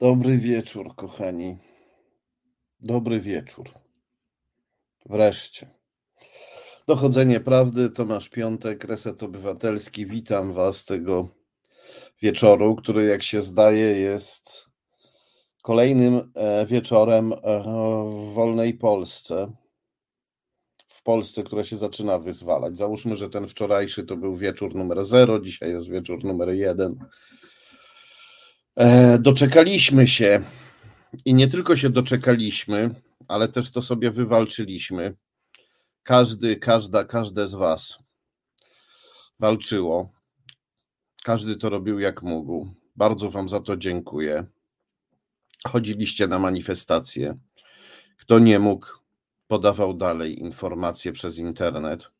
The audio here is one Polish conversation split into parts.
Dobry wieczór, kochani. Dobry wieczór. Wreszcie. Dochodzenie prawdy, Tomasz Piątek, Reset Obywatelski. Witam Was tego wieczoru, który, jak się zdaje, jest kolejnym e, wieczorem e, w wolnej Polsce. W Polsce, która się zaczyna wyzwalać. Załóżmy, że ten wczorajszy to był wieczór numer 0, dzisiaj jest wieczór numer 1 E, doczekaliśmy się i nie tylko się doczekaliśmy, ale też to sobie wywalczyliśmy. Każdy, każda, każde z Was walczyło. Każdy to robił jak mógł. Bardzo Wam za to dziękuję. Chodziliście na manifestacje. Kto nie mógł, podawał dalej informacje przez internet.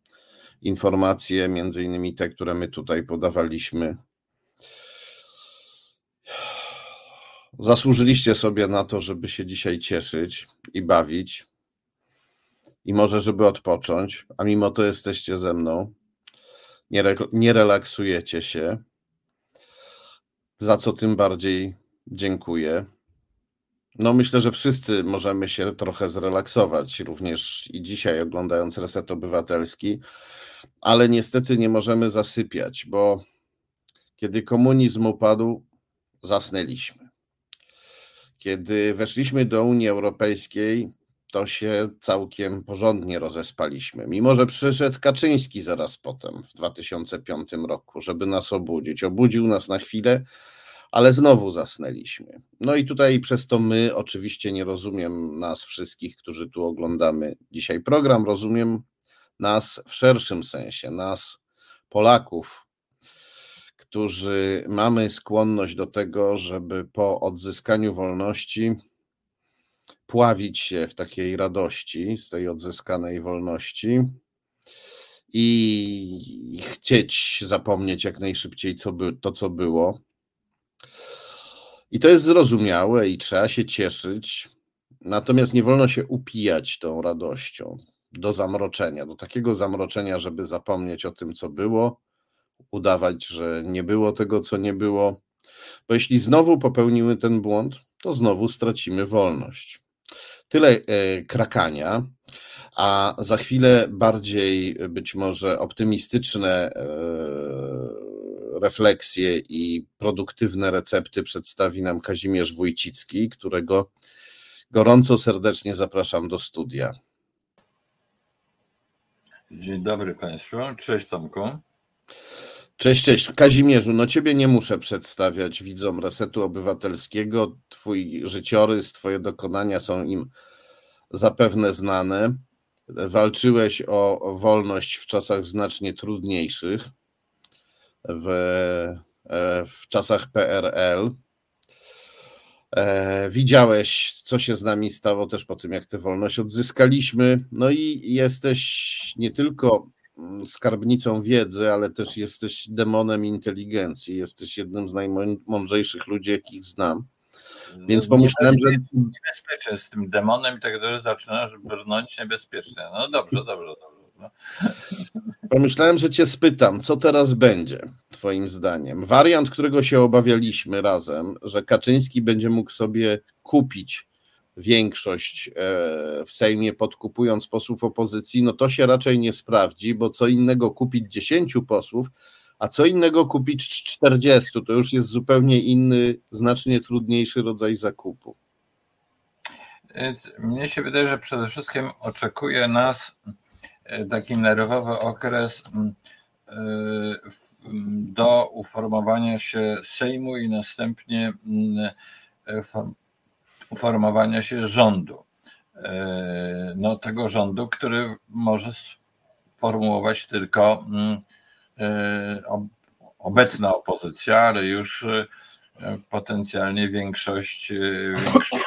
Informacje, między innymi te, które my tutaj podawaliśmy Zasłużyliście sobie na to, żeby się dzisiaj cieszyć i bawić. I może, żeby odpocząć, a mimo to jesteście ze mną. Nie, re, nie relaksujecie się. Za co tym bardziej dziękuję. No, myślę, że wszyscy możemy się trochę zrelaksować, również i dzisiaj oglądając Reset Obywatelski, ale niestety nie możemy zasypiać, bo kiedy komunizm upadł, zasnęliśmy. Kiedy weszliśmy do Unii Europejskiej, to się całkiem porządnie rozespaliśmy. Mimo, że przyszedł Kaczyński zaraz potem, w 2005 roku, żeby nas obudzić. Obudził nas na chwilę, ale znowu zasnęliśmy. No i tutaj przez to my, oczywiście nie rozumiem nas wszystkich, którzy tu oglądamy dzisiaj program, rozumiem nas w szerszym sensie, nas Polaków, którzy mamy skłonność do tego, żeby po odzyskaniu wolności pławić się w takiej radości z tej odzyskanej wolności i chcieć zapomnieć jak najszybciej co by, to, co było. I to jest zrozumiałe i trzeba się cieszyć, natomiast nie wolno się upijać tą radością do zamroczenia, do takiego zamroczenia, żeby zapomnieć o tym, co było udawać, że nie było tego, co nie było, bo jeśli znowu popełnimy ten błąd, to znowu stracimy wolność. Tyle e, krakania, a za chwilę bardziej być może optymistyczne e, refleksje i produktywne recepty przedstawi nam Kazimierz Wójcicki, którego gorąco serdecznie zapraszam do studia. Dzień dobry Państwu. Cześć Tomku. Cześć, cześć. Kazimierzu, no ciebie nie muszę przedstawiać widzom Resetu Obywatelskiego. Twój życiorys, twoje dokonania są im zapewne znane. Walczyłeś o wolność w czasach znacznie trudniejszych, w, e, w czasach PRL. E, widziałeś, co się z nami stało też po tym, jak tę wolność odzyskaliśmy. No i jesteś nie tylko skarbnicą wiedzy, ale też jesteś demonem inteligencji. Jesteś jednym z najmądrzejszych ludzi, jakich znam. Więc pomyślałem, że. Niebezpiecznie z tym demonem i tak dalej zaczynasz brnąć niebezpiecznie. No dobrze, dobrze, dobrze. No. Pomyślałem, że cię spytam, co teraz będzie, Twoim zdaniem? Wariant, którego się obawialiśmy razem, że Kaczyński będzie mógł sobie kupić większość e, w Sejmie, podkupując posłów opozycji, no to się raczej nie sprawdzi, bo co innego kupić 10 posłów, a co innego kupić 40, to już jest zupełnie inny, znacznie trudniejszy rodzaj zakupu. Mnie się wydaje, że przede wszystkim oczekuje nas e, taki nerwowy okres e, do uformowania się Sejmu i następnie uformowania się rządu. E, no, tego rządu, który może sformułować tylko mm, e, obecna opozycja, ale już e, potencjalnie większość, większość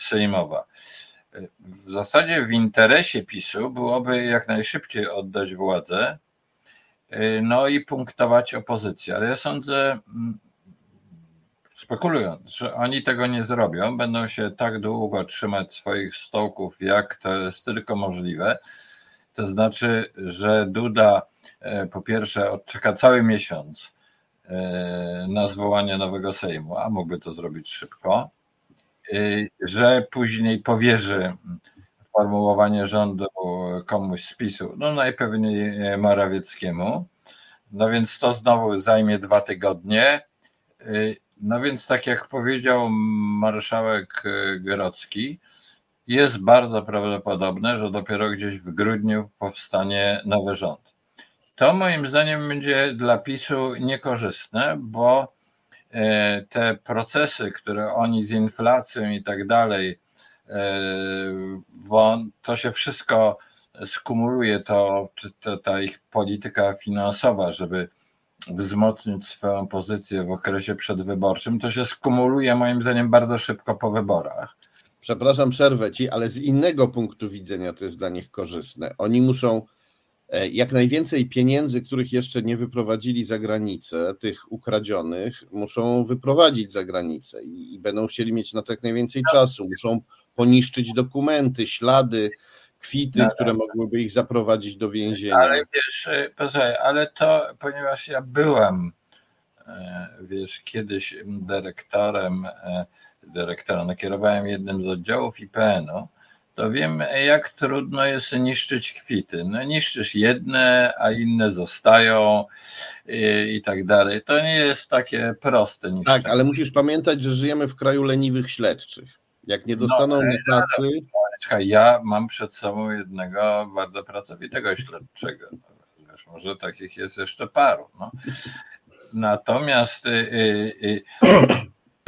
sejmowa. W zasadzie w interesie PiSu byłoby jak najszybciej oddać władzę, no i punktować opozycję, ale ja sądzę, mm, spekulując, że oni tego nie zrobią, będą się tak długo trzymać swoich stołków, jak to jest tylko możliwe. To znaczy, że Duda e, po pierwsze odczeka cały miesiąc na zwołanie nowego Sejmu, a mógłby to zrobić szybko, że później powierzy formułowanie rządu komuś z PiSu, no najpewniej Morawieckiemu. No więc to znowu zajmie dwa tygodnie. No więc tak jak powiedział marszałek Grodzki, jest bardzo prawdopodobne, że dopiero gdzieś w grudniu powstanie nowy rząd. To moim zdaniem będzie dla PiSu niekorzystne, bo e, te procesy, które oni z inflacją i tak dalej, e, bo to się wszystko skumuluje, to, to ta ich polityka finansowa, żeby wzmocnić swoją pozycję w okresie przedwyborczym, to się skumuluje moim zdaniem bardzo szybko po wyborach przepraszam, przerwę ci, ale z innego punktu widzenia to jest dla nich korzystne. Oni muszą e, jak najwięcej pieniędzy, których jeszcze nie wyprowadzili za granicę, tych ukradzionych, muszą wyprowadzić za granicę i, i będą chcieli mieć na to jak najwięcej czasu. Muszą poniszczyć dokumenty, ślady, kwity, no, które mogłyby ich zaprowadzić do więzienia. Ale wiesz, e, ale to, ponieważ ja byłem, e, wiesz, kiedyś dyrektorem dyrektora, nakierowałem jednym z oddziałów IPN-u, to wiem, jak trudno jest niszczyć kwity. No, niszczysz jedne, a inne zostają i, i tak dalej. To nie jest takie proste. Niszczenie. Tak, ale musisz pamiętać, że żyjemy w kraju leniwych śledczych. Jak nie dostaną no, pracy. Ja mam przed sobą jednego bardzo pracowitego śledczego. Wiesz, może takich jest jeszcze paru. No. Natomiast y, y, y,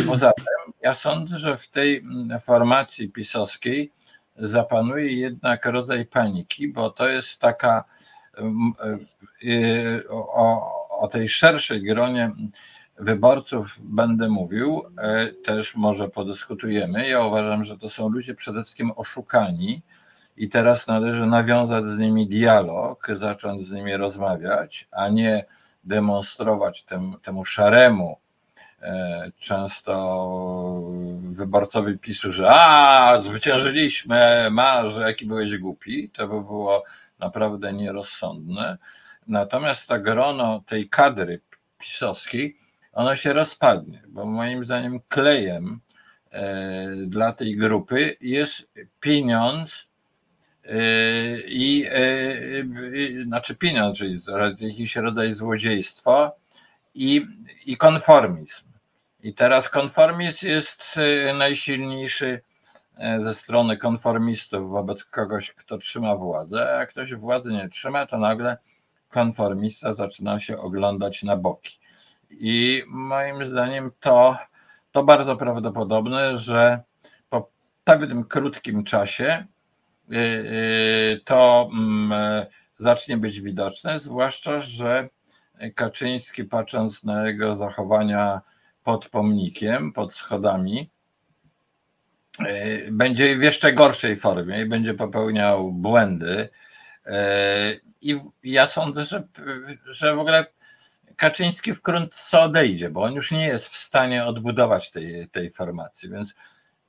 Poza tym, ja sądzę, że w tej mm, formacji pisowskiej zapanuje jednak rodzaj paniki, bo to jest taka mm, y, o, o tej szerszej gronie wyborców będę mówił, y, też może podyskutujemy. Ja uważam, że to są ludzie przede wszystkim oszukani i teraz należy nawiązać z nimi dialog, zacząć z nimi rozmawiać, a nie demonstrować tem, temu szaremu E, często wyborcowi PiSu, że a, zwyciężyliśmy, masz, jaki byłeś głupi, to by było naprawdę nierozsądne. Natomiast ta grono tej kadry pisowskiej, ono się rozpadnie, bo moim zdaniem klejem e, dla tej grupy jest pieniądz e, i, i znaczy pieniądz, czyli jakiś rodzaj złodziejstwa i, i konformizm. I teraz konformizm jest najsilniejszy ze strony konformistów wobec kogoś, kto trzyma władzę, a jak ktoś władzy nie trzyma, to nagle konformista zaczyna się oglądać na boki. I moim zdaniem to, to bardzo prawdopodobne, że po pewnym krótkim czasie y, to mm, zacznie być widoczne, zwłaszcza, że Kaczyński, patrząc na jego zachowania pod pomnikiem, pod schodami, e, będzie w jeszcze gorszej formie i będzie popełniał błędy. I ja sądzę, że, że w ogóle Kaczyński wkrótce odejdzie, bo on już nie jest w stanie odbudować tej, tej formacji. Więc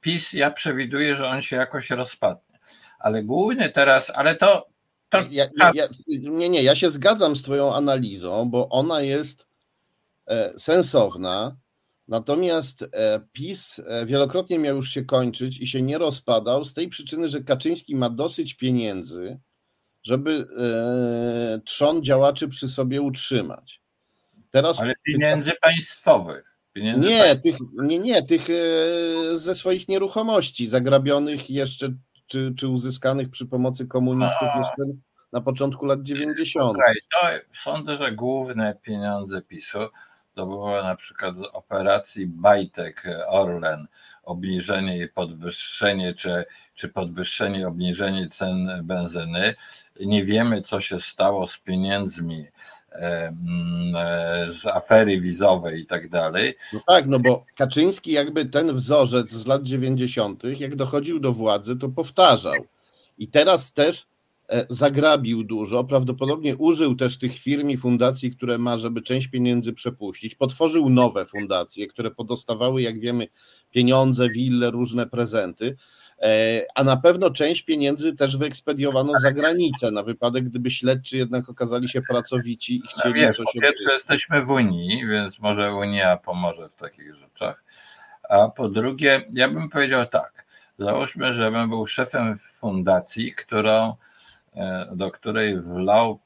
PiS, ja przewiduję, że on się jakoś rozpadnie. Ale główny teraz, ale to. to ja, ja, nie, nie, ja się zgadzam z Twoją analizą, bo ona jest e, sensowna Natomiast e, PiS e, wielokrotnie miał już się kończyć i się nie rozpadał z tej przyczyny, że Kaczyński ma dosyć pieniędzy, żeby trzon działaczy przy sobie utrzymać. Teraz Ale pieniędzy państwowych. Pieniędzy nie, państwowych. tych, nie, nie, tych ze swoich nieruchomości zagrabionych jeszcze, czy, czy uzyskanych przy pomocy komunistów A. jeszcze na początku lat 90. Okay, to sądzę, że główne pieniądze PiSu to było na przykład z operacji Bajtek Orlen, obniżenie i podwyższenie, czy, czy podwyższenie, obniżenie cen benzyny. Nie wiemy, co się stało z pieniędzmi e, z afery wizowej i tak dalej. No tak, no bo Kaczyński jakby ten wzorzec z lat 90., jak dochodził do władzy, to powtarzał. I teraz też E, zagrabił dużo, prawdopodobnie użył też tych firm i fundacji, które ma, żeby część pieniędzy przepuścić. Potworzył nowe fundacje, które podostawały, jak wiemy, pieniądze, wille, różne prezenty. E, a na pewno część pieniędzy też wyekspediowano za granicę, na wypadek, gdyby śledczy jednak okazali się pracowici i chcieli no wiesz, coś po pierwsze jesteśmy w Unii, więc może Unia pomoże w takich rzeczach, a po drugie, ja bym powiedział tak, załóżmy, że bym był szefem fundacji, którą, e, do której wlał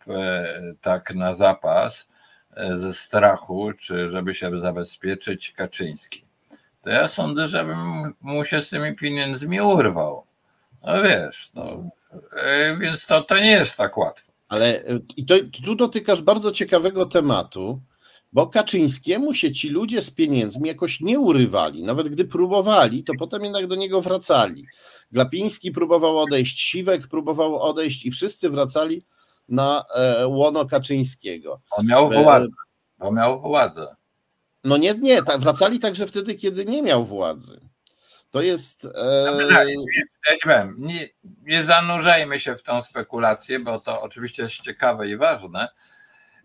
tak na zapas ze strachu, czy żeby się zabezpieczyć Kaczyński to ja sądzę, żebym mu się z tymi pieniędzmi urwał. No wiesz, no, e, więc to, to nie jest tak łatwo. Ale e, i to, tu dotykasz bardzo ciekawego tematu, bo Kaczyńskiemu się ci ludzie z pieniędzmi jakoś nie urywali. Nawet gdy próbowali, to potem jednak do niego wracali. Glapiński próbował odejść, Siwek próbował odejść i wszyscy wracali na e, łono Kaczyńskiego. On miał władzę. On miał władzę. No nie, nie, tak, wracali także wtedy, kiedy nie miał władzy. To jest. E... No nie, nie, nie zanurzajmy się w tą spekulację, bo to oczywiście jest ciekawe i ważne.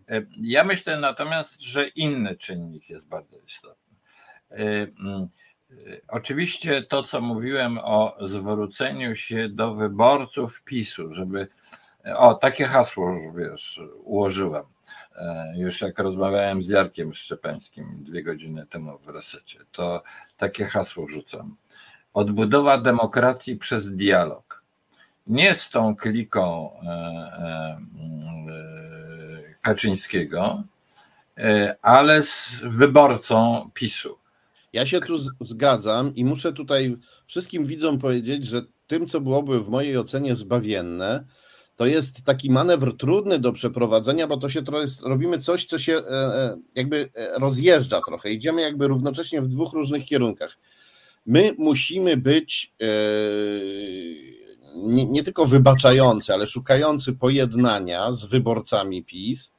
E, ja myślę natomiast, że inny czynnik jest bardzo istotny. E, mm, e, oczywiście to, co mówiłem o zwróceniu się do wyborców PiSu, żeby. O, takie hasło już wiesz, ułożyłem już jak rozmawiałem z Jarkiem Szczepańskim dwie godziny temu w resecie, to takie hasło rzucam. Odbudowa demokracji przez dialog. Nie z tą kliką e, e, Kaczyńskiego, ale z wyborcą PiSu. Ja się tu zgadzam i muszę tutaj wszystkim widzom powiedzieć, że tym, co byłoby w mojej ocenie zbawienne, to jest taki manewr trudny do przeprowadzenia, bo to się trochę robimy coś, co się e, e, jakby e, rozjeżdża trochę. Idziemy jakby równocześnie w dwóch różnych kierunkach. My musimy być nie, nie tylko wybaczający, ale szukający pojednania z wyborcami PiS.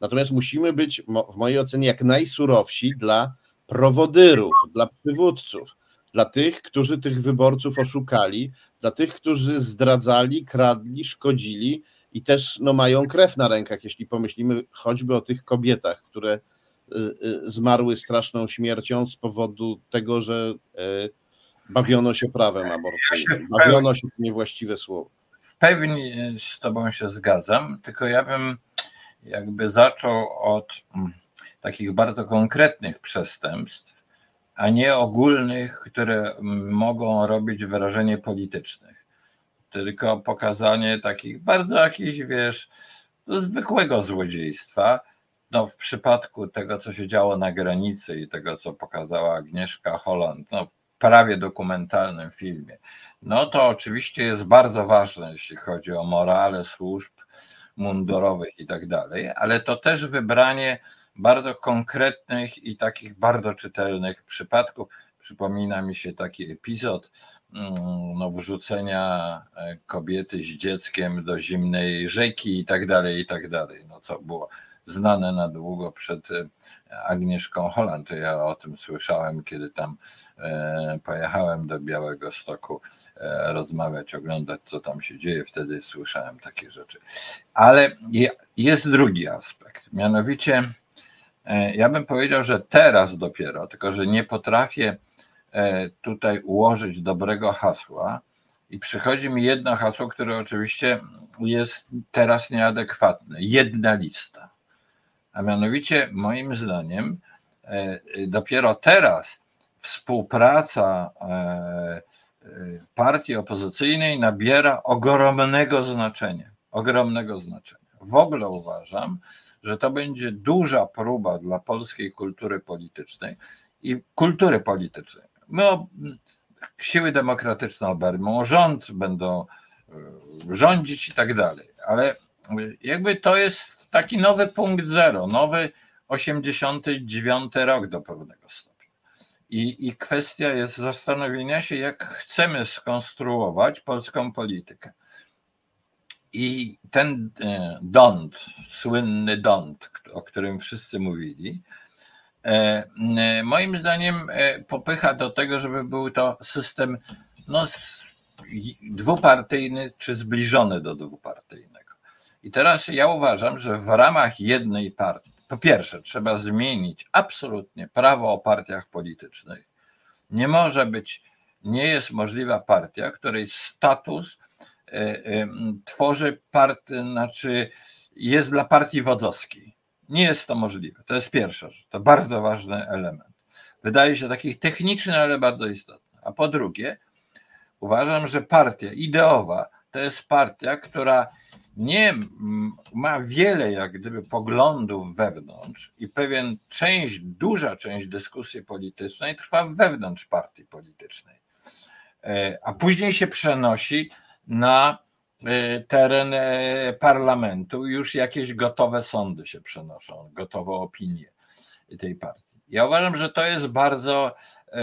Natomiast musimy być, w mojej ocenie, jak najsurowsi dla prowodyrów, dla przywódców dla tych, którzy tych wyborców oszukali, dla tych, którzy zdradzali, kradli, szkodzili i też no, mają krew na rękach, jeśli pomyślimy choćby o tych kobietach, które y, y, zmarły straszną śmiercią z powodu tego, że y, bawiono się prawem aborcyjnym. Bawiono się niewłaściwe słowo. W pełni z Tobą się zgadzam, tylko ja bym jakby zaczął od mm, takich bardzo konkretnych przestępstw, a nie ogólnych, które mogą robić wrażenie politycznych. Tylko pokazanie takich bardzo jakichś, wiesz, zwykłego złodziejstwa. No, w przypadku tego, co się działo na granicy i tego, co pokazała Agnieszka Holland, no, prawie dokumentalnym filmie, no to oczywiście jest bardzo ważne, jeśli chodzi o morale służb mundurowych i tak dalej, ale to też wybranie bardzo konkretnych i takich bardzo czytelnych przypadków. Przypomina mi się taki epizod mm, no, wrzucenia e, kobiety z dzieckiem do zimnej rzeki i tak dalej, i tak dalej. No, co było znane na długo przed e, Agnieszką Holland. Ja o tym słyszałem, kiedy tam e, pojechałem do Białego Stoku rozmawiać, oglądać, co tam się dzieje. Wtedy słyszałem takie rzeczy. Ale jest drugi aspekt, mianowicie ja bym powiedział, że teraz dopiero, tylko że nie potrafię e, tutaj ułożyć dobrego hasła i przychodzi mi jedno hasło, które oczywiście jest teraz nieadekwatne. Jedna lista. A mianowicie, moim zdaniem, e, dopiero teraz współpraca partii opozycyjnej nabiera ogromnego znaczenia. Ogromnego znaczenia. W ogóle uważam, że to będzie duża próba dla polskiej kultury politycznej i kultury politycznej. My, siły demokratyczne obermą rząd, będą e, rządzić i tak dalej, ale jakby to jest taki nowy punkt zero, nowy 89 rok do pewnego stopnia. I, I kwestia jest zastanowienia się, jak chcemy skonstruować polską politykę. I ten e, dąd, słynny dąd, o którym wszyscy mówili, e, moim zdaniem e, popycha do tego, żeby był to system no, dwupartyjny czy zbliżony do dwupartyjnego. I teraz ja uważam, że w ramach jednej partii, po pierwsze, trzeba zmienić absolutnie prawo o partiach politycznych. Nie może być nie jest możliwa partia, której status tworzy part, znaczy jest dla partii wodzowskiej. Nie jest to możliwe. To jest pierwsza rzecz. To bardzo ważny element. Wydaje się taki techniczny, ale bardzo istotny. A po drugie, uważam, że partia ideowa to jest partia, która nie ma wiele jak gdyby poglądów wewnątrz i pewien część, duża część dyskusji politycznej trwa wewnątrz partii politycznej, e, a później się przenosi na e, teren e, parlamentu już jakieś gotowe sądy się przenoszą, gotowe opinie tej partii. Ja uważam, że to jest bardzo,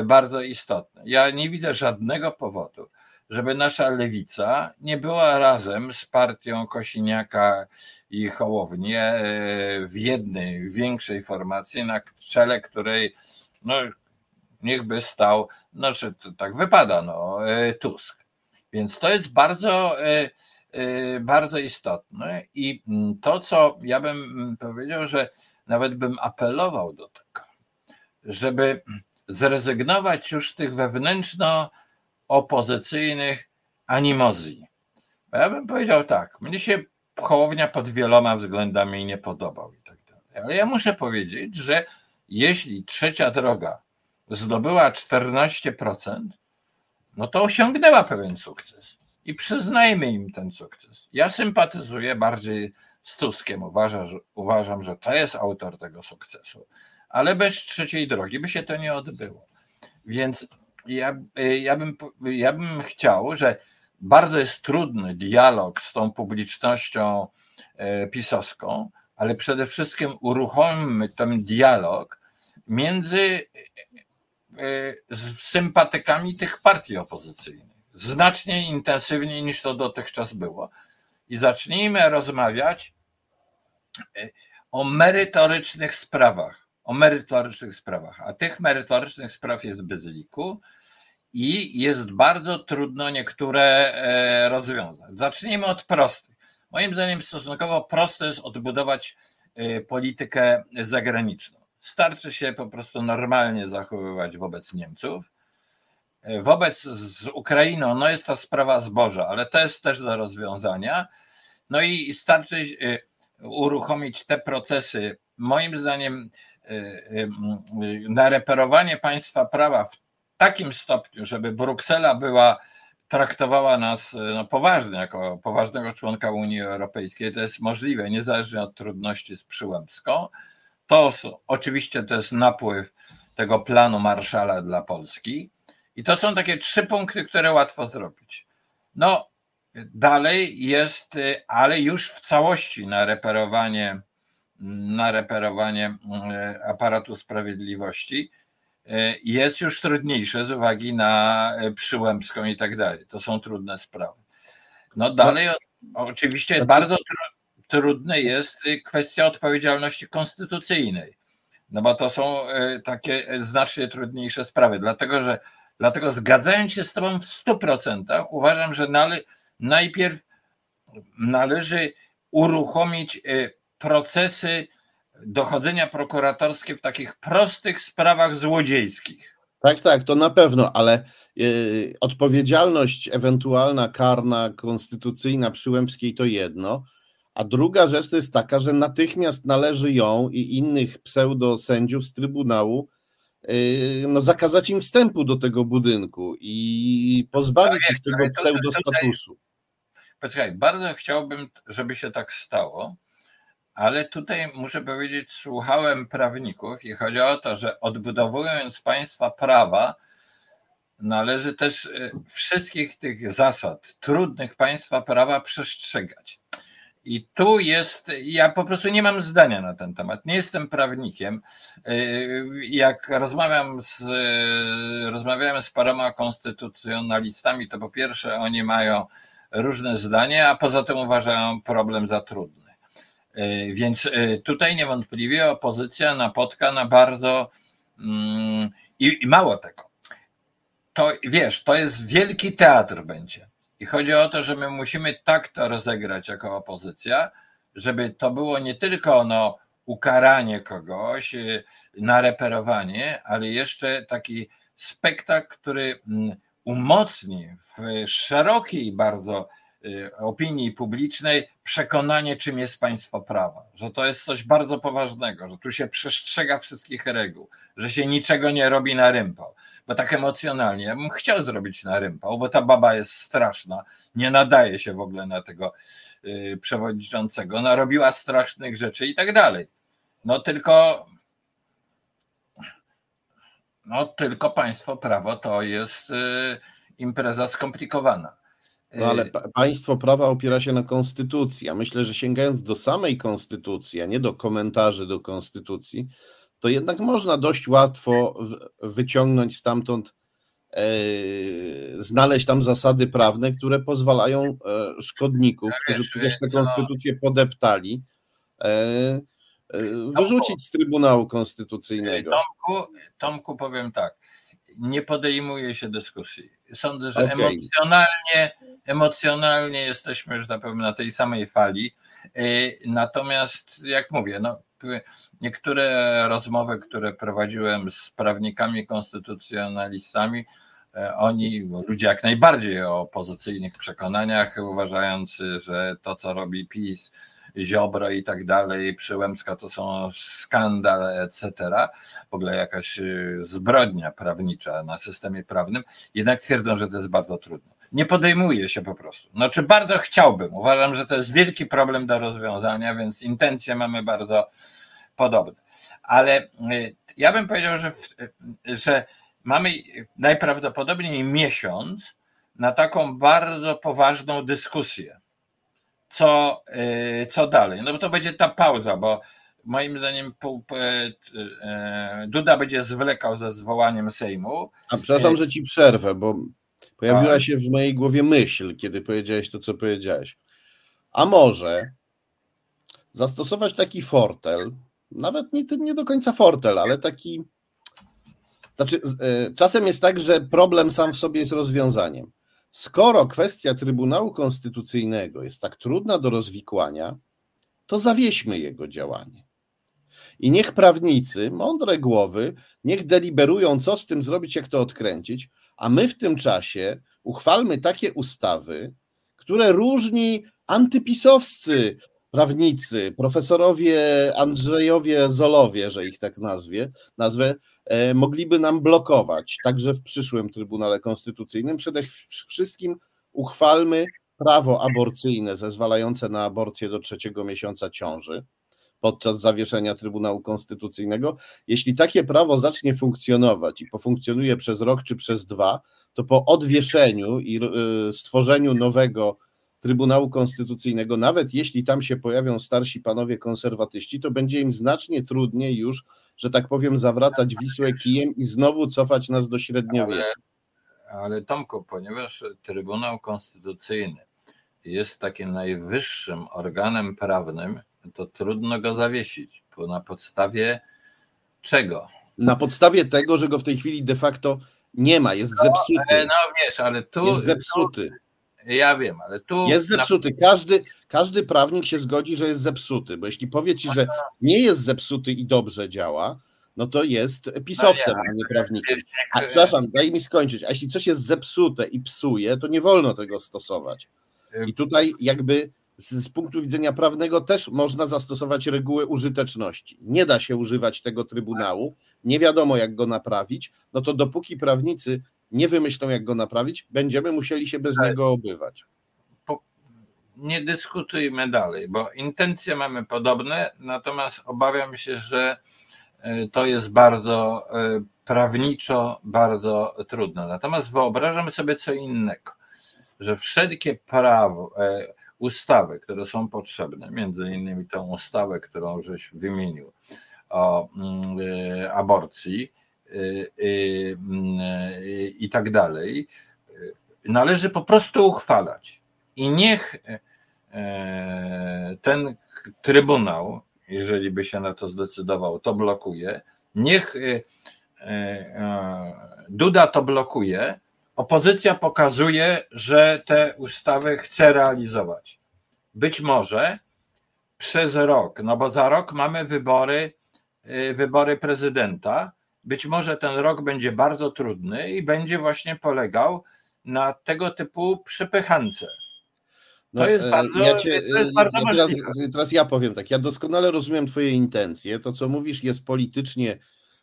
bardzo istotne. Ja nie widzę żadnego powodu, żeby nasza lewica nie była razem z partią Kosiniaka i Hołowni e, w jednej, większej formacji, na czele której no, niechby stał, no to tak wypada, no, Tusk. Więc to jest bardzo, e, bardzo istotne i to, co ja bym powiedział, że nawet bym apelował do tego, żeby zrezygnować już z tych wewnętrzno opozycyjnych animozji. Ja bym powiedział tak, mnie się Hołownia pod wieloma względami nie podobał i tak dalej. Ale ja muszę powiedzieć, że jeśli trzecia droga zdobyła 14%, no to osiągnęła pewien sukces. I przyznajmy im ten sukces. Ja sympatyzuję bardziej z Tuskiem. Uważam, że, uważam, że to jest autor tego sukcesu. Ale bez trzeciej drogi by się to nie odbyło. Więc ja, ja, bym, ja bym chciał, że bardzo jest trudny dialog z tą publicznością e, pisowską, ale przede wszystkim uruchommy ten dialog między e, sympatykami tych partii opozycyjnych. Znacznie intensywniej niż to dotychczas było. I zacznijmy rozmawiać e, o merytorycznych sprawach o merytorycznych sprawach, a tych merytorycznych spraw jest bez liku i jest bardzo trudno niektóre e, rozwiązać. Zacznijmy od prostych. Moim zdaniem stosunkowo prosto jest odbudować e, politykę zagraniczną. Starczy się po prostu normalnie zachowywać wobec Niemców. E, wobec z Ukrainą, no jest to sprawa zboża, ale to jest też do rozwiązania. No i starczy uruchomić te procesy, moim zdaniem, y, na reperowanie państwa prawa w takim stopniu, żeby Bruksela była traktowała nas no, poważnie, jako poważnego członka Unii Europejskiej, to jest możliwe, niezależnie od trudności z Przyłębską. To oczywiście to jest napływ tego planu Marszala dla Polski. I to są takie trzy punkty, które łatwo zrobić. No, dalej jest, ale już w całości na reperowanie na reperowanie mm, aparatu sprawiedliwości e, jest już trudniejsze z uwagi na Przyłębską i tak dalej. To są trudne sprawy. No dalej oczywiście znaczy- bardzo trudne jest kwestia odpowiedzialności konstytucyjnej, no bo to są e, takie znacznie trudniejsze sprawy, dlatego że dlatego zgadzając się z Tobą w 100%, uważam, że nale, najpierw należy uruchomić procesy dochodzenia prokuratorskie w takich prostych sprawach złodziejskich. Tak, tak, to na pewno, ale y, odpowiedzialność ewentualna karna, konstytucyjna Przyłębskiej to jedno, a druga rzecz to jest taka, że natychmiast należy ją i innych pseudosędziów z Trybunału y, no, zakazać im wstępu do tego budynku i pozbawić ich tego pseudostatusu. Poczekaj, bardzo chciałbym, żeby się tak stało, ale tutaj muszę powiedzieć, słuchałem prawników i chodzi o to, że odbudowując państwa prawa, należy też e, wszystkich tych zasad trudnych państwa prawa przestrzegać. I tu jest, ja po prostu nie mam zdania na ten temat. Nie jestem prawnikiem. E, jak rozmawiam z, rozmawiałem z paroma konstytucjonalistami, to po pierwsze oni mają różne zdania, a poza tym uważają problem za trudny. E, więc e, tutaj niewątpliwie opozycja napotka na bardzo mm, i, i mało tego. To wiesz, to jest wielki teatr będzie. I chodzi o to, że my musimy tak to rozegrać jako opozycja, żeby to było nie tylko no, ukaranie kogoś, e, nareperowanie, ale jeszcze taki spektakl, który mm, umocni w szerokiej bardzo y, opinii publicznej przekonanie, czym jest państwo prawa, że to jest coś bardzo poważnego, że tu się przestrzega wszystkich reguł, że się niczego nie robi na rympał. Bo tak emocjonalnie, ja bym chciał zrobić na rympał, bo ta baba jest straszna, nie nadaje się w ogóle na tego y, przewodniczącego, narobiła strasznych rzeczy i tak dalej. No tylko no tylko państwo prawo to jest y, impreza skomplikowana. No ale pa państwo prawa opiera się na konstytucji. Ja myślę, że sięgając do samej konstytucji, a nie do komentarzy do konstytucji, to jednak można dość łatwo wyciągnąć stamtąd, e, znaleźć tam zasady prawne, które pozwalają e, szkodników, no którzy przecież tę konstytucję podeptali, e, wyrzucić z Trybunału Konstytucyjnego. Tomku, Tomku powiem tak, nie podejmuje się dyskusji. Sądzę, że okay. emocjonalnie, emocjonalnie jesteśmy już na pewno na tej samej fali. Natomiast, jak mówię, no, niektóre rozmowy, które prowadziłem z prawnikami, konstytucjonalistami, e, oni, ludzie jak najbardziej o opozycyjnych przekonaniach, uważający, że to, co robi PiS, Ziobro i tak dalej, Przyłębska to są skandal, etc., w ogóle jakaś y, zbrodnia prawnicza na systemie prawnym, jednak twierdzą, że to jest bardzo trudne. Nie podejmuje się po prostu. Znaczy bardzo chciałbym, uważam, że to jest wielki problem do rozwiązania, więc intencje mamy bardzo podobne. Ale y, ja bym powiedział, że, że mamy najprawdopodobniej miesiąc na taką bardzo poważną dyskusję co, y, co dalej. No bo to będzie ta pauza, bo moim zdaniem Duda będzie zwlekał ze zwołaniem Sejmu. A przepraszam, że ci przerwę, bo pojawiła się w mojej głowie myśl, kiedy powiedziałeś to, co powiedziałeś. A może zastosować taki fortel, nawet nie, nie do końca fortel, ale taki. Znaczy, e, czasem jest tak, że problem sam w sobie jest rozwiązaniem. Skoro kwestia Trybunału Konstytucyjnego jest tak trudna do rozwikłania, to zawieśmy jego działanie. I niech prawnicy, mądre głowy, niech deliberują, co z tym zrobić, jak to odkręcić, a my w tym czasie uchwalmy takie ustawy, które różni antypisowscy prawnicy, profesorowie Andrzejowie Zolowie, że ich tak nazwie, nazwę, E, mogliby nam blokować, także w przyszłym Trybunale Konstytucyjnym. Przede wszystkim uchwalmy prawo aborcyjne zezwalające na aborcję do trzeciego miesiąca ciąży podczas zawieszenia Trybunału Konstytucyjnego. Jeśli takie prawo zacznie funkcjonować i pofunkcjonuje przez rok czy przez dwa, to po odwieszeniu i e, stworzeniu nowego Trybunału Konstytucyjnego, nawet jeśli tam się pojawią starsi panowie konserwatyści, to będzie im znacznie trudniej już, że tak powiem, zawracać Wisłę kijem i znowu cofać nas do średniowiecza. Ale, ale Tomku, ponieważ Trybunał Konstytucyjny jest takim najwyższym organem prawnym, to trudno go zawiesić, bo na podstawie czego? Na podstawie tego, że go w tej chwili de facto nie ma, jest no, zepsuty. No wiesz, ale tu. Jest zepsuty. Tu ja wiem, ale tu. Jest zepsuty. Każdy, każdy prawnik się zgodzi, że jest zepsuty, bo jeśli powie ci, że nie jest zepsuty i dobrze działa, no to jest pisowcem, no a nie prawnikiem. A przepraszam, daj mi skończyć. A jeśli coś jest zepsute i psuje, to nie wolno tego stosować. I tutaj jakby z, z, punktu widzenia prawnego też można zastosować regułę użyteczności. Nie da się używać tego trybunału, nie wiadomo jak go naprawić, no to dopóki prawnicy nie wymyślą, jak go naprawić, będziemy musieli się bez Ale niego obywać. Nie dyskutujmy dalej, bo intencje mamy podobne, natomiast obawiam się, że e, to jest bardzo e, prawniczo bardzo trudne. Natomiast wyobrażam sobie co innego, że wszelkie prawo, e, ustawy, które są potrzebne, między innymi tą ustawę, którą żeś wymienił o mm, aborcji, Y, y, y, i tak dalej, należy po prostu uchwalać. I niech e, ten trybunał, jeżeli by się na to zdecydował, to blokuje. Niech e, e, Duda to blokuje. Opozycja pokazuje, że te ustawy chce realizować. Być może przez rok, no bo za rok mamy wybory, wybory prezydenta być może ten rok będzie bardzo trudny i będzie właśnie polegał na tego typu przepychance. No, to jest bardzo, ja cię, to jest bardzo ja teraz, teraz ja powiem tak, ja doskonale rozumiem Twoje intencje. To, co mówisz, jest politycznie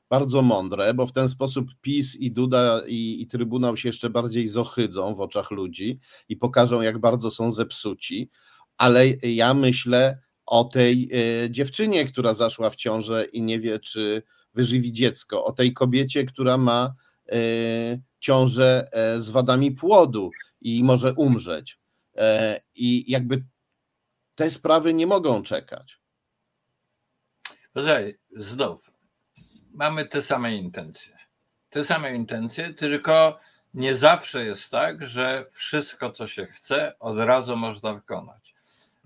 bardzo mądre, bo w ten sposób PiS i Duda i, i Trybunał się jeszcze bardziej zohydzą w oczach ludzi i pokażą, jak bardzo są zepsuci. Ale ja myślę o tej y, dziewczynie, która zaszła w ciążę i nie wie, czy wyżywi dziecko, o tej kobiecie, która ma y, ciążę y, z wadami płodu i może umrzeć. I jakby te sprawy nie mogą czekać. Znów, mamy te same intencje. Te same intencje, tylko nie zawsze jest tak, że wszystko, co się chce, od razu można wykonać.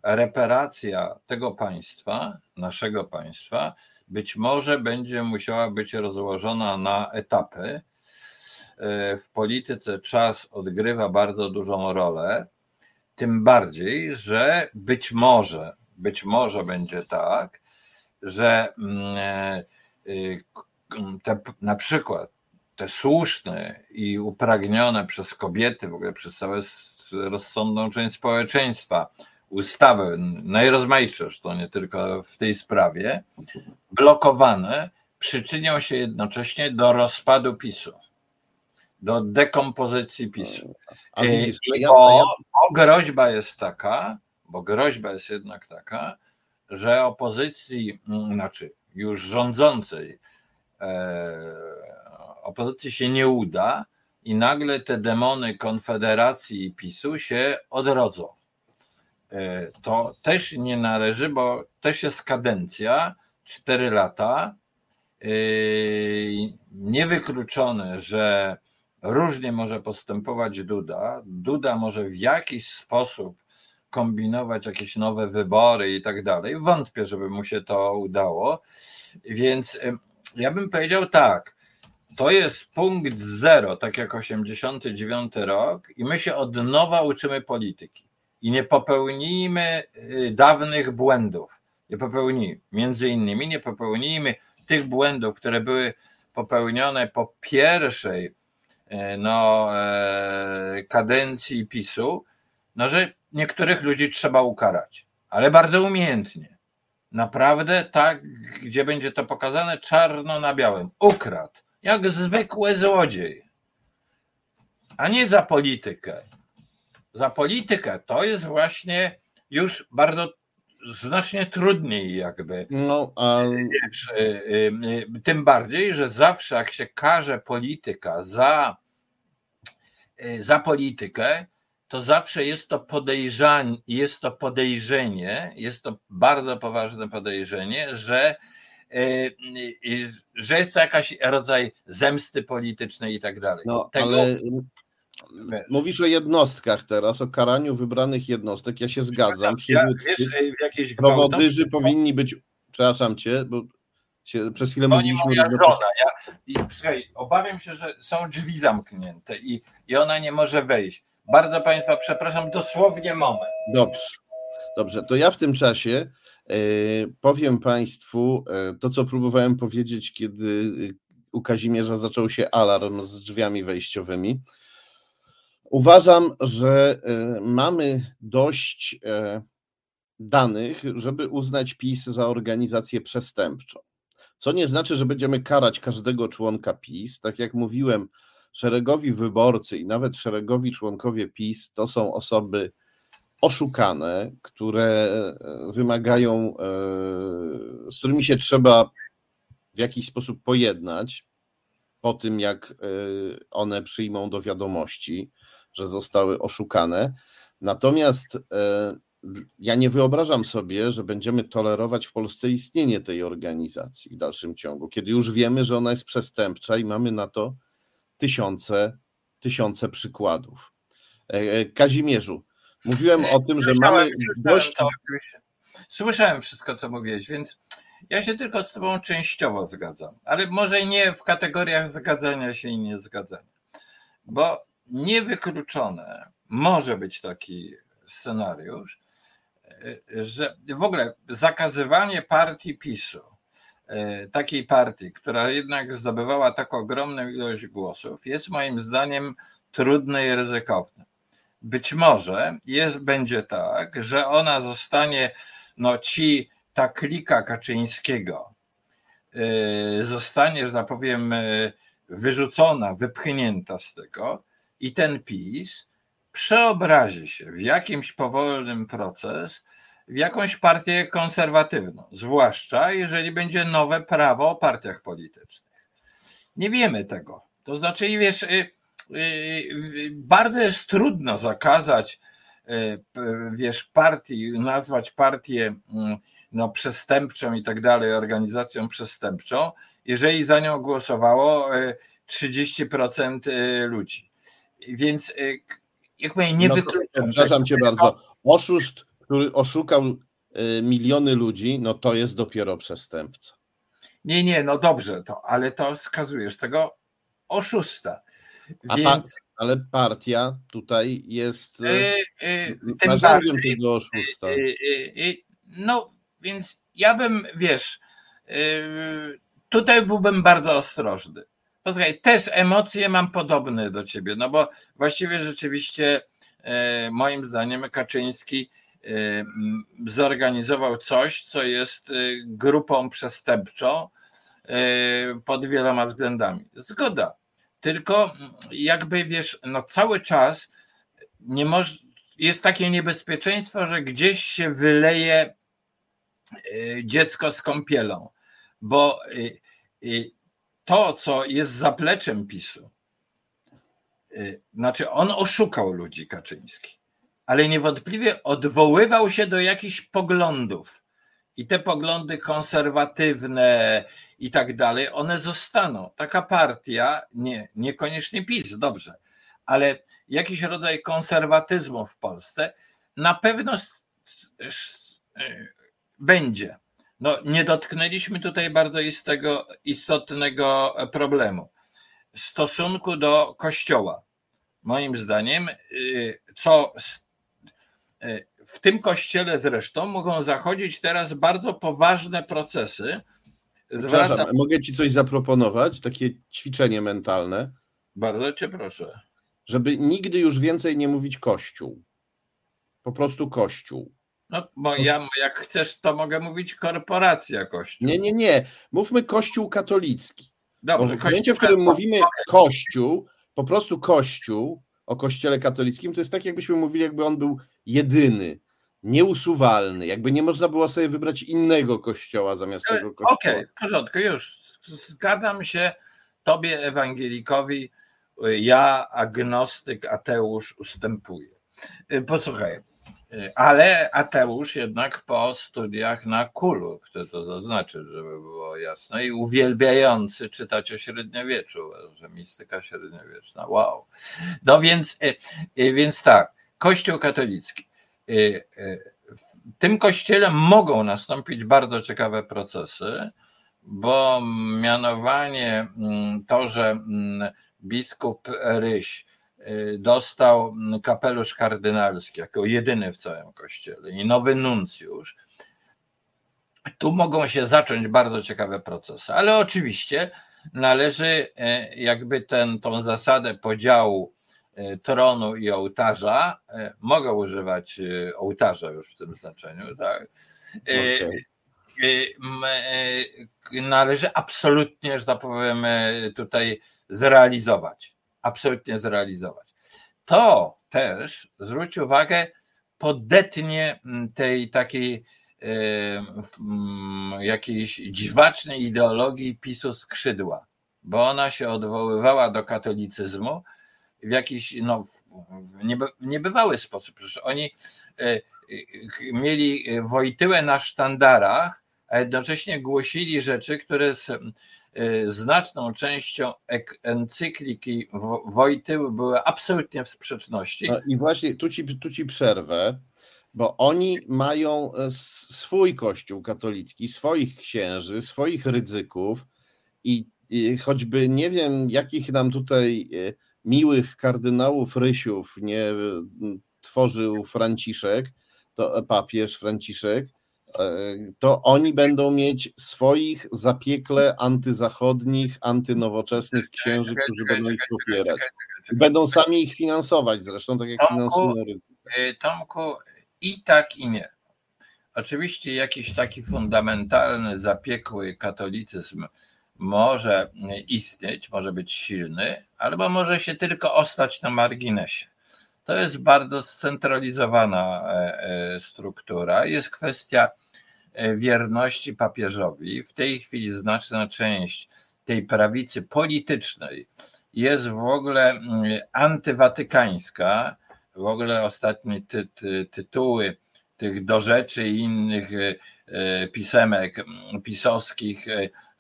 Reparacja tego państwa, naszego państwa, być może będzie musiała być rozłożona na etapy. E, w polityce czas odgrywa bardzo dużą rolę, tym bardziej, że być może, być może będzie tak, że mm, e, te, na przykład te słuszne i upragnione przez kobiety, w ogóle przez całą rozsądną część społeczeństwa, ustawy, najrozmaitsze zresztą nie tylko w tej sprawie, blokowane, przyczynią się jednocześnie do rozpadu PiSu, do dekompozycji PiSu. A widzisz, I ja, bo, bo groźba jest taka, bo groźba jest jednak taka, że opozycji, znaczy już rządzącej e, opozycji się nie uda i nagle te demony Konfederacji i PiSu się odrodzą. E, to też nie należy, bo też jest kadencja, cztery lata. E, niewykluczone, że różnie może postępować Duda. Duda może w jakiś sposób kombinować jakieś nowe wybory i tak dalej. Wątpię, żeby mu się to udało. Więc ja bym powiedział tak. To jest punkt zero, tak jak 89 rok, i my się od nowa uczymy polityki. I nie popełnijmy y, dawnych błędów. Nie popełnijmy, między innymi, nie popełnijmy tych błędów, które były popełnione po pierwszej e, no, e, kadencji PiSu, no, że niektórych ludzi trzeba ukarać, ale bardzo umiejętnie. Naprawdę tak, gdzie będzie to pokazane czarno na białym. Ukradł, jak zwykły złodziej. A nie za politykę. Za politykę to jest właśnie już bardzo znacznie trudniej jakby. No, a... Wiesz, y, y, y, tym bardziej, że zawsze jak się karze polityka za, za politykę, to zawsze jest to podejrzanie, jest to podejrzenie, jest to bardzo poważne podejrzenie, że, e, że jest to jakaś rodzaj zemsty politycznej i tak dalej. No, Tego, ale mówisz o jednostkach teraz, o karaniu wybranych jednostek. Ja się zgadzam. Przywódcy, ja, prowodyży powinni być, przepraszam cię, bo się przez chwilę Oni moja żona. Ja, i, słuchaj, obawiam się, że są drzwi zamknięte i, i ona nie może wejść. Bardzo Państwa przepraszam, dosłownie moment. Dobrze, dobrze. To ja w tym czasie e, powiem Państwu e, to, co próbowałem powiedzieć, kiedy u Kazimierza zaczął się alarm z drzwiami wejściowymi. Uważam, że e, mamy dość danych, żeby uznać PiS za organizację przestępczą. Co nie znaczy, że będziemy karać każdego członka PiS. Tak jak mówiłem, szeregowi wyborcy i nawet szeregowi członkowie PiS to są osoby oszukane, które e, wymagają, e, z którymi się trzeba w jakiś sposób pojednać po tym, jak e, one przyjmą do wiadomości, że zostały oszukane. Natomiast ja nie wyobrażam sobie, że będziemy tolerować w Polsce istnienie tej organizacji w dalszym ciągu, kiedy już wiemy, że ona jest przestępcza i mamy na to tysiące, tysiące przykładów. E, e, Kazimierzu, mówiłem o tym, że mamy dość. Słyszałem wszystko, co mówiłeś, więc ja się tylko z Tobą częściowo zgadzam, ale może nie w kategoriach zgadzania się i nie zgadzania, bo niewykluczone może być taki scenariusz, e, że w ogóle zakazywanie partii PiSu takiej partii, która jednak zdobywała tak ogromną ilość głosów, jest moim zdaniem trudne i ryzykowne. Być może jest, będzie tak, że ona zostanie, no ci, ta klika Kaczyńskiego e, zostanie, że tak powiem, wyrzucona, wypchnięta z tego i ten PiS przeobrazi się w jakimś powolnym proces w jakąś partię konserwatywną, zwłaszcza jeżeli będzie nowe prawo o partiach politycznych. Nie wiemy tego. To znaczy, wiesz, y, y, bardzo jest trudno zakazać, y, wiesz, partii, nazwać partię mm, no, przestępczą i tak dalej, organizacją przestępczą, jeżeli za nią głosowało 30% ludzi. Więc jak powiem, nie no, wykluczam. Przepraszam cię bardzo. Oszust, który oszukał y, miliony ludzi, no to jest dopiero przestępca. Nie, nie, no dobrze, to, ale to skazujesz tego oszusta. Więc... ale partia tutaj jest yy, yy, narzędziem tego oszusta. Yy, no, więc ja bym, wiesz, tutaj byłbym bardzo ostrożny. Posłuchaj, też emocje mam podobne do ciebie, no bo właściwie rzeczywiście moim zdaniem Kaczyński zorganizował coś, co jest e, grupą przestępczą pod wieloma względami. Zgoda. Tylko jakby wiesz, no cały czas nie moż, jest takie niebezpieczeństwo, że gdzieś się wyleje dziecko z kąpielą, bo to, co jest zapleczem PiSu, y, znaczy on oszukał ludzi Kaczyński, ale niewątpliwie odwoływał się do jakichś poglądów. I te poglądy konserwatywne i tak dalej, one zostaną. Taka partia, nie, niekoniecznie PiS, dobrze, ale jakiś rodzaj konserwatyzmu w Polsce na pewno będzie. No, nie dotknęliśmy tutaj bardzo istego, istotnego problemu. Stosunku do Kościoła. Moim zdaniem, y, co w tym kościele zresztą mogą zachodzić teraz bardzo poważne procesy. Zwracam... mogę ci coś zaproponować? Takie ćwiczenie mentalne. Bardzo cię proszę. Żeby nigdy już więcej nie mówić Kościół. Po prostu Kościół. No, bo ja, jak chcesz, to mogę mówić korporacja Kościół. Nie, nie, nie. Mówmy Kościół katolicki. Dobrze, w momencie, w którym mówimy Kościół, po prostu Kościół o Kościele katolickim, to jest tak, jakbyśmy mówili, jakby on był jedyny, nieusuwalny, jakby nie można było sobie wybrać innego kościoła zamiast tego kościoła. Okej, okay, w porządku, już. Zgadzam się tobie, ewangelikowi, ja, agnostyk, ateusz, ustępuję. Posłuchaj, ale ateusz jednak po studiach na kulu, chcę to zaznaczyć, żeby było jasne, i uwielbiający czytać o średniowieczu, że mistyka średniowieczna, wow. No więc, e, e, więc tak, Kościół katolicki. E, w tym kościele mogą nastąpić bardzo ciekawe procesy, bo mianowanie mm, to, że mm, biskup Ryś Y, dostał kapelusz kardynalski jako jedyny w całym kościele i nowy nuncjusz. Tu mogą się zacząć bardzo ciekawe procesy, ale oczywiście należy jakby ten, tą zasadę podziału tronu i ołtarza, e, mogę używać ołtarza już w tym znaczeniu, tak? Okay. Należy absolutnie, że tak powiem, tutaj zrealizować absolutnie zrealizować. To też, zwróć uwagę, podetnie tej takiej jakiejś dziwacznej ideologii PiSu skrzydła, bo ona się odwoływała do katolicyzmu w jakiś no, niebywały sposób. Przecież oni e, e, mieli Wojtyłę na sztandarach, a jednocześnie głosili rzeczy, które Y, znaczną częścią encykliki Wojtyły były absolutnie w sprzeczności. No I właśnie tu ci, tu ci przerwę, bo oni mają e, swój kościół katolicki, swoich księży, swoich ryzyków i, choćby nie wiem, jakich nam tutaj e, miłych kardynałów Rysiów nie tworzył Franciszek, to papież Franciszek, to oni będą mieć swoich zapiekle antyzachodnich, antynowoczesnych księży, którzy będą ich popierać. Będą sami ich finansować zresztą, tak jak Tomku, finansują ryzyko. Y, Tomku, i tak i nie. Oczywiście jakiś taki fundamentalny, zapiekły katolicyzm może istnieć, może być silny, albo może się tylko ostać na marginesie. To jest bardzo scentralizowana e, e, struktura. Jest kwestia e, wierności papieżowi. W tej chwili znaczna część tej prawicy politycznej jest w ogóle antywatykańska. W ogóle ostatnie ty, ty, tytuły tych do rzeczy i innych pisemek mm, pisowskich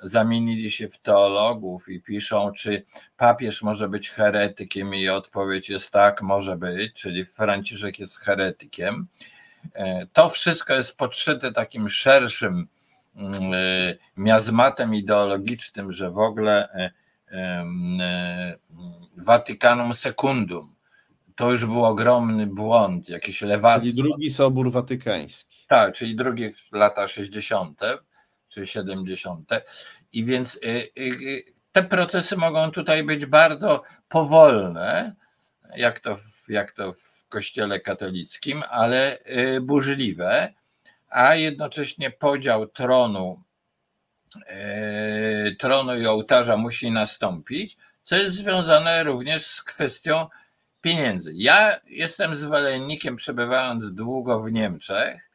zamienili się w teologów i piszą, czy papież może być heretykiem, i odpowiedź jest tak, może być, czyli Franciszek jest heretykiem. E, to wszystko jest podszyte takim szerszym miazmatem ideologicznym, że w ogóle Watykanum Secundum to już był ogromny błąd, jakieś lewactwo. Czyli drugi Sobór Watykański. Tak, czyli drugi w lata 60 czy 70. I więc y, y, y, te procesy mogą tutaj być bardzo powolne, jak to, jak to w Kościele katolickim, ale burzliwe, a jednocześnie podział tronu, tronu i ołtarza musi nastąpić, co jest związane również z kwestią pieniędzy. Ja jestem zwolennikiem, przebywając długo w Niemczech,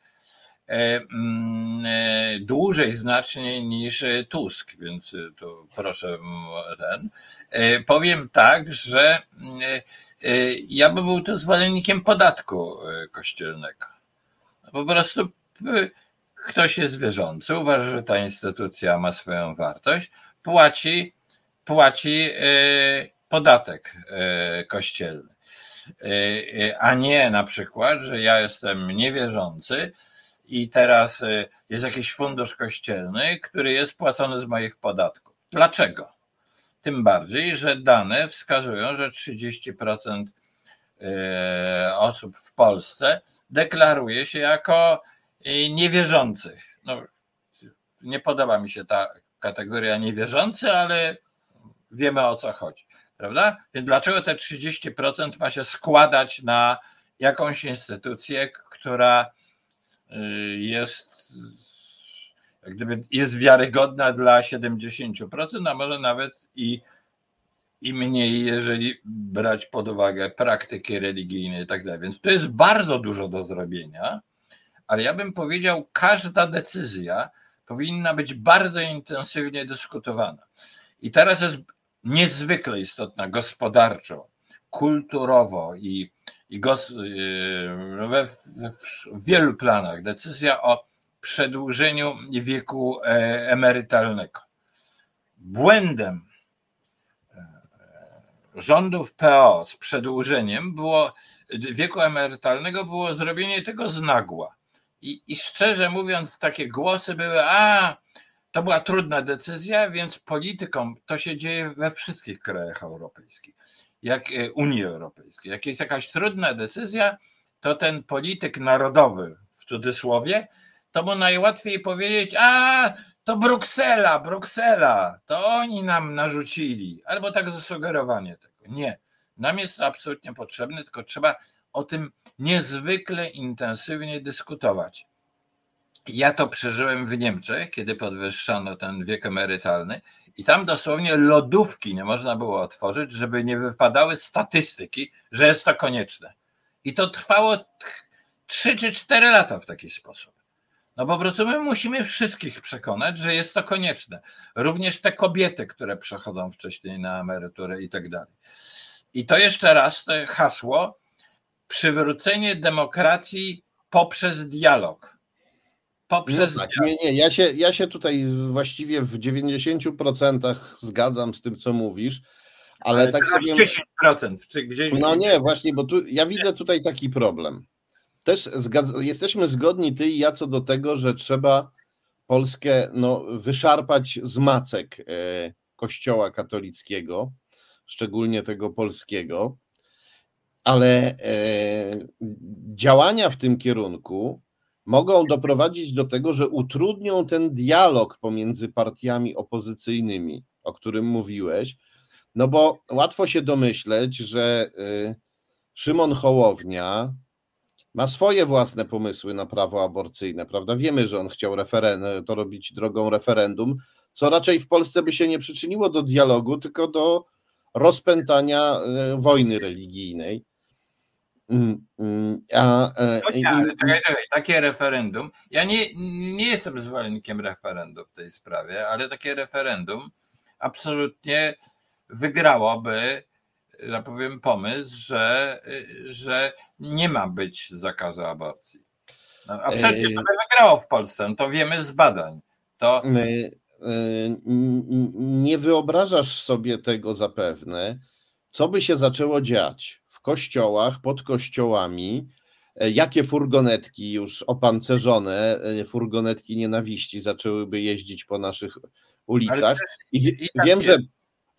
E, mm, e, dłużej znacznie niż Tusk, więc to proszę ten. E, powiem tak, że ja bym był tu zwolennikiem podatku kościelnego. Po prostu ktoś jest wierzący, uważa, że ta instytucja ma swoją wartość, płaci, płaci podatek kościelny. A nie na przykład, że ja jestem niewierzący, i teraz y, jest jakiś fundusz kościelny, który jest płacony z moich podatków. Dlaczego? Tym bardziej, że dane wskazują, że 30% y, osób w Polsce deklaruje się jako niewierzących. No, nie podoba mi się ta kategoria niewierzący, ale wiemy o co chodzi. Prawda? Więc dlaczego te 30% ma się składać na jakąś instytucję, która Y, jest jak gdyby jest wiarygodna dla 70%, a może nawet i, i mniej, jeżeli brać pod uwagę praktyki religijne i tak dalej. Więc to jest bardzo dużo do zrobienia, ale ja bym powiedział, każda decyzja powinna być bardzo intensywnie dyskutowana. I teraz jest niezwykle istotna gospodarczo, kulturowo i i gos, y, we, w wielu planach decyzja o przedłużeniu wieku e, emerytalnego. Błędem e, rządów PO z przedłużeniem było wieku emerytalnego było zrobienie tego z nagła. I, I szczerze mówiąc, takie głosy były, a to była trudna decyzja, więc politykom to się dzieje we wszystkich krajach europejskich jak e, Unii Europejskiej. Jak jest jakaś trudna decyzja, to ten polityk narodowy, w cudzysłowie, to mu najłatwiej powiedzieć, a to Bruksela, Bruksela, to oni nam narzucili, albo tak zasugerowanie tego. Nie, nam jest to absolutnie potrzebne, tylko trzeba o tym niezwykle intensywnie dyskutować. Ja to przeżyłem w Niemczech, kiedy podwyższano ten wiek emerytalny i tam dosłownie lodówki nie można było otworzyć, żeby nie wypadały statystyki, że jest to konieczne. I to trwało 3 czy 4 lata w taki sposób. No po prostu my musimy wszystkich przekonać, że jest to konieczne. Również te kobiety, które przechodzą wcześniej na emeryturę i tak dalej. I to jeszcze raz to hasło przywrócenie demokracji poprzez dialog poprzez. No tak, nie, nie, ja się, ja się tutaj właściwie w 90% zgadzam z tym, co mówisz, ale, ale tak sobie. 10%. Gdzieś... No nie, właśnie, bo tu ja widzę tutaj taki problem. Też zgadza, jesteśmy zgodni, ty i ja, co do tego, że trzeba Polskę no, wyszarpać z macek e, Kościoła katolickiego, szczególnie tego polskiego, ale e, działania w tym kierunku mogą doprowadzić do tego, że utrudnią ten dialog pomiędzy partiami opozycyjnymi, o którym mówiłeś. No bo łatwo się domyśleć, że y, Szymon Hołownia ma swoje własne pomysły na prawo aborcyjne, prawda? Wiemy, że on chciał to robić drogą referendum, co raczej w Polsce by się nie przyczyniło do dialogu, tylko do rozpętania y, wojny religijnej. Mm, mm, a, e, no nie, ale czekaj, czekaj, takie referendum. Ja nie, nie jestem zwolennikiem referendum w tej sprawie, ale takie referendum absolutnie wygrałoby, ja powiem, pomysł, że, że nie ma być zakazu aborcji. No, a przecież to by wygrało w Polsce, no to wiemy z badań. To... Nie wyobrażasz sobie tego zapewne, co by się zaczęło dziać kościołach, pod kościołami, e, jakie furgonetki już opancerzone, e, furgonetki nienawiści zaczęłyby jeździć po naszych ulicach. I, i tak wiem, że,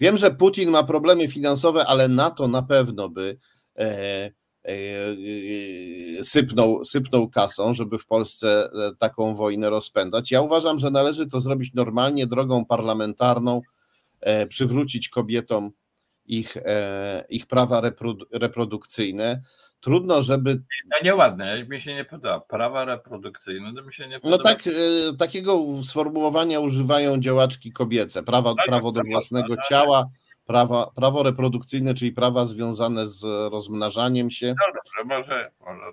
wiem, że Putin ma problemy finansowe, ale na to na pewno by e, sypnął, sypnął kasą, żeby w Polsce taką wojnę rozpędzać. Ja uważam, że należy to zrobić normalnie, drogą parlamentarną, przywrócić kobietom ich, e, ich prawa reprodukcyjne. Trudno, żeby. No nieładne, mi się nie podoba. Prawa reprodukcyjne to mi się nie no podoba. No tak, e, takiego sformułowania używają działaczki kobiece. Prawa, no, prawo do własnego ciała, prawa, prawo reprodukcyjne, czyli prawa związane z rozmnażaniem się. No dobrze, może. może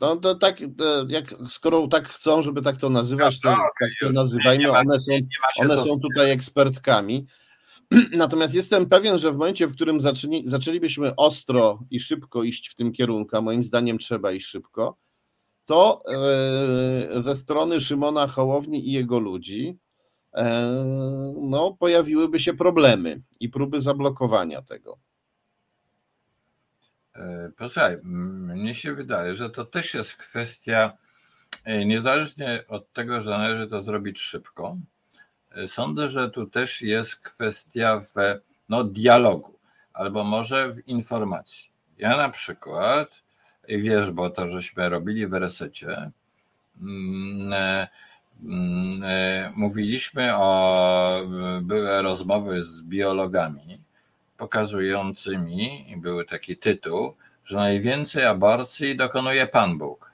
no to tak, to jak, skoro tak chcą, żeby tak to nazywać, to, no, okay, tak to nazywajmy. One są, one są tutaj ekspertkami. Natomiast jestem pewien, że w momencie, w którym zaczęli, zaczęlibyśmy ostro i szybko iść w tym kierunku, a moim zdaniem trzeba iść szybko, to e, ze strony Szymona Hołowni i jego ludzi e, no, pojawiłyby się problemy i próby zablokowania tego. E, posłuchaj, mnie się wydaje, że to też jest kwestia, niezależnie od tego, że należy to zrobić szybko, Sądzę, że tu też jest kwestia w no, dialogu albo może w informacji. Ja na przykład, wiesz, bo to żeśmy robili w resecie, mm, e, mm, e, mówiliśmy o, były rozmowy z biologami pokazującymi, i był taki tytuł, że najwięcej aborcji dokonuje Pan Bóg.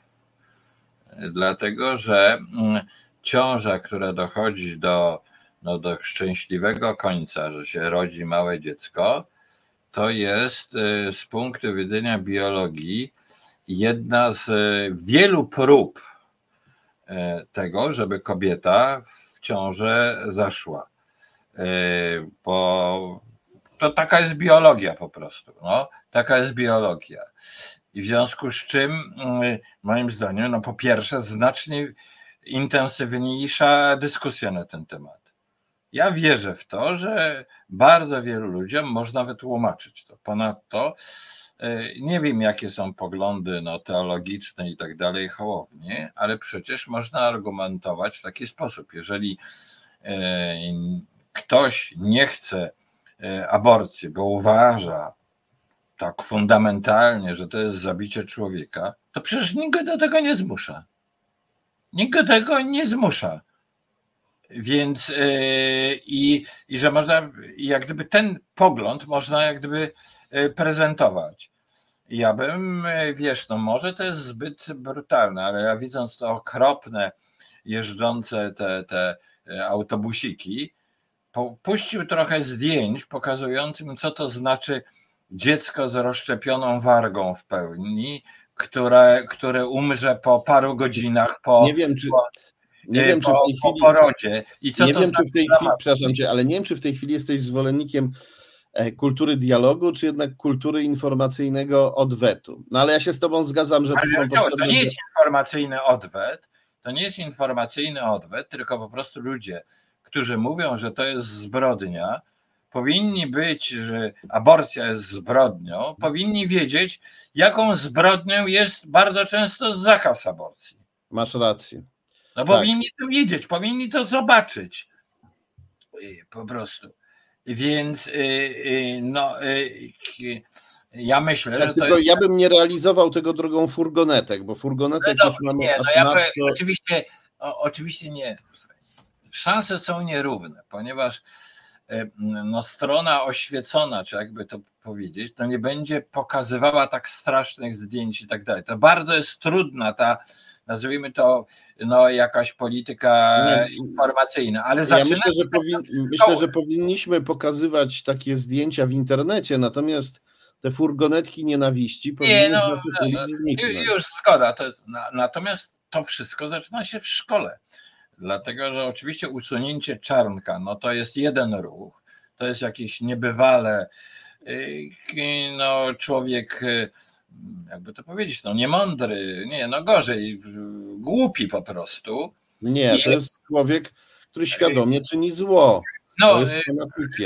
Dlatego, że mm, ciąża, która dochodzi do no, do szczęśliwego końca, że się rodzi małe dziecko, to jest y, z punktu widzenia biologii jedna z y, wielu prób y, tego, żeby kobieta w ciążę zaszła. Bo to taka jest biologia po prostu. No, taka jest biologia. I w związku z czym, moim zdaniem, no po pierwsze, znacznie intensywniejsza dyskusja na ten temat. Ja wierzę w to, że bardzo wielu ludziom można wytłumaczyć to. Ponadto e, nie wiem, jakie są poglądy no, teologiczne i tak dalej Hołowni, ale przecież można argumentować w taki sposób. Jeżeli e, ktoś nie chce e, aborcji, bo uważa tak fundamentalnie, że to jest zabicie człowieka, to przecież nikt go do tego nie zmusza. Nikt go do tego nie zmusza. Więc e, i, i że można, jak gdyby ten pogląd można jak gdyby e, prezentować. Ja bym, e, wiesz, no może to jest zbyt brutalne, ale ja widząc to okropne jeżdżące te, te autobusiki, puścił trochę zdjęć pokazującym, co to znaczy dziecko z rozszczepioną wargą w pełni, które, które umrze po paru godzinach po. Nie wiem, czy. Po, nie wiem, po, czy w tej chwili. porodzie. I co nie wiem, czy w tej chwili, przepraszam cię, ale nie wiem, czy w tej chwili jesteś zwolennikiem e, kultury dialogu, czy jednak kultury informacyjnego odwetu. No ale ja się z tobą zgadzam, że ale to, potrzebne... to nie jest informacyjny odwet, to nie jest informacyjny odwet, tylko po prostu ludzie, którzy mówią, że to jest zbrodnia, powinni być, że aborcja jest zbrodnią, powinni wiedzieć, jaką zbrodnią jest bardzo często zakaz aborcji. Masz rację. No tak. powinni to wiedzieć, powinni to zobaczyć. Po prostu. Więc y, y, no, y, ja myślę, ja, że to jest... Ja bym nie realizował tego drogą furgonetek, bo furgonetek no, już mamy nie, no ja oczywiście, o, oczywiście nie. Szanse są nierówne, ponieważ no, strona oświecona, czy jakby to powiedzieć, to nie będzie pokazywała tak strasznych zdjęć i tak dalej. To bardzo jest trudna ta nazwijmy to no, jakaś polityka nie, informacyjna, ale ja myślę, że, powin, myślę, że powinniśmy pokazywać takie zdjęcia w internecie, natomiast te furgonetki nienawiści powinny nie, no, no, Już zgoda, to, natomiast to wszystko zaczyna się w szkole, dlatego, że oczywiście usunięcie czarnka, no to jest jeden ruch, to jest jakieś niebywale, y, no człowiek y, jakby to powiedzieć, no niemądry, nie, no gorzej, głupi po prostu. Nie, I... to jest człowiek, który świadomie czyni zło. No, to jest y,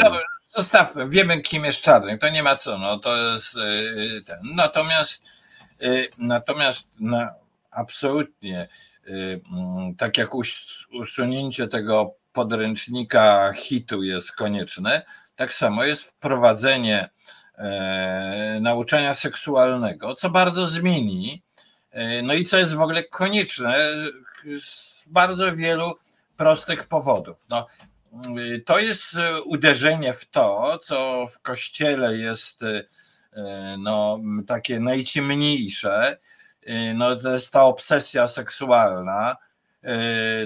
no, zostawmy, wiemy kim jest Czarnek, to nie ma co, no to jest y, ten. Natomiast y, natomiast no, absolutnie mm, tak jak usunięcie tego podręcznika hitu jest konieczne, tak samo jest wprowadzenie nauczania seksualnego, co bardzo zmieni, e, no i co jest w ogóle konieczne z bardzo wielu prostych powodów. No, to jest uderzenie w to, co w kościele jest e, no, takie najciemniejsze. No, to jest ta obsesja seksualna.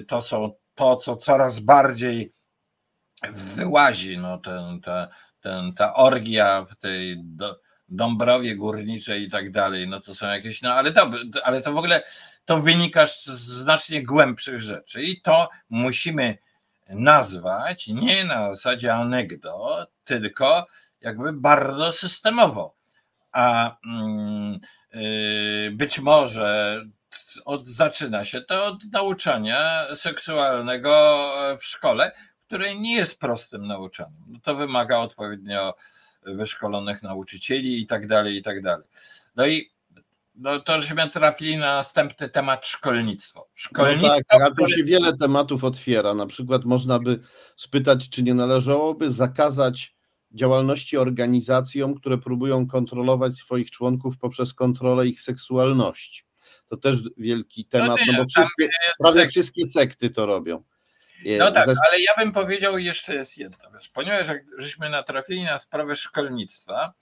To są to, co coraz bardziej wyłazi, no, ten, te, ten, ta orgia w tej Dąbrowie Górniczej i tak dalej, no to są jakieś, no ale to, ale to w ogóle to wynika z znacznie głębszych rzeczy i to musimy nazwać nie na zasadzie anegdot, tylko jakby bardzo systemowo. A yy, być może od, zaczyna się to od nauczania seksualnego w szkole, które nie jest prostym nauczaniem. No to wymaga odpowiednio wyszkolonych nauczycieli i tak dalej, i tak dalej. No i no to żeśmy trafili na następny temat szkolnictwo. szkolnictwo no tak, a tu się wiele tematów otwiera. Na przykład można by spytać, czy nie należałoby zakazać działalności organizacjom, które próbują kontrolować swoich członków poprzez kontrolę ich seksualności. To też wielki temat, no, no bo wszystkie, prawie wszystkie sekty to robią. No tak, ale ja bym powiedział jeszcze jest jedno, ponieważ żeśmy natrafili na sprawę szkolnictwa,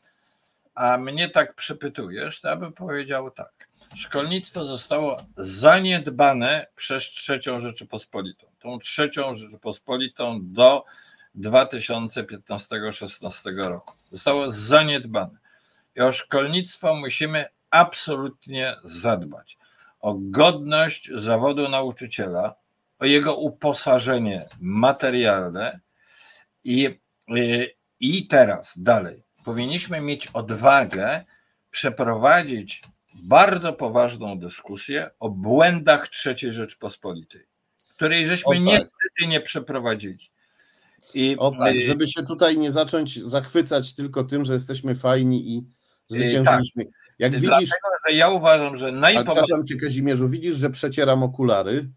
a mnie tak przepytujesz, to ja bym powiedział tak. Szkolnictwo zostało zaniedbane przez trzecią Rzeczypospolitą. Tą trzecią Rzeczypospolitą do 2015-16 roku. Zostało zaniedbane. I o szkolnictwo musimy absolutnie zadbać. O godność zawodu nauczyciela, o jego uposażenie materialne i, y, i teraz dalej. Powinniśmy mieć odwagę przeprowadzić bardzo poważną dyskusję o błędach III Rzeczpospolitej, której żeśmy tak. niestety nie przeprowadzili. I, o tak, y, żeby się tutaj nie zacząć zachwycać tylko tym, że jesteśmy fajni i zwyciężyliśmy. Tak. Jak widzisz, Dlatego, że ja uważam, że najpoważniejsze... Przepraszam Cię Kazimierzu, widzisz, że przecieram okulary?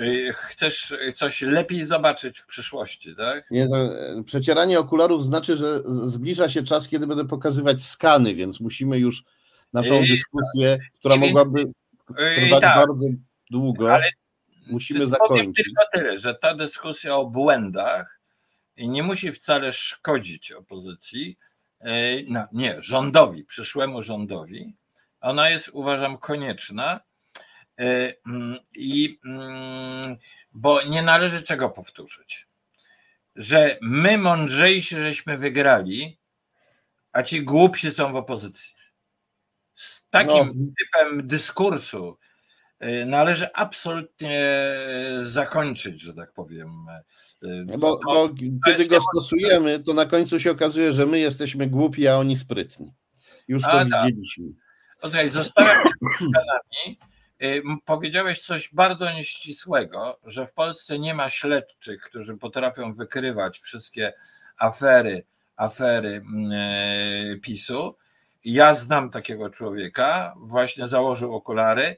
Y, chcesz coś lepiej zobaczyć w przyszłości, tak? Nie, no, przecieranie okularów znaczy, że zbliża się czas, kiedy będę pokazywać skany, więc musimy już naszą y, dyskusję, która mogłaby y, trwać tak, bardzo długo, ale musimy zakończyć. Powiem tylko tyle, że ta dyskusja o błędach nie musi wcale szkodzić opozycji, no, nie, rządowi, przyszłemu rządowi. Ona jest, uważam, konieczna, I mm, bo nie należy czego powtórzyć. Że my mądrzejsi żeśmy wygrali, a ci głupsi są w opozycji. Z takim no. typem dyskursu e, należy absolutnie e, zakończyć, że tak powiem. Bo, bo kiedy go stosujemy, to na końcu się okazuje, że my jesteśmy głupi, a oni sprytni. Już to a, tak. widzieliśmy. Okej, zostałem Y, powiedziałeś coś bardzo nieścisłego, że w Polsce nie ma śledczych, którzy potrafią wykrywać wszystkie afery, afery mm, e, PiSu. Ja znam takiego człowieka, właśnie założył okulary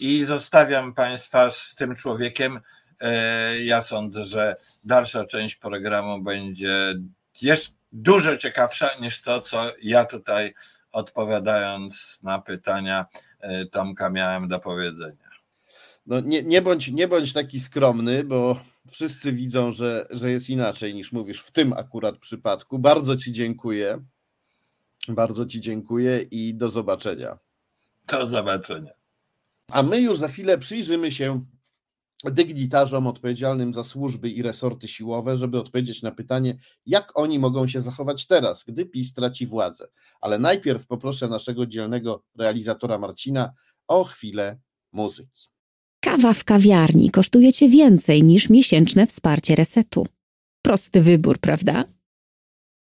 i zostawiam Państwa z tym człowiekiem. E, ja sądzę, że dalsza część programu będzie jeszcze dużo ciekawsza niż to, co ja tutaj odpowiadając na pytania Tomka miałem do powiedzenia. No nie, nie, bądź, nie bądź taki skromny, bo wszyscy widzą, że, że jest inaczej niż mówisz w tym akurat przypadku. Bardzo Ci dziękuję. Bardzo Ci dziękuję i do zobaczenia. Do zobaczenia. A my już za chwilę przyjrzymy się dygnitarzom odpowiedzialnym za służby i resorty siłowe, żeby odpowiedzieć na pytanie, jak oni mogą się zachować teraz, gdy PiS traci władzę. Ale najpierw poproszę naszego dzielnego realizatora Marcina o chwilę muzyki. Kawa w kawiarni kosztuje cię więcej niż miesięczne wsparcie resetu. Prosty wybór, prawda?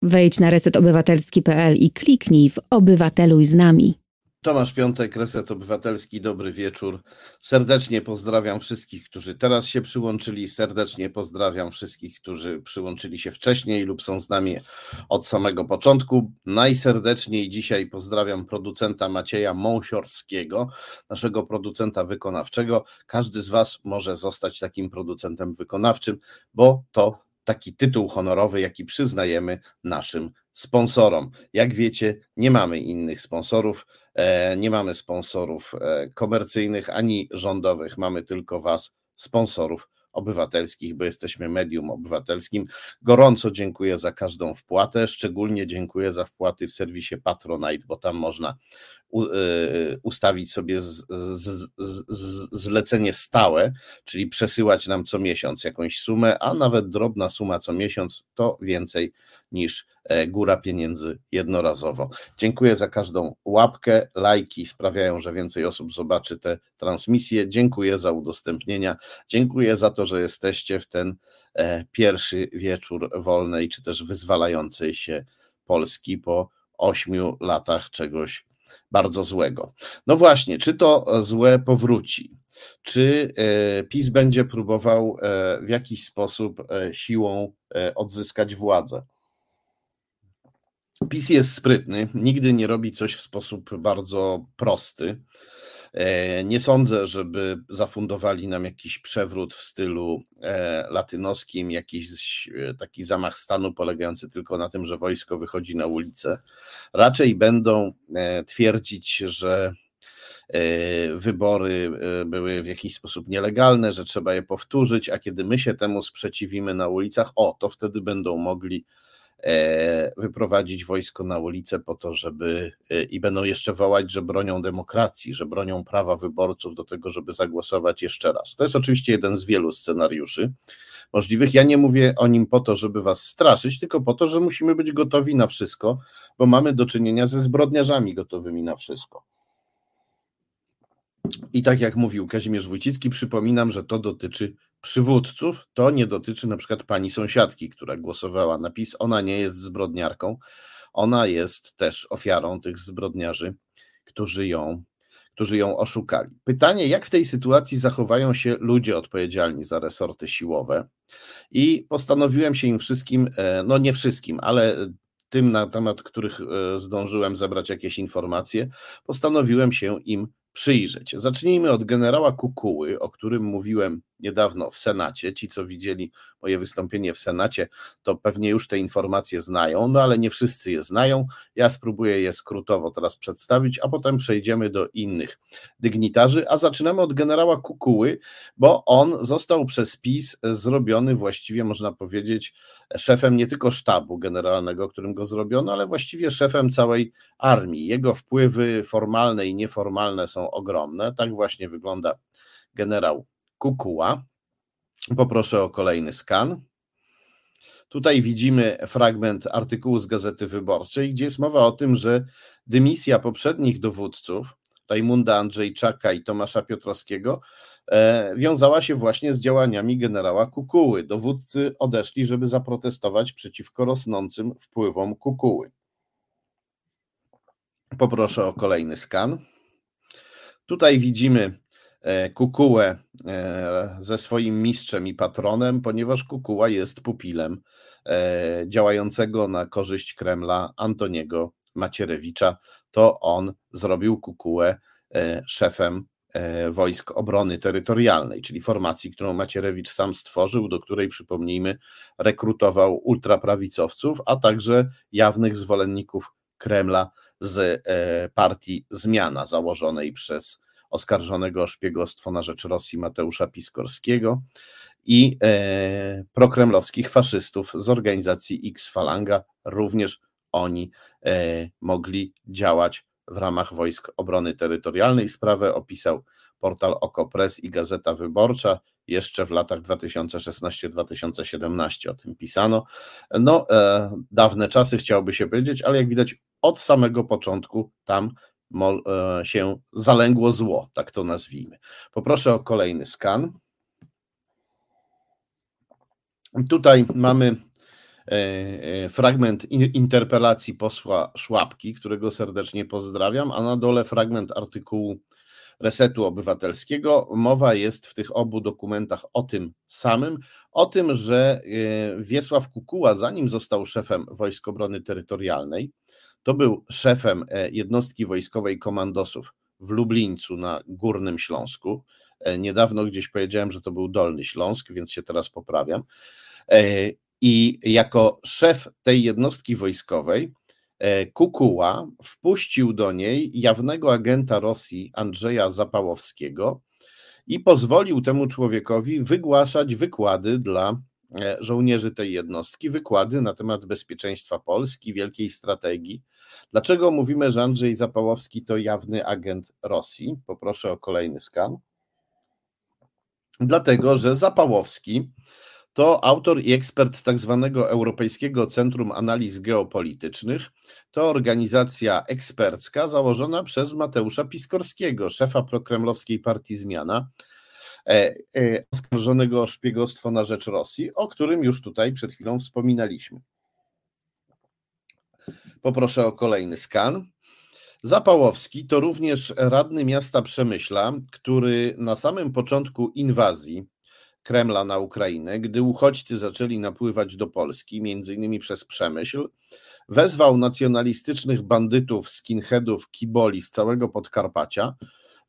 Wejdź na resetobywatelski.pl i kliknij w Obywateluj z nami. Tomasz Piątek, Reset Obywatelski, dobry wieczór. Serdecznie pozdrawiam wszystkich, którzy teraz się przyłączyli. Serdecznie pozdrawiam wszystkich, którzy przyłączyli się wcześniej lub są z nami od samego początku. Najserdeczniej dzisiaj pozdrawiam producenta Macieja Mąsiorskiego, naszego producenta wykonawczego. Każdy z Was może zostać takim producentem wykonawczym, bo to taki tytuł honorowy, jaki przyznajemy naszym sponsorom. Jak wiecie, nie mamy innych sponsorów, nie mamy sponsorów e, komercyjnych ani rządowych, mamy tylko Was, sponsorów obywatelskich, bo jesteśmy medium obywatelskim. Gorąco dziękuję za każdą wpłatę, szczególnie dziękuję za wpłaty w serwisie Patronite, bo tam można Y, ustawić sobie z, z, z, zlecenie stałe, czyli przesyłać nam co miesiąc jakąś sumę, a nawet drobna suma co miesiąc to więcej niż e, góra pieniędzy jednorazowo. Dziękuję za każdą łapkę, lajki sprawiają, że więcej osób zobaczy te transmisje. Dziękuję za udostępnienia. Dziękuję za to, że jesteście w ten e, pierwszy wieczór wolnej czy też wyzwalającej się Polski po ośmiu latach czegoś bardzo złego. No właśnie, czy to złe powróci? Czy e, PiS będzie próbował e, w jakiś sposób e, siłą odzyskać władzę? PiS jest sprytny, nigdy nie robi coś w sposób bardzo prosty. E, nie sądzę, żeby zafundowali nam jakiś przewrót w stylu e, latynoskim, jakiś e, taki zamach stanu polegający tylko na tym, że wojsko wychodzi na ulicę. Raczej będą twierdzić, że wybory były w jakiś sposób nielegalne, że trzeba je powtórzyć, a kiedy my się temu sprzeciwimy na ulicach, o, to wtedy będą mogli wyprowadzić wojsko na ulicę po to, żeby e, i będą jeszcze wołać, że bronią demokracji, że bronią prawa wyborców do tego, żeby zagłosować jeszcze raz. To jest oczywiście jeden z wielu scenariuszy możliwych. Ja nie mówię o nim po to, żeby was straszyć, tylko po to, że musimy być gotowi na wszystko, bo mamy do czynienia ze zbrodniarzami gotowymi na wszystko. I tak jak mówił Kazimierz Wójcicki, przypominam, że to dotyczy przywódców, to nie dotyczy na przykład pani sąsiadki, która głosowała na PiS. Ona nie jest zbrodniarką, ona jest też ofiarą tych zbrodniarzy, którzy ją, którzy ją oszukali. Pytanie, jak w tej sytuacji zachowają się ludzie odpowiedzialni za resorty siłowe? I postanowiłem się im wszystkim, e, no nie wszystkim, ale tym na temat których e, zdążyłem zebrać jakieś informacje, postanowiłem się im przyjrzeć. Zacznijmy od generała Kukuły, o którym mówiłem niedawno w Senacie. Ci, co widzieli moje wystąpienie w Senacie, to pewnie już te informacje znają, no ale nie wszyscy je znają. Ja spróbuję je skrótowo teraz przedstawić, a potem przejdziemy do innych dygnitarzy, a zaczynamy od generała Kukuły, bo on został przez PiS zrobiony właściwie, można powiedzieć, szefem nie tylko sztabu generalnego, którym go zrobiono, ale właściwie szefem całej armii. Jego wpływy formalne i nieformalne są ogromne. Tak właśnie wygląda generał Kukuła. Poproszę o kolejny skan. Tutaj widzimy fragment artykułu z Gazety Wyborczej, gdzie jest mowa o tym, że dymisja poprzednich dowódców, Rajmunda Andrzejczaka i Tomasza Piotrowskiego, wiązała się właśnie z działaniami generała Kukuły. Dowódcy odeszli, żeby zaprotestować przeciwko rosnącym wpływom Kukuły. Poproszę o kolejny skan. Tutaj widzimy E, Kukułę e, ze swoim mistrzem i patronem, ponieważ Kukuła jest pupilem e, działającego na korzyść Kremla Antoniego Macierewicza. To on zrobił Kukułę szefem Wojsk Obrony Terytorialnej, czyli formacji, którą Macierewicz sam stworzył, do której, przypomnijmy, rekrutował ultraprawicowców, a także jawnych zwolenników Kremla z partii Zmiana, założonej przez oskarżonego o szpiegostwo na rzecz Rosji Mateusza Piskorskiego i prokremlowskich faszystów z organizacji X Falanga. Również oni mogli działać w ramach Wojsk Obrony Terytorialnej. Sprawę opisał portal Okopres i Gazeta Wyborcza. Jeszcze w latach 2016-2017 o tym pisano. No, e, dawne czasy chciałoby się powiedzieć, ale jak widać, od samego początku tam mo, e, się zalęgło zło, tak to nazwijmy. Poproszę o kolejny skan. Tutaj mamy fragment interpelacji posła Szłapki, którego serdecznie pozdrawiam, a na dole fragment artykułu Resetu Obywatelskiego. Mowa jest w tych obu dokumentach o tym samym, o tym, że e, Wiesław Kukuła, zanim został szefem Wojsk Obrony Terytorialnej, to był szefem e, jednostki wojskowej komandosów w Lublińcu na Górnym Śląsku. E, niedawno gdzieś powiedziałem, że to był Dolny Śląsk, więc się teraz poprawiam. I jako szef tej jednostki wojskowej E, Kukuła wpuścił do niej jawnego agenta Rosji Andrzeja Zapałowskiego i pozwolił temu człowiekowi wygłaszać wykłady dla e, żołnierzy tej jednostki, wykłady na temat bezpieczeństwa Polski, wielkiej strategii. Dlaczego mówimy, że Andrzej Zapałowski to jawny agent Rosji? Poproszę o kolejny skan. Dlatego, że Zapałowski to autor i ekspert tak zwanego Europejskiego Centrum Analiz Geopolitycznych. To organizacja ekspercka założona przez Mateusza Piskorskiego, szefa prokremlowskiej partii Zmiana, e, e, oskarżonego o szpiegostwo na rzecz Rosji, o którym już tutaj przed chwilą wspominaliśmy. Poproszę o kolejny skan. Zapałowski to również radny miasta Przemyśla, który na samym początku inwazji Kremla na Ukrainę, gdy uchodźcy zaczęli napływać do Polski, między innymi przez Przemyśl, wezwał nacjonalistycznych bandytów, skinheadów, kiboli z całego Podkarpacia,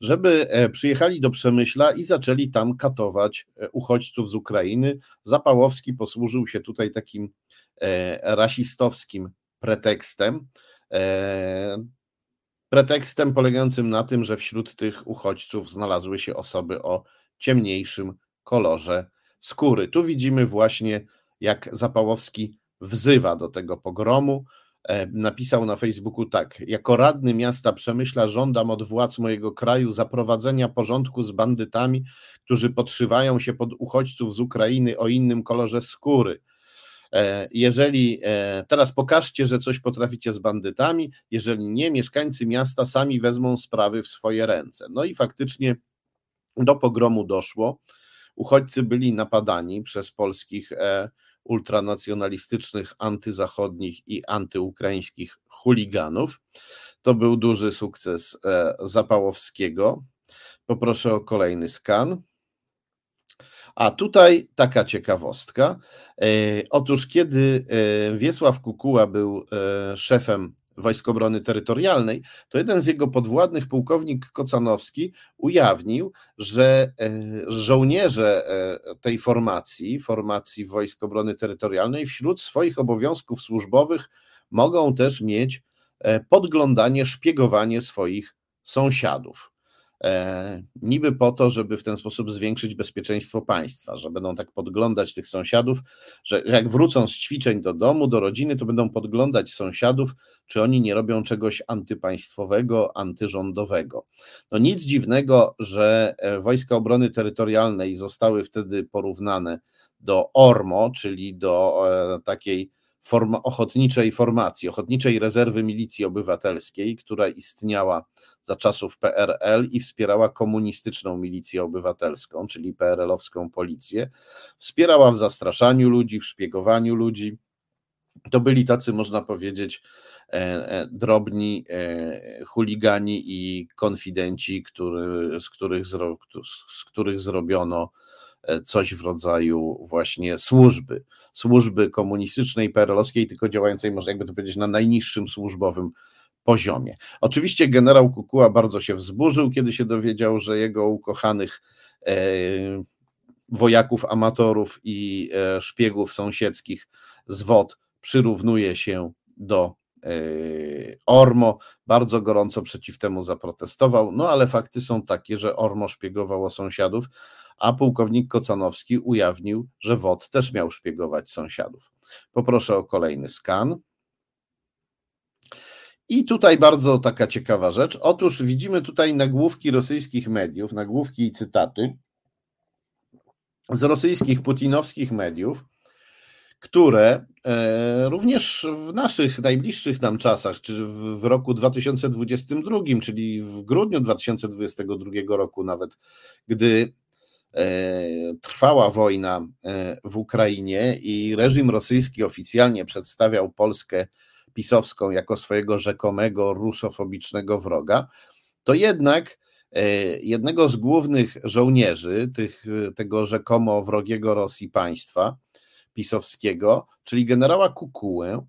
żeby e, przyjechali do Przemyśla i zaczęli tam katować e, uchodźców z Ukrainy. Zapałowski posłużył się tutaj takim e, rasistowskim pretekstem. Pretekstem polegającym na tym, że wśród tych uchodźców znalazły się osoby o ciemniejszym kolorze skóry. Tu widzimy właśnie, jak Zapałowski wzywa do tego pogromu. E, napisał na Facebooku tak: Jako radny miasta Przemyśla żądam od władz mojego kraju zaprowadzenia porządku z bandytami, którzy podszywają się pod uchodźców z Ukrainy o innym kolorze skóry. E, jeżeli e, teraz pokażcie, że coś potraficie z bandytami, jeżeli nie, mieszkańcy miasta sami wezmą sprawy w swoje ręce. No i faktycznie do pogromu doszło. Uchodźcy byli napadani przez polskich e, ultranacjonalistycznych, antyzachodnich i antyukraińskich chuliganów. To był duży sukces e, Zapałowskiego. Poproszę o kolejny skan. A tutaj taka ciekawostka. E, otóż, kiedy Wiesław Kukuła był szefem Wojsk Obrony Terytorialnej, to jeden z jego podwładnych, pułkownik Kocanowski, ujawnił, że e, żołnierze e, tej formacji, formacji Wojsk Obrony Terytorialnej, wśród swoich obowiązków służbowych mogą też mieć e, podglądanie, szpiegowanie swoich sąsiadów. E, niby po to, żeby w ten sposób zwiększyć bezpieczeństwo państwa, że będą tak podglądać tych sąsiadów, że, że, jak wrócą z ćwiczeń do domu, do rodziny, to będą podglądać sąsiadów, czy oni nie robią czegoś antypaństwowego, antyrządowego. No nic dziwnego, że e, wojska obrony terytorialnej zostały wtedy porównane do ORMO, czyli do e, takiej forma, ochotniczej formacji, ochotniczej rezerwy milicji obywatelskiej, która istniała za czasów PRL i wspierała komunistyczną milicję obywatelską, czyli PRL-owską policję. Wspierała w zastraszaniu ludzi, w szpiegowaniu ludzi. To byli tacy, można powiedzieć, e, e, drobni e, chuligani i konfidenci, który, z, których zro, z których zrobiono coś w rodzaju właśnie służby, służby komunistycznej, PRL-owskiej, tylko działającej, można jakby to powiedzieć, na najniższym służbowym poziomie. Oczywiście generał Kukuła bardzo się wzburzył, kiedy się dowiedział, że jego ukochanych e, wojaków, amatorów i e, szpiegów sąsiedzkich z przyrównuje się do Ormo bardzo gorąco przeciw temu zaprotestował, no ale fakty są takie, że Ormo szpiegowało sąsiadów, a pułkownik Kocanowski ujawnił, że WOT też miał szpiegować sąsiadów. Poproszę o kolejny skan. I tutaj bardzo taka ciekawa rzecz. Otóż widzimy tutaj nagłówki rosyjskich mediów, nagłówki i cytaty z rosyjskich putinowskich mediów, które e, również w naszych najbliższych nam czasach, czy w roku 2022, czyli w grudniu 2022 roku, nawet gdy e, trwała wojna e, w Ukrainie i reżim rosyjski oficjalnie przedstawiał Polskę pisowską jako swojego rzekomego rusofobicznego wroga, to jednak jednego z głównych żołnierzy tych, tego rzekomo wrogiego Rosji państwa, pisowskiego, czyli generała Kukułę,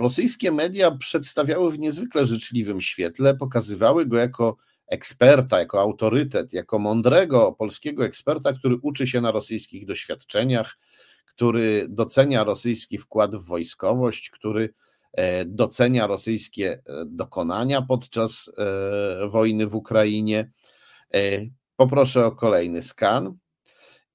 rosyjskie media przedstawiały w niezwykle życzliwym świetle, pokazywały go jako eksperta, jako autorytet, jako mądrego polskiego eksperta, który uczy się na rosyjskich doświadczeniach, który docenia rosyjski wkład w wojskowość, który e, docenia rosyjskie e, dokonania podczas e, wojny w Ukrainie. Poproszę o kolejny skan.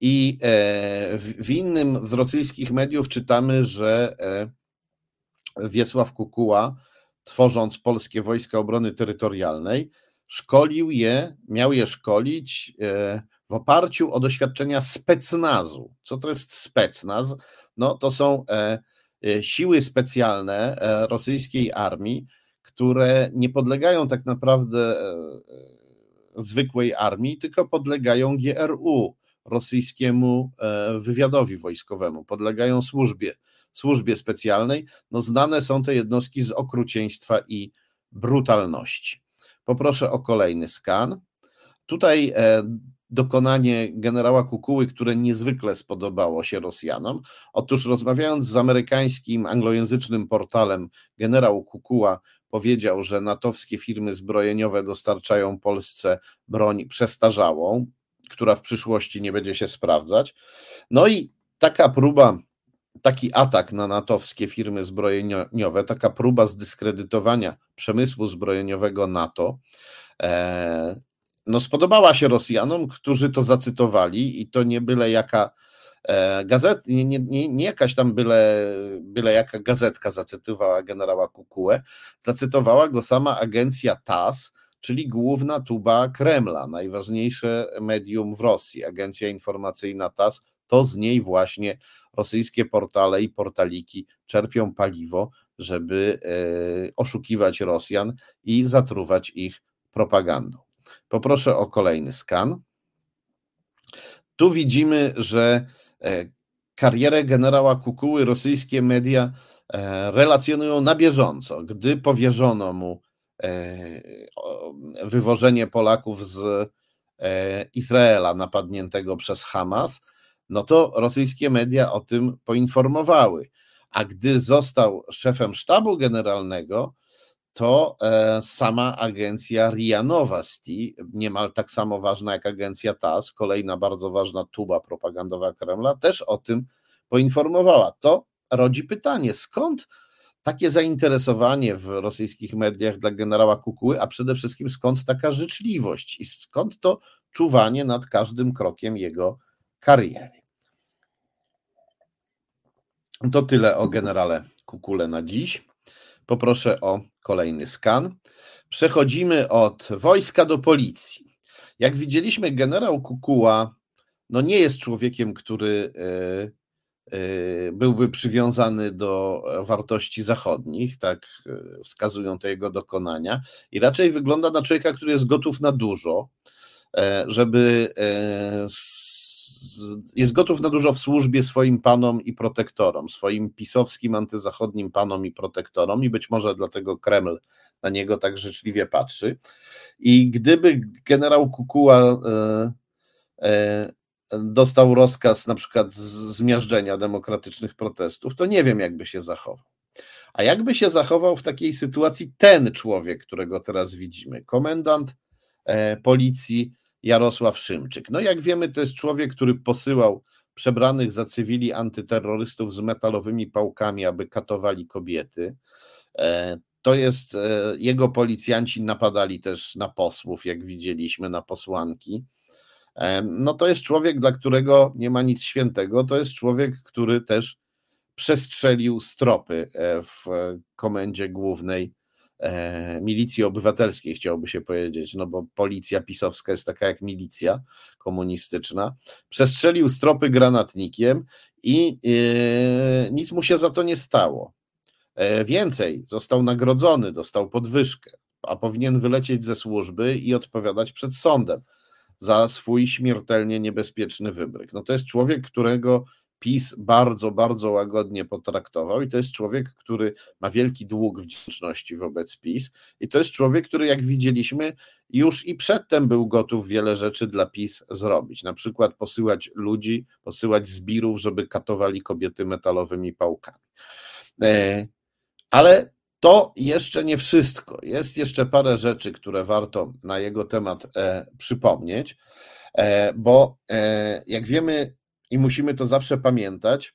I e, w innym z rosyjskich mediów czytamy, że e, Wiesław Kukuła, tworząc polskie wojska obrony terytorialnej, szkolił je, miał je szkolić e, w oparciu o doświadczenia specnazu. Co to jest specnaz? No, to są siły specjalne rosyjskiej armii, które nie podlegają tak naprawdę zwykłej armii, tylko podlegają GRU, rosyjskiemu e, wywiadowi wojskowemu, podlegają służbie, służbie specjalnej. No, znane są te jednostki z okrucieństwa i brutalności. Poproszę o kolejny skan. Tutaj e, dokonanie generała Kukuły, które niezwykle spodobało się Rosjanom. Otóż rozmawiając z amerykańskim anglojęzycznym portalem, generał Kukuła powiedział, że natowskie firmy zbrojeniowe dostarczają Polsce broń przestarzałą, która w przyszłości nie będzie się sprawdzać. No i taka próba, taki atak na natowskie firmy zbrojeniowe, taka próba zdyskredytowania przemysłu zbrojeniowego NATO, e, no spodobała się Rosjanom, którzy to zacytowali i to nie byle jaka e, gazet, nie, nie, nie, nie jakaś tam byle, byle jaka gazetka zacytowała generała Kukułę, zacytowała go sama agencja TAS, czyli główna tuba Kremla, najważniejsze medium w Rosji, agencja informacyjna TAS, to z niej właśnie rosyjskie portale i portaliki czerpią paliwo, żeby e, oszukiwać Rosjan i zatruwać ich propagandą. Poproszę o kolejny skan. Tu widzimy, że e, karierę generała Kukuły rosyjskie media e, relacjonują na bieżąco. Gdy powierzono mu wywożenie Polaków z e, Izraela napadniętego przez Hamas, no to rosyjskie media o tym poinformowały. A gdy został szefem sztabu generalnego, to e, sama agencja RIA Novosti, niemal tak samo ważna jak agencja TAS, kolejna bardzo ważna tuba propagandowa Kremla, też o tym poinformowała. To rodzi pytanie, skąd takie zainteresowanie w rosyjskich mediach dla generała Kukuły, a przede wszystkim skąd taka życzliwość i skąd to czuwanie nad każdym krokiem jego kariery. To tyle o generale Kukule na dziś. Poproszę o kolejny skan. Przechodzimy od wojska do policji. Jak widzieliśmy, generał Kukuła no nie jest człowiekiem, który e, byłby przywiązany do wartości zachodnich, tak y, wskazują te jego dokonania, i raczej wygląda na człowieka, który jest gotów na dużo, e, żeby e, jest gotów na dużo w służbie swoim panom i protektorom, swoim pisowskim antyzachodnim panom i protektorom, i być może dlatego Kreml na niego tak życzliwie patrzy. I gdyby generał Kukuła e, dostał rozkaz na przykład zmiażdżenia demokratycznych protestów, to nie wiem, jakby się zachował. A jakby się zachował w takiej sytuacji ten człowiek, którego teraz widzimy, komendant e, policji Jarosław Szymczyk. No, jak wiemy, to jest człowiek, który posyłał przebranych za cywili antyterrorystów z metalowymi pałkami, aby katowali kobiety. To jest, jego policjanci napadali też na posłów, jak widzieliśmy, na posłanki. No to jest człowiek, dla którego nie ma nic świętego, to jest człowiek, który też przestrzelił stropy w komendzie głównej E, milicji obywatelskiej, chciałoby się powiedzieć, no bo policja pisowska jest taka jak milicja komunistyczna, przestrzelił stropy granatnikiem i e, nic mu się za to nie stało. E, więcej, został nagrodzony, dostał podwyżkę, a powinien wylecieć ze służby i odpowiadać przed sądem za swój śmiertelnie niebezpieczny wybryk. No to jest człowiek, którego PiS bardzo, bardzo łagodnie potraktował i to jest człowiek, który ma wielki dług wdzięczności wobec PiS i to jest człowiek, który jak widzieliśmy już i przedtem był gotów wiele rzeczy dla PiS zrobić, na przykład posyłać ludzi, posyłać zbirów, żeby katowali kobiety metalowymi pałkami. E, ale to jeszcze nie wszystko. Jest jeszcze parę rzeczy, które warto na jego temat e, przypomnieć, e, bo jak wiemy, i musimy to zawsze pamiętać.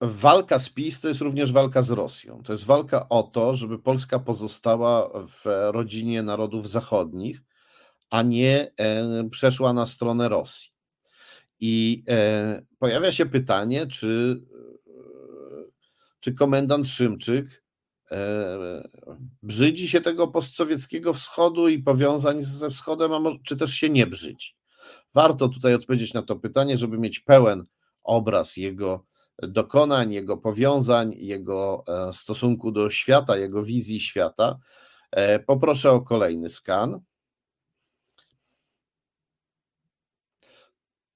Walka z PiS to jest również walka z Rosją. To jest walka o to, żeby Polska pozostała w rodzinie narodów zachodnich, a nie e, przeszła na stronę Rosji. I e, pojawia się pytanie, czy, czy komendant Szymczyk e, brzydzi się tego postsowieckiego wschodu i powiązań ze wschodem, a czy też się nie brzydzi. Warto tutaj odpowiedzieć na to pytanie, żeby mieć pełen obraz jego dokonań, jego powiązań, jego e, stosunku do świata, jego wizji świata. E, poproszę o kolejny skan.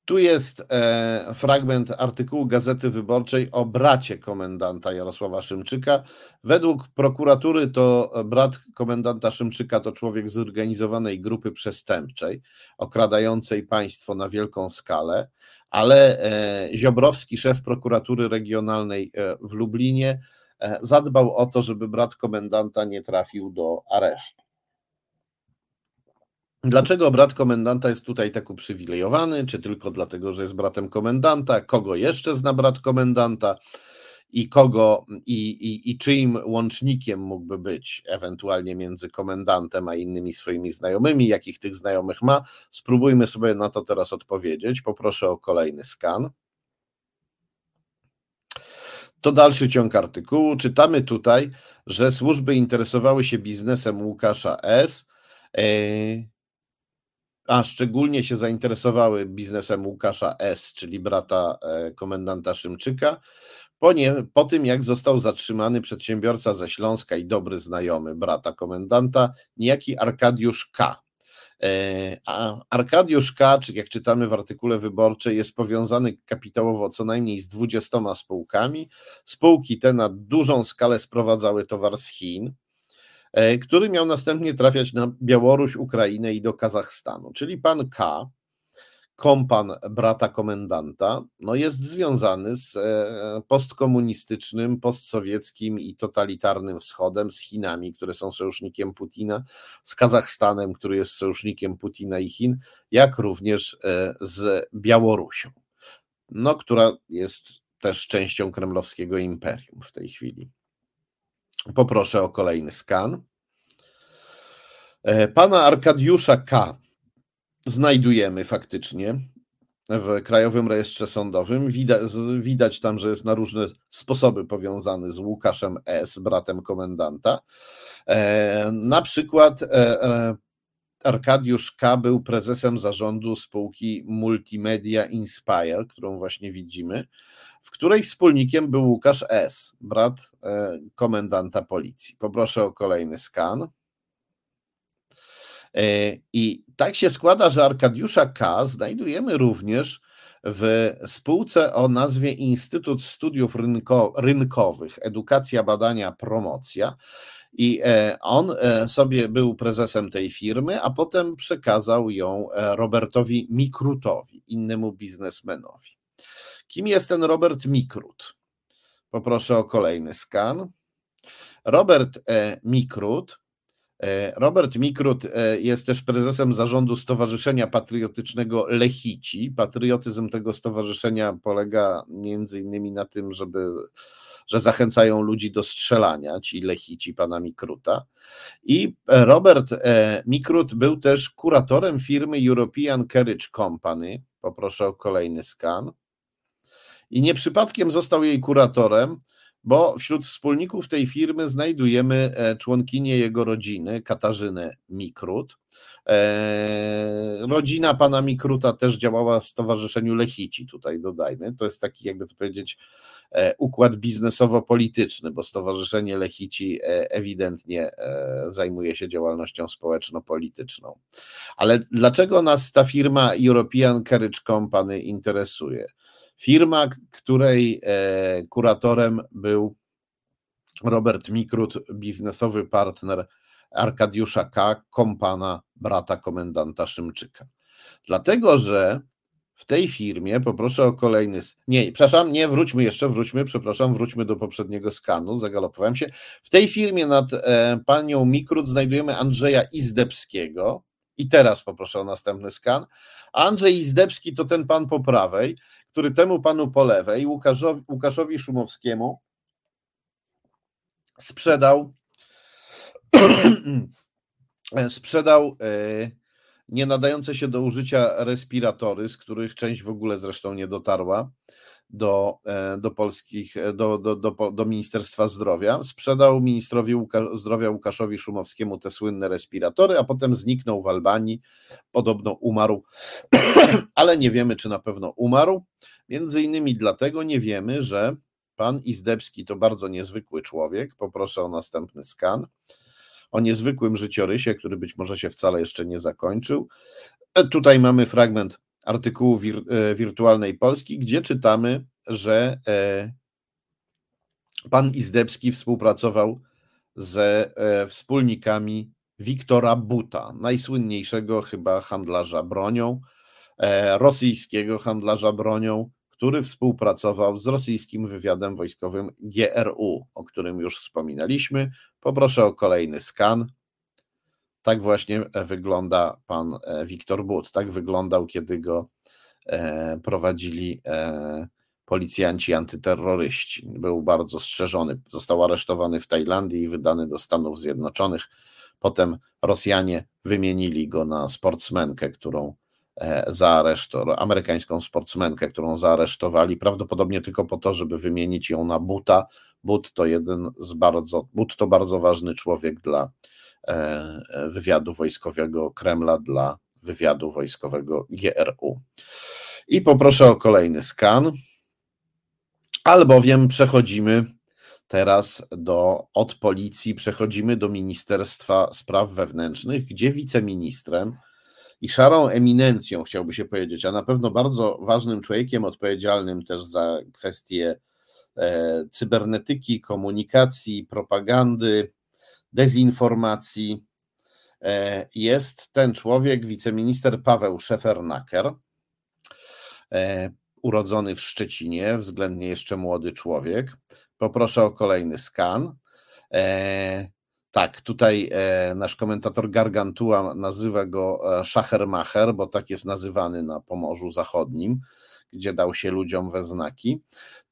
Tu jest e, fragment artykułu Gazety Wyborczej o bracie komendanta Jarosława Szymczyka. Według prokuratury to brat komendanta Szymczyka to człowiek zorganizowanej grupy przestępczej, okradającej państwo na wielką skalę, ale e, Ziobrowski, szef prokuratury regionalnej e, w Lublinie, zadbał o to, żeby brat komendanta nie trafił do aresztu. Dlaczego brat komendanta jest tutaj tak uprzywilejowany? Czy tylko dlatego, że jest bratem komendanta? Kogo jeszcze zna brat komendanta? I kogo i, i, i czyim łącznikiem mógłby być ewentualnie między komendantem a innymi swoimi znajomymi? Jakich tych znajomych ma? Spróbujmy sobie na to teraz odpowiedzieć. Poproszę o kolejny skan. To dalszy ciąg artykułu. Czytamy tutaj, że służby interesowały się biznesem Łukasza S. Yy, a szczególnie się zainteresowały biznesem Łukasza S., czyli brata e, komendanta Szymczyka, po, nie, po tym jak został zatrzymany przedsiębiorca ze Śląska i dobry znajomy brata komendanta, niejaki Arkadiusz K. E, a Arkadiusz K., czy jak czytamy w artykule wyborczej, jest powiązany kapitałowo co najmniej z 20 spółkami. Spółki te na dużą skalę sprowadzały towar z Chin. E, który miał następnie trafiać na Białoruś, Ukrainę i do Kazachstanu. Czyli pan K., kompan brata komendanta, no jest związany z e, postkomunistycznym, postsowieckim i totalitarnym wschodem, z Chinami, które są sojusznikiem Putina, z Kazachstanem, który jest sojusznikiem Putina i Chin, jak również e, z Białorusią, no, która jest też częścią kremlowskiego imperium w tej chwili. Poproszę o kolejny skan. E, pana Arkadiusza K. znajdujemy faktycznie w Krajowym Rejestrze Sądowym. Widać, widać tam, że jest na różne sposoby powiązany z Łukaszem S., bratem komendanta. E, na przykład e, Arkadiusz K. był prezesem zarządu spółki Multimedia Inspire, którą właśnie widzimy w której wspólnikiem był Łukasz S., brat e, komendanta policji. Poproszę o kolejny skan. E, I tak się składa, że Arkadiusza K. znajdujemy również w spółce o nazwie Instytut Studiów Rynko, Rynkowych, Edukacja, Badania, Promocja. I e, on sobie był prezesem tej firmy, a potem przekazał ją Robertowi Mikrutowi, innemu biznesmenowi. Kim jest ten Robert Mikrut? Poproszę o kolejny skan. Robert e, Mikrut. E, Robert Mikrut e, jest też prezesem zarządu Stowarzyszenia Patriotycznego Lechici. Patriotyzm tego stowarzyszenia polega między innymi na tym, żeby że zachęcają ludzi do strzelania, ci lechici pana Mikruta. I Robert Mikrut był też kuratorem firmy European Carriage Company. Poproszę o kolejny skan. I nie przypadkiem został jej kuratorem, bo wśród wspólników tej firmy znajdujemy członkinię jego rodziny, Katarzynę Mikrut. E, rodzina pana Mikruta też działała w Stowarzyszeniu Lechici, tutaj dodajmy. To jest taki, jakby to powiedzieć, e, układ biznesowo-polityczny, bo Stowarzyszenie Lechici e, ewidentnie zajmuje się działalnością społeczno-polityczną. Ale dlaczego nas ta firma European Carriage Company interesuje? Firma, której kuratorem był Robert Mikrut, biznesowy partner Arkadiusza K., kompana brata komendanta Szymczyka. Dlatego, że w tej firmie, poproszę o kolejny. Nie, przepraszam, nie, wróćmy jeszcze, wróćmy, przepraszam, wróćmy do poprzedniego skanu, zagalopowałem się. W tej firmie nad e, panią Mikrut znajdujemy Andrzeja Izdebskiego. I teraz poproszę o następny skan. Andrzej Izdebski to ten pan po prawej, który temu panu po lewej, Łukaszowi, Łukaszowi Szumowskiemu, sprzedał sprzedał e, nie nadające się do użycia respiratory, z których część w ogóle zresztą nie dotarła do, e, do polskich, e, do, do, do, do Ministerstwa Zdrowia. Sprzedał ministrowi Łuka, zdrowia Łukaszowi Szumowskiemu te słynne respiratory, a potem zniknął w Albanii. Podobno umarł, ale nie wiemy, czy na pewno umarł. Między innymi dlatego nie wiemy, że pan Izdebski to bardzo niezwykły człowiek. Poproszę o następny skan o niezwykłym życiorysie, który być może się wcale jeszcze nie zakończył. E, tutaj mamy fragment artykułu wir, e, Wirtualnej Polski, gdzie czytamy, że e, pan Izdebski współpracował ze wspólnikami Wiktora Buta, najsłynniejszego chyba handlarza bronią, rosyjskiego handlarza bronią, który współpracował z rosyjskim wywiadem wojskowym GRU, o którym już wspominaliśmy. Poproszę o kolejny skan. Tak właśnie wygląda pan e, Wiktor But. Tak wyglądał, kiedy go e, prowadzili e, policjanci antyterroryści. Był bardzo strzeżony. Został aresztowany w Tajlandii i wydany do Stanów Zjednoczonych. Potem Rosjanie wymienili go na sportsmenkę, którą zaaresztowali, amerykańską sportsmenkę, którą zaaresztowali, prawdopodobnie tylko po to, żeby wymienić ją na buta, But to jeden z bardzo, But to bardzo ważny człowiek dla e, wywiadu wojskowego Kremla, dla wywiadu wojskowego GRU. I poproszę o kolejny skan, albowiem przechodzimy teraz do, od policji, przechodzimy do Ministerstwa Spraw Wewnętrznych, gdzie wiceministrem i szarą eminencją, chciałby się powiedzieć, a na pewno bardzo ważnym człowiekiem odpowiedzialnym też za kwestie E, cybernetyki, komunikacji, propagandy, dezinformacji e, jest ten człowiek, wiceminister Paweł Szefernaker, e, urodzony w Szczecinie, względnie jeszcze młody człowiek. Poproszę o kolejny skan. Tak, tutaj nasz komentator Gargantua nazywa go Schachermacher, bo tak jest nazywany na Pomorzu Zachodnim, gdzie dał się ludziom we znaki.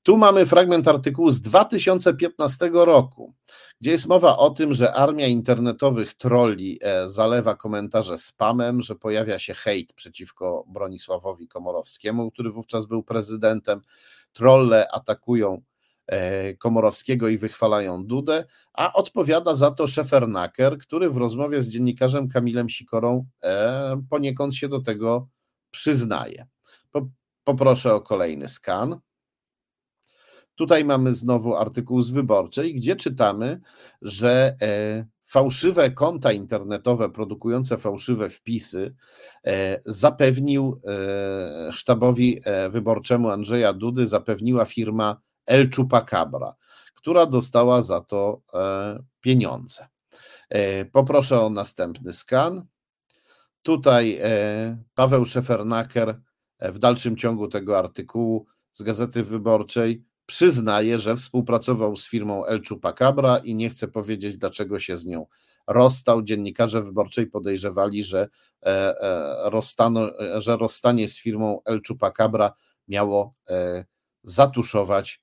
Tu mamy fragment artykułu z 2015 roku, gdzie jest mowa o tym, że armia internetowych trolli e, zalewa komentarze spamem, że pojawia się hejt przeciwko Bronisławowi Komorowskiemu, który wówczas był prezydentem. Trolle atakują e, Komorowskiego i wychwalają Dudę, a odpowiada za to Szefernaker, który w rozmowie z dziennikarzem Kamilem Sikorą e, poniekąd się do tego przyznaje. Poproszę o kolejny skan. Tutaj mamy znowu artykuł z wyborczej, gdzie czytamy, że e, fałszywe konta internetowe produkujące fałszywe wpisy e, zapewnił e, sztabowi wyborczemu Andrzeja Dudy, zapewniła firma El Chupacabra, która dostała za to pieniądze. Poproszę o następny skan. Tutaj Paweł Szefernaker w dalszym ciągu tego artykułu z Gazety Wyborczej przyznaje, że współpracował z firmą El Chupacabra i nie chce powiedzieć, dlaczego się z nią rozstał. Dziennikarze wyborczej podejrzewali, że, e, e, rozstano, e, że rozstanie z firmą El Chupacabra miało zatuszować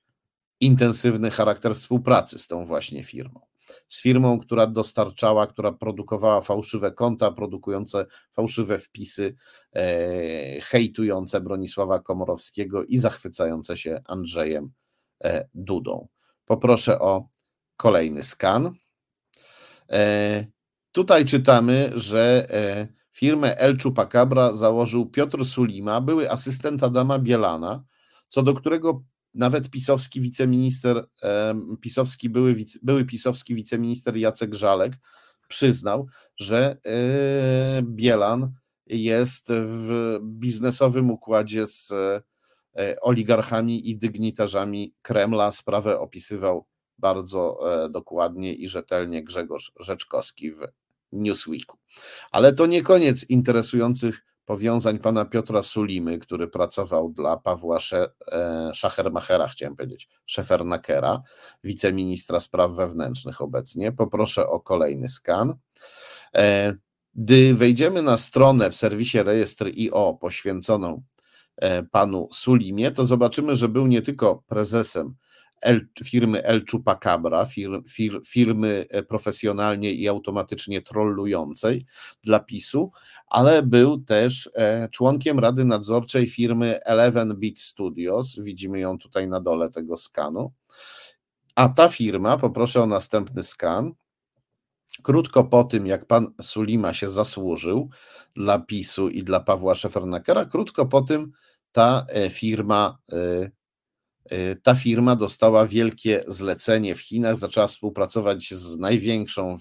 intensywny charakter współpracy z tą właśnie firmą. Z firmą, która dostarczała, która produkowała fałszywe konta, produkujące fałszywe wpisy, e, hejtujące Bronisława Komorowskiego i zachwycające się Andrzejem e, Dudą. Poproszę o kolejny skan. E, tutaj czytamy, że e, firmę El Chupacabra założył Piotr Sulima, były asystent Adama Bielana, co do którego nawet pisowski wiceminister, pisowski, były, były pisowski wiceminister Jacek Żalek przyznał, że e, Bielan jest w biznesowym układzie z oligarchami i dygnitarzami Kremla. Sprawę opisywał bardzo e, dokładnie i rzetelnie Grzegorz Rzeczkowski w Newsweeku. Ale to nie koniec interesujących powiązań pana Piotra Sulimy, który pracował dla Pawła e, Schachermachera, chciałem powiedzieć, Szefernakera, wiceministra spraw wewnętrznych obecnie. Poproszę o kolejny skan. E, gdy wejdziemy na stronę w serwisie rejestr.io poświęconą panu Sulimie, to zobaczymy, że był nie tylko prezesem El, firmy El Chupacabra, fir, fir, firmy e, profesjonalnie i automatycznie trollującej dla PiSu, ale był też e, członkiem rady nadzorczej firmy Eleven Beat Studios. Widzimy ją tutaj na dole tego skanu. A ta firma, poproszę o następny skan, krótko po tym, jak pan Sulima się zasłużył dla PiSu i dla Pawła Szefernakera, krótko po tym ta e, firma Y, ta firma dostała wielkie zlecenie w Chinach, zaczęła współpracować z największą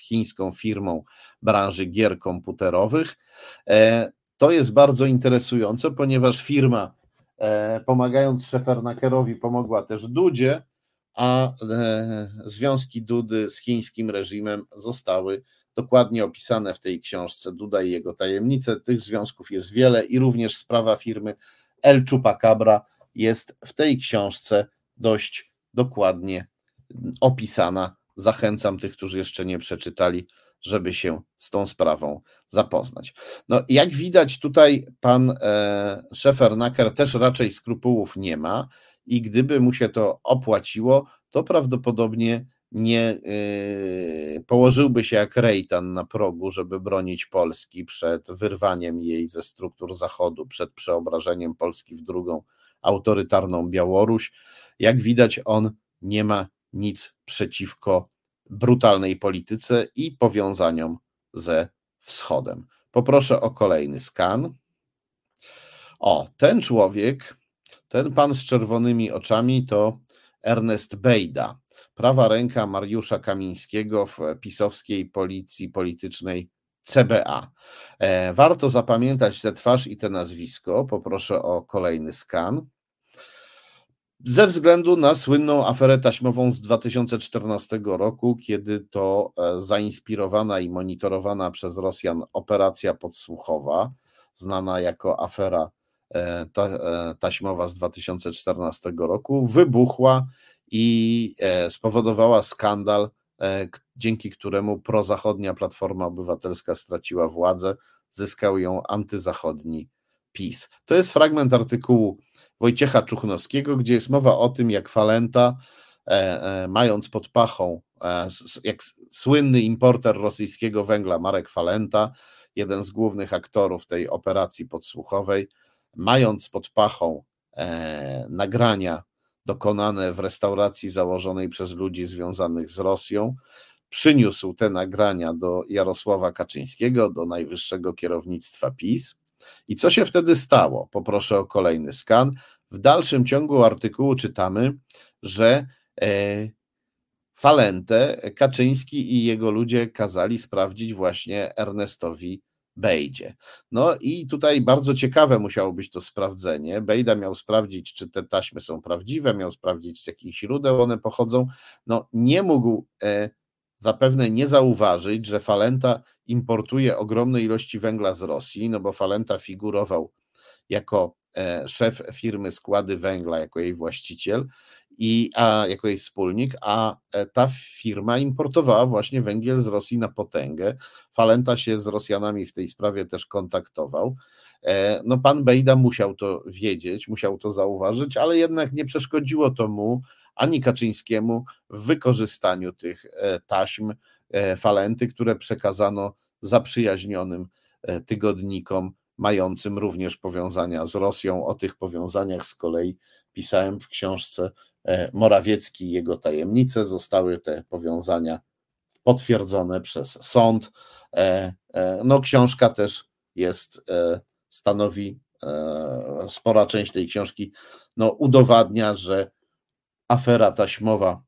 chińską firmą branży gier komputerowych. E, to jest bardzo interesujące, ponieważ firma, e, pomagając Szefernakerowi, pomogła też Dudzie, a e, związki Dudy z chińskim reżimem zostały dokładnie opisane w tej książce Duda i jego tajemnice. Tych związków jest wiele i również sprawa firmy El Chupacabra jest w tej książce dość dokładnie opisana. Zachęcam tych, którzy jeszcze nie przeczytali, żeby się z tą sprawą zapoznać. No, jak widać, tutaj pan e, Szefernaker też raczej skrupułów nie ma i gdyby mu się to opłaciło, to prawdopodobnie nie y, położyłby się jak Rejtan na progu, żeby bronić Polski przed wyrwaniem jej ze struktur Zachodu, przed przeobrażeniem Polski w drugą autorytarną Białoruś. Jak widać, on nie ma nic przeciwko brutalnej polityce i powiązaniom ze wschodem. Poproszę o kolejny skan. O, ten człowiek, ten pan z czerwonymi oczami to Ernest Bejda, prawa ręka Mariusza Kamińskiego w pisowskiej policji politycznej CBA. E, warto zapamiętać tę twarz i te nazwisko. Poproszę o kolejny skan. Ze względu na słynną aferę taśmową z 2014 roku, kiedy to e, zainspirowana i monitorowana przez Rosjan operacja podsłuchowa, znana jako afera e, taśmowa z 2014 roku, wybuchła i spowodowała skandal E, dzięki któremu prozachodnia Platforma Obywatelska straciła władzę, zyskał ją antyzachodni PiS. To jest fragment artykułu Wojciecha Czuchnowskiego, gdzie jest mowa o tym, jak Falenta, e, e, mając pod pachą, jak słynny importer rosyjskiego węgla Marek Falenta, jeden z głównych aktorów tej operacji podsłuchowej, mając pod pachą nagrania dokonane w restauracji założonej przez ludzi związanych z Rosją, przyniósł te nagrania do Jarosława Kaczyńskiego, do najwyższego kierownictwa PiS. I co się wtedy stało? Poproszę o kolejny skan. W dalszym ciągu artykułu czytamy, że e, Falentę Kaczyński i jego ludzie kazali sprawdzić właśnie Ernestowi Bejdzie. No i tutaj bardzo ciekawe musiało być to sprawdzenie. Bejda miał sprawdzić, czy te taśmy są prawdziwe, miał sprawdzić, z jakich źródeł one pochodzą. No nie mógł e, zapewne nie zauważyć, że Falenta importuje ogromne ilości węgla z Rosji, no bo Falenta figurował jako e, szef firmy Składy Węgla, jako jej właściciel i, a, jako jej wspólnik, a ta firma importowała właśnie węgiel z Rosji na potęgę. Falenta się z Rosjanami w tej sprawie też kontaktował. No, pan Bejda musiał to wiedzieć, musiał to zauważyć, ale jednak nie przeszkodziło to mu ani Kaczyńskiemu w wykorzystaniu tych taśm Falenty, które przekazano zaprzyjaźnionym tygodnikom mającym również powiązania z Rosją. O tych powiązaniach z kolei pisałem w książce e, Morawiecki i jego tajemnice. Zostały te powiązania potwierdzone przez sąd. E, e, no, książka też jest, stanowi, spora część tej książki no, udowadnia, że afera taśmowa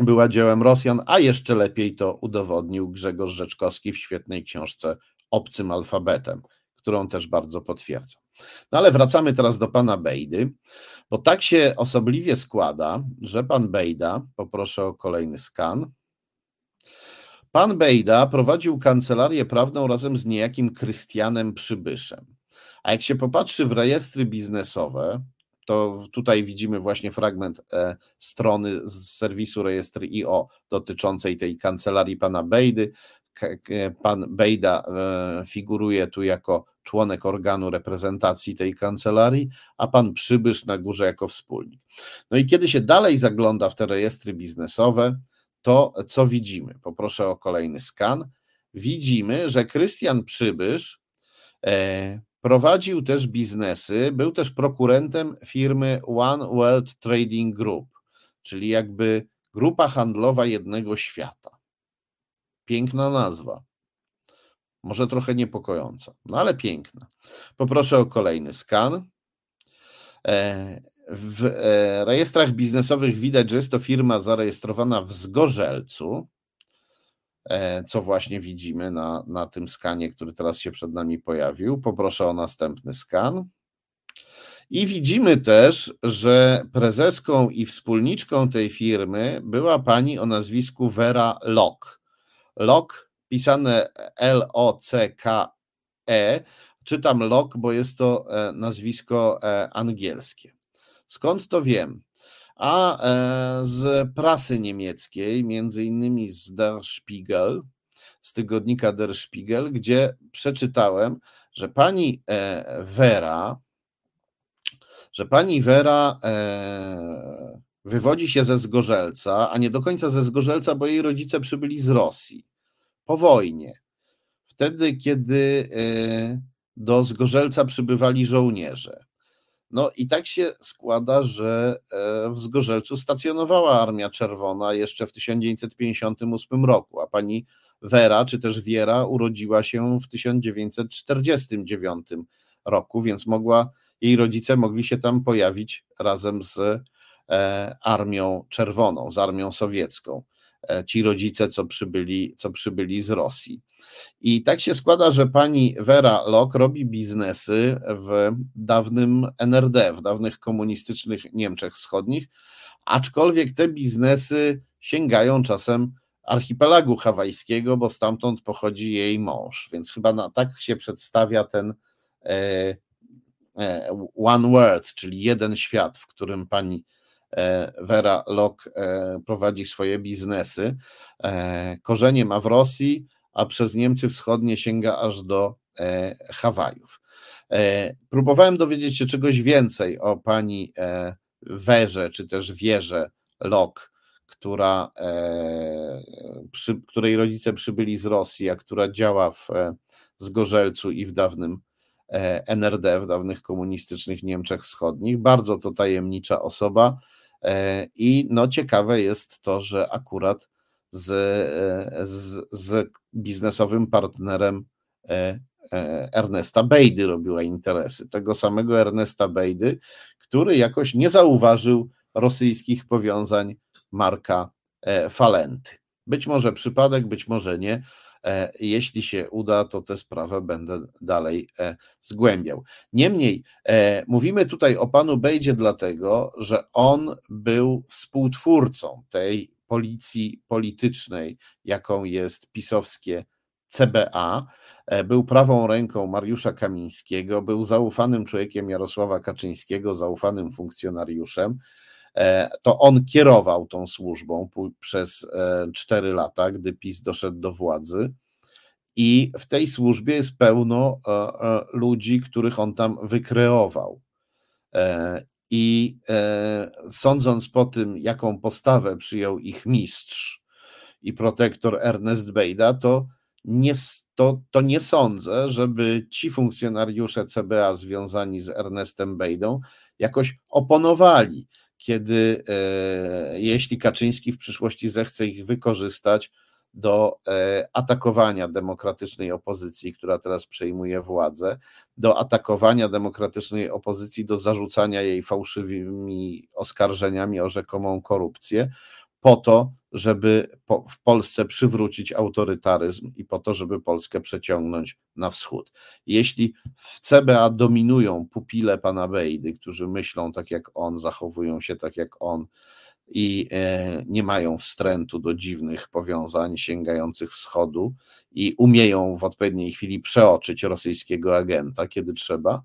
była dziełem Rosjan, a jeszcze lepiej to udowodnił Grzegorz Rzeczkowski w świetnej książce Obcym alfabetem którą też bardzo potwierdzam. No ale wracamy teraz do pana Bejdy, bo tak się osobliwie składa, że pan Bejda, poproszę o kolejny skan. Pan Bejda prowadził kancelarię prawną razem z niejakim Krystianem Przybyszem. A jak się popatrzy w rejestry biznesowe, to tutaj widzimy właśnie fragment e, strony z serwisu rejestry IO dotyczącej tej kancelarii pana Bejdy. Pan Bejda e, figuruje tu jako członek organu reprezentacji tej kancelarii, a pan Przybysz na górze jako wspólnik. No i kiedy się dalej zagląda w te rejestry biznesowe, to co widzimy? Poproszę o kolejny skan. Widzimy, że Krystian Przybysz e, prowadził też biznesy, był też prokurentem firmy One World Trading Group, czyli jakby grupa handlowa jednego świata. Piękna nazwa. Może trochę niepokojąca, no ale piękna. Poproszę o kolejny skan. E, w e, rejestrach biznesowych widać, że jest to firma zarejestrowana w Zgorzelcu, e, co właśnie widzimy na, na tym skanie, który teraz się przed nami pojawił. Poproszę o następny skan. I widzimy też, że prezeską i wspólniczką tej firmy była pani o nazwisku Vera Lock. Lock pisane L-O-C-K-E. Czytam Lok, bo jest to e, nazwisko e, angielskie. Skąd to wiem? A e, z prasy niemieckiej, między innymi z Der Spiegel, z tygodnika Der Spiegel, gdzie przeczytałem, że pani Vera, że pani Vera wywodzi się ze Zgorzelca, a nie do końca ze Zgorzelca, bo jej rodzice przybyli z Rosji po wojnie, wtedy, kiedy e, do Zgorzelca przybywali żołnierze. No i tak się składa, że e, w Zgorzelcu stacjonowała Armia Czerwona jeszcze w 1958 roku, a pani Wera, czy też Wiera, urodziła się w 1949 roku, więc mogła, jej rodzice mogli się tam pojawić razem z e, Armią Czerwoną, z Armią Sowiecką. E, ci rodzice, co przybyli, co przybyli z Rosji. I tak się składa, że pani Vera Lok robi biznesy w dawnym NRD, w dawnych komunistycznych Niemczech Wschodnich, aczkolwiek te biznesy sięgają czasem archipelagu hawajskiego, bo stamtąd pochodzi jej mąż, więc chyba na, tak się przedstawia ten e, e, one world, czyli jeden świat, w którym pani Vera Lok e, prowadzi swoje biznesy. E, korzenie ma w Rosji, a przez Niemcy Wschodnie sięga aż do Hawajów. Próbowałem dowiedzieć się czegoś więcej o pani Werze, czy też Wierze Lok, która, przy, której rodzice przybyli z Rosji, a która działa w Zgorzelcu i w dawnym NRD, w dawnych komunistycznych Niemczech Wschodnich. Bardzo to tajemnicza osoba. E, I no ciekawe jest to, że akurat z, e, z, z biznesowym partnerem e, Ernesta Bejdy robiła interesy. Tego samego Ernesta Bejdy, który jakoś nie zauważył rosyjskich powiązań Marka Falenty. Być może przypadek, być może nie. E, jeśli się uda, to tę sprawę będę dalej e, zgłębiał. Niemniej, e, mówimy tutaj o panu Bejdzie, dlatego, że on był współtwórcą tej policji politycznej, jaką jest pisowskie CBA. Był prawą ręką Mariusza Kamińskiego, był zaufanym człowiekiem Jarosława Kaczyńskiego, zaufanym funkcjonariuszem. To on kierował tą służbą przez cztery lata, gdy PiS doszedł do władzy. I w tej służbie jest pełno ludzi, których on tam wykreował. I sądząc po tym, jaką postawę przyjął ich mistrz i protektor Ernest Bejda, to nie, to, to nie sądzę, żeby ci funkcjonariusze CBA związani z Ernestem Bejdą jakoś oponowali, kiedy e, jeśli Kaczyński w przyszłości zechce ich wykorzystać do e, atakowania demokratycznej opozycji, która teraz przejmuje władzę, do atakowania demokratycznej opozycji, do zarzucania jej fałszywymi oskarżeniami o rzekomą korupcję, po to, żeby po, w Polsce przywrócić autorytaryzm i po to, żeby Polskę przeciągnąć na wschód. Jeśli w CBA dominują pupile pana Bejdy, którzy myślą tak jak on, zachowują się tak jak on i e, nie mają wstrętu do dziwnych powiązań sięgających wschodu i umieją w odpowiedniej chwili przeoczyć rosyjskiego agenta, kiedy trzeba,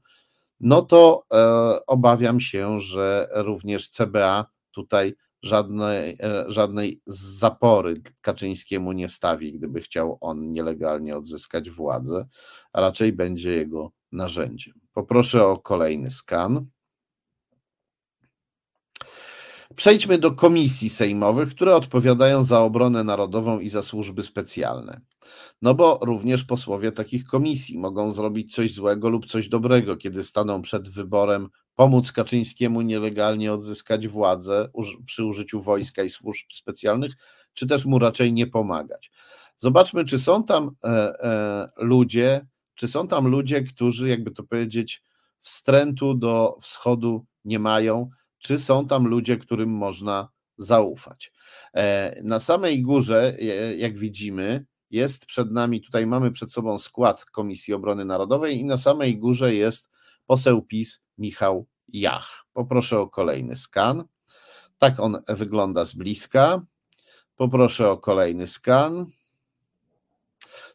no to e, obawiam się, że również CBA tutaj żadnej, e, żadnej zapory Kaczyńskiemu nie stawi, gdyby chciał on nielegalnie odzyskać władzę, a raczej będzie jego narzędziem. Poproszę o kolejny skan. Przejdźmy do komisji sejmowych, które odpowiadają za obronę narodową i za służby specjalne. No bo również posłowie takich komisji mogą zrobić coś złego lub coś dobrego, kiedy staną przed wyborem pomóc Kaczyńskiemu nielegalnie odzyskać władzę przy użyciu wojska i służb specjalnych, czy też mu raczej nie pomagać. Zobaczmy, czy są tam e, e, ludzie, czy są tam ludzie, którzy, jakby to powiedzieć, wstrętu do wschodu nie mają, czy są tam ludzie, którym można zaufać. E, na samej górze, jak widzimy, jest przed nami, tutaj mamy przed sobą skład Komisji Obrony Narodowej i na samej górze jest poseł PiS Michał Jach. Poproszę o kolejny skan. Tak on wygląda z bliska. Poproszę o kolejny skan.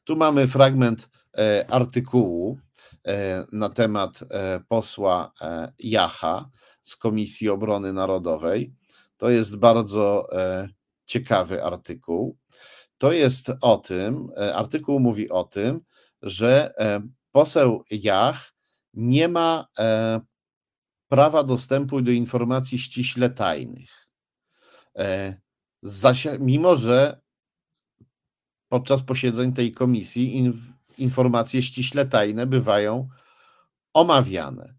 Tu mamy fragment e, artykułu e, na temat e, posła Jacha z Komisji Obrony Narodowej. To jest bardzo ciekawy artykuł. To jest o tym, artykuł mówi o tym, że poseł Jach nie ma e, prawa dostępu do informacji ściśle tajnych. E, mimo, że podczas posiedzeń tej komisji informacje ściśle tajne bywają omawiane.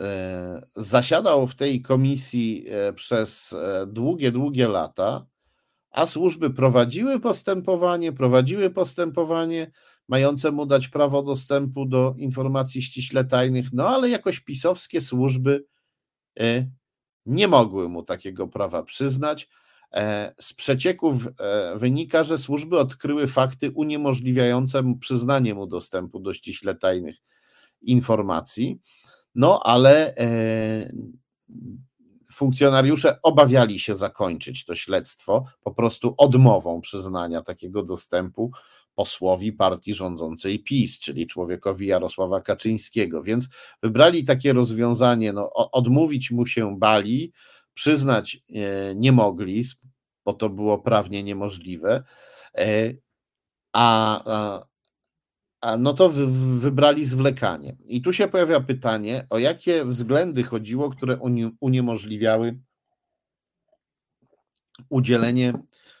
E, zasiadał w tej komisji przez długie, długie lata, a służby prowadziły postępowanie, prowadziły postępowanie, mające mu dać prawo dostępu do informacji ściśle tajnych, no ale jakoś pisowskie służby e, nie mogły mu takiego prawa przyznać. E, z przecieków e, wynika, że służby odkryły fakty uniemożliwiające mu przyznanie mu dostępu do ściśle tajnych informacji, no ale funkcjonariusze obawiali się zakończyć to śledztwo po prostu odmową przyznania takiego dostępu posłowi partii rządzącej PiS, czyli człowiekowi Jarosława Kaczyńskiego. Więc wybrali takie rozwiązanie, no, odmówić mu się bali, przyznać e, nie mogli, bo to było prawnie niemożliwe, e, a no to wy, wybrali zwlekanie. I tu się pojawia pytanie, o jakie względy chodziło, które uniemożliwiały udzielenie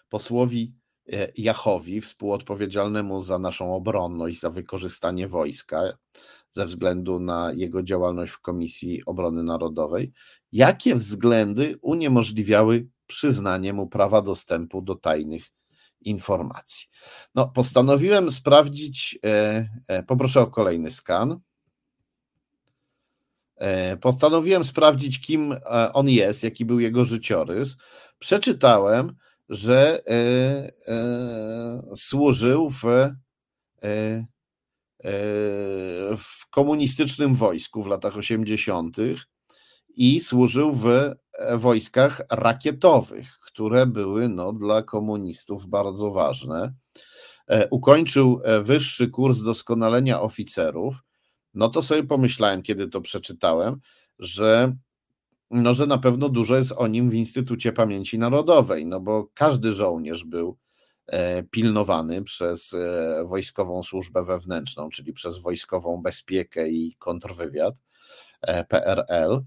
posłowi E, Jachowi, współodpowiedzialnemu za naszą obronność, za wykorzystanie wojska ze względu na jego działalność w Komisji Obrony Narodowej, jakie względy uniemożliwiały przyznanie mu prawa dostępu do tajnych informacji. No, postanowiłem sprawdzić, e, e, poproszę o kolejny skan. Postanowiłem sprawdzić, kim on jest, jaki był jego życiorys. Przeczytałem, że e, e, służył w, e, w komunistycznym wojsku w latach 80. i służył w wojskach rakietowych, które były no, dla komunistów bardzo ważne. Ukończył wyższy kurs doskonalenia oficerów. No to sobie pomyślałem, kiedy to przeczytałem, że no, że na pewno dużo jest o nim w Instytucie Pamięci Narodowej, no bo każdy żołnierz był e, pilnowany przez e, wojskową służbę wewnętrzną, czyli przez wojskową bezpiekę i kontrwywiad PRL.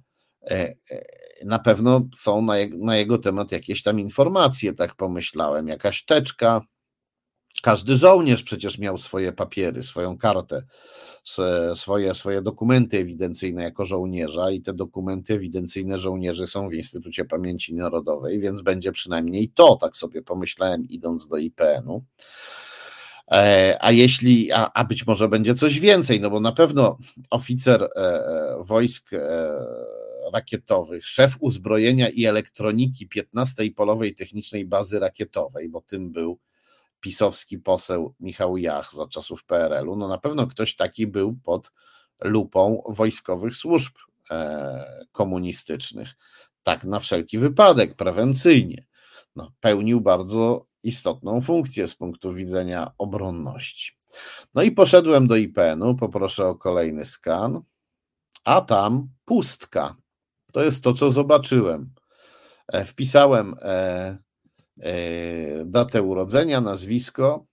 Na pewno są na, na jego temat jakieś tam informacje, tak pomyślałem, jakaś teczka. Każdy żołnierz przecież miał swoje papiery, swoją kartę swoje, swoje dokumenty ewidencyjne jako żołnierza i te dokumenty ewidencyjne żołnierzy są w Instytucie Pamięci Narodowej, więc będzie przynajmniej to, tak sobie pomyślałem, idąc do IPN-u. E, a jeśli, a, a być może będzie coś więcej, no bo na pewno oficer e, e, wojsk rakietowych, szef uzbrojenia i elektroniki 15 Polowej Technicznej Bazy Rakietowej, bo tym był pisowski poseł Michał Jach za czasów PRL-u, no na pewno ktoś taki był pod lupą wojskowych służb e, komunistycznych. Tak na wszelki wypadek, prewencyjnie. No, pełnił bardzo istotną funkcję z punktu widzenia obronności. No i poszedłem do IPN-u, poproszę o kolejny skan, a tam pustka. To jest to, co zobaczyłem. E, wpisałem e, E, datę urodzenia, nazwisko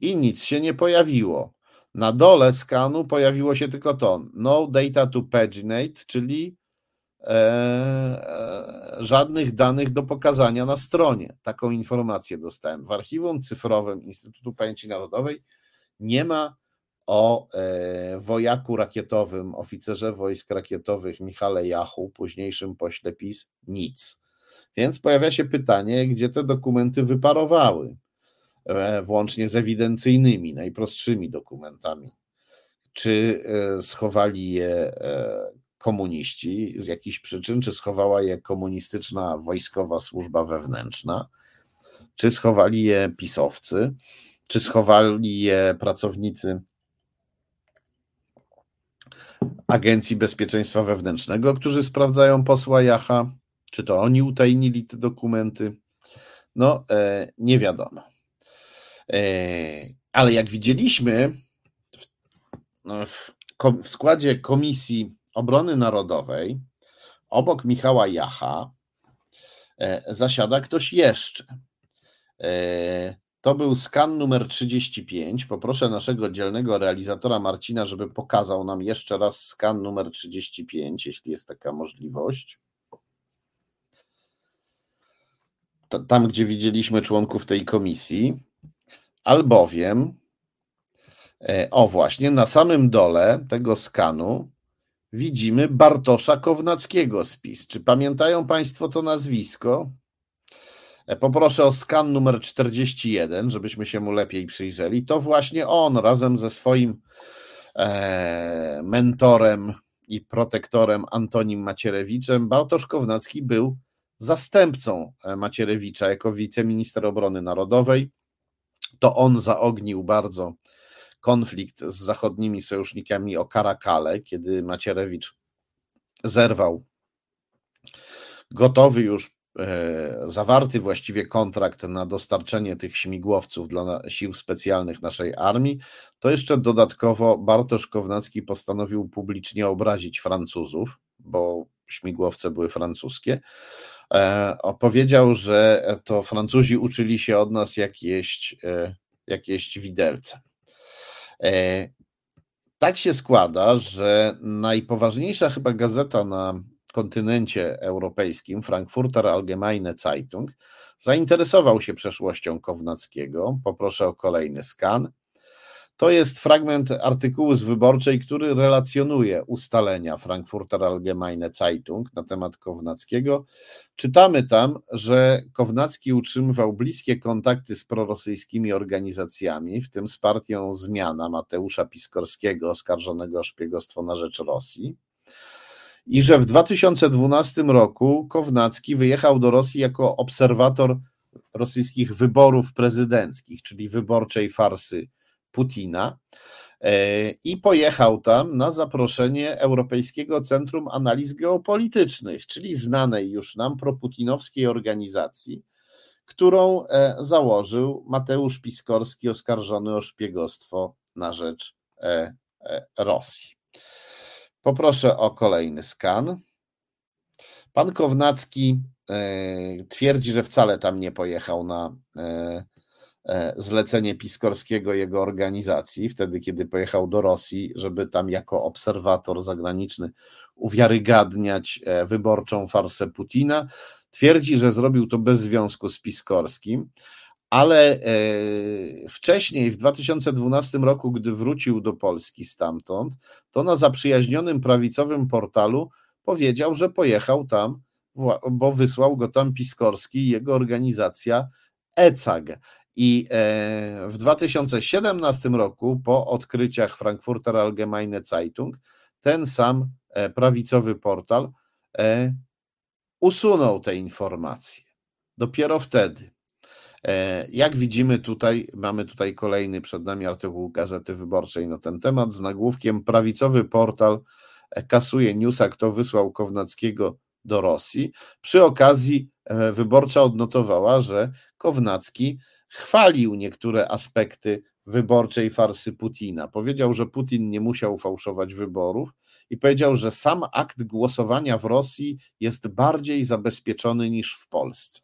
i nic się nie pojawiło. Na dole skanu pojawiło się tylko to no data to paginate, czyli żadnych danych do pokazania na stronie. Taką informację dostałem. W archiwum cyfrowym Instytutu Pamięci Narodowej nie ma o e, wojaku rakietowym, oficerze wojsk rakietowych Michale Jachu, późniejszym pośle PiS, nic. Więc pojawia się pytanie, gdzie te dokumenty wyparowały, e, włącznie z ewidencyjnymi, najprostszymi dokumentami. Czy e, schowali je komuniści z jakichś przyczyn, czy schowała je komunistyczna wojskowa służba wewnętrzna, czy schowali je pisowcy, czy schowali je pracownicy Agencji Bezpieczeństwa Wewnętrznego, którzy sprawdzają posła Jacha, czy to oni utajnili te dokumenty? No, e, nie wiadomo. E, ale jak widzieliśmy w, no, w, w składzie Komisji Obrony Narodowej, obok Michała Jacha, e, zasiada ktoś jeszcze. To był skan numer 35. Poproszę naszego dzielnego realizatora Marcina, żeby pokazał nam jeszcze raz skan numer 35, jeśli jest taka możliwość. tam, gdzie widzieliśmy członków tej komisji, albowiem, e, o właśnie, na samym dole tego skanu widzimy Bartosza Kownackiego spis. Czy pamiętają Państwo to nazwisko? E, poproszę o skan numer 41, żebyśmy się mu lepiej przyjrzeli. To właśnie on razem ze swoim e, mentorem i protektorem Antonim Macierewiczem, Bartosz Kownacki był zastępcą e, Macierewicza jako wiceminister obrony narodowej. To on zaognił bardzo konflikt z zachodnimi sojusznikami o Karakale, kiedy Macierewicz zerwał gotowy już zawarty właściwie kontrakt na dostarczenie tych śmigłowców dla sił specjalnych naszej armii, to jeszcze dodatkowo Bartosz Kownacki postanowił publicznie obrazić Francuzów, bo śmigłowce były francuskie, E, opowiedział, że to Francuzi uczyli się od nas jak jeść, e, jak jeść widelce. E, tak się składa, że najpoważniejsza chyba gazeta na kontynencie europejskim, Frankfurter Allgemeine Zeitung, zainteresował się przeszłością Kownackiego. Poproszę o kolejny skan. To jest fragment artykułu z wyborczej, który relacjonuje ustalenia Frankfurter Allgemeine Zeitung na temat Kownackiego. Czytamy tam, że Kownacki utrzymywał bliskie kontakty z prorosyjskimi organizacjami, w tym z partią Zmiana Mateusza Piskorskiego, oskarżonego o szpiegostwo na rzecz Rosji. I że w 2012 roku Kownacki wyjechał do Rosji jako obserwator rosyjskich wyborów prezydenckich, czyli wyborczej farsy Putina e, i pojechał tam na zaproszenie Europejskiego Centrum Analiz Geopolitycznych, czyli znanej już nam proputinowskiej organizacji, którą e, założył Mateusz Piskorski, oskarżony o szpiegostwo na rzecz e, Rosji. Poproszę o kolejny skan. Pan Kownacki twierdzi, że wcale tam nie pojechał na zlecenie Piskorskiego jego organizacji, wtedy kiedy pojechał do Rosji, żeby tam jako obserwator zagraniczny uwiarygadniać wyborczą farsę Putina. Twierdzi, że zrobił to bez związku z Piskorskim, ale e, wcześniej, w 2012 roku, gdy wrócił do Polski stamtąd, to na zaprzyjaźnionym prawicowym portalu powiedział, że pojechał tam, bo wysłał go tam Piskorski i jego organizacja ECAG. I e, w 2017 roku, po odkryciach Frankfurter Allgemeine Zeitung, ten sam e, prawicowy portal usunął te informacje. Dopiero wtedy. E, jak widzimy tutaj, mamy tutaj kolejny przed nami artykuł Gazety Wyborczej na ten temat z nagłówkiem Prawicowy portal kasuje newsa, kto wysłał Kownackiego do Rosji. Przy okazji e, wyborcza odnotowała, że Kownacki chwalił niektóre aspekty wyborczej farsy Putina. Powiedział, że Putin nie musiał fałszować wyborów, i powiedział, że sam akt głosowania w Rosji jest bardziej zabezpieczony niż w Polsce.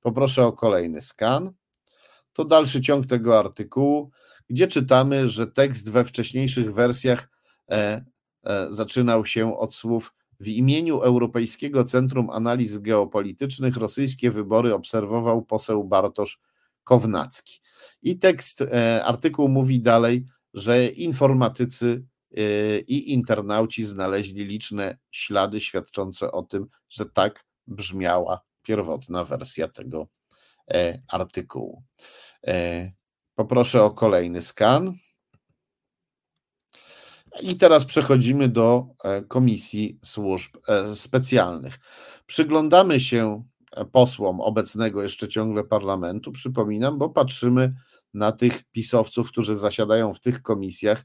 Poproszę o kolejny skan. To dalszy ciąg tego artykułu, gdzie czytamy, że tekst we wcześniejszych wersjach e, e, zaczynał się od słów w imieniu Europejskiego Centrum Analiz Geopolitycznych rosyjskie wybory obserwował poseł Bartosz Kownacki. I tekst, e, artykuł mówi dalej, że informatycy i internauci znaleźli liczne ślady świadczące o tym, że tak brzmiała pierwotna wersja tego e, artykułu. E, poproszę o kolejny skan. I teraz przechodzimy do e, Komisji Służb Specjalnych. Przyglądamy się posłom obecnego jeszcze ciągle parlamentu, przypominam, bo patrzymy na tych pisowców, którzy zasiadają w tych komisjach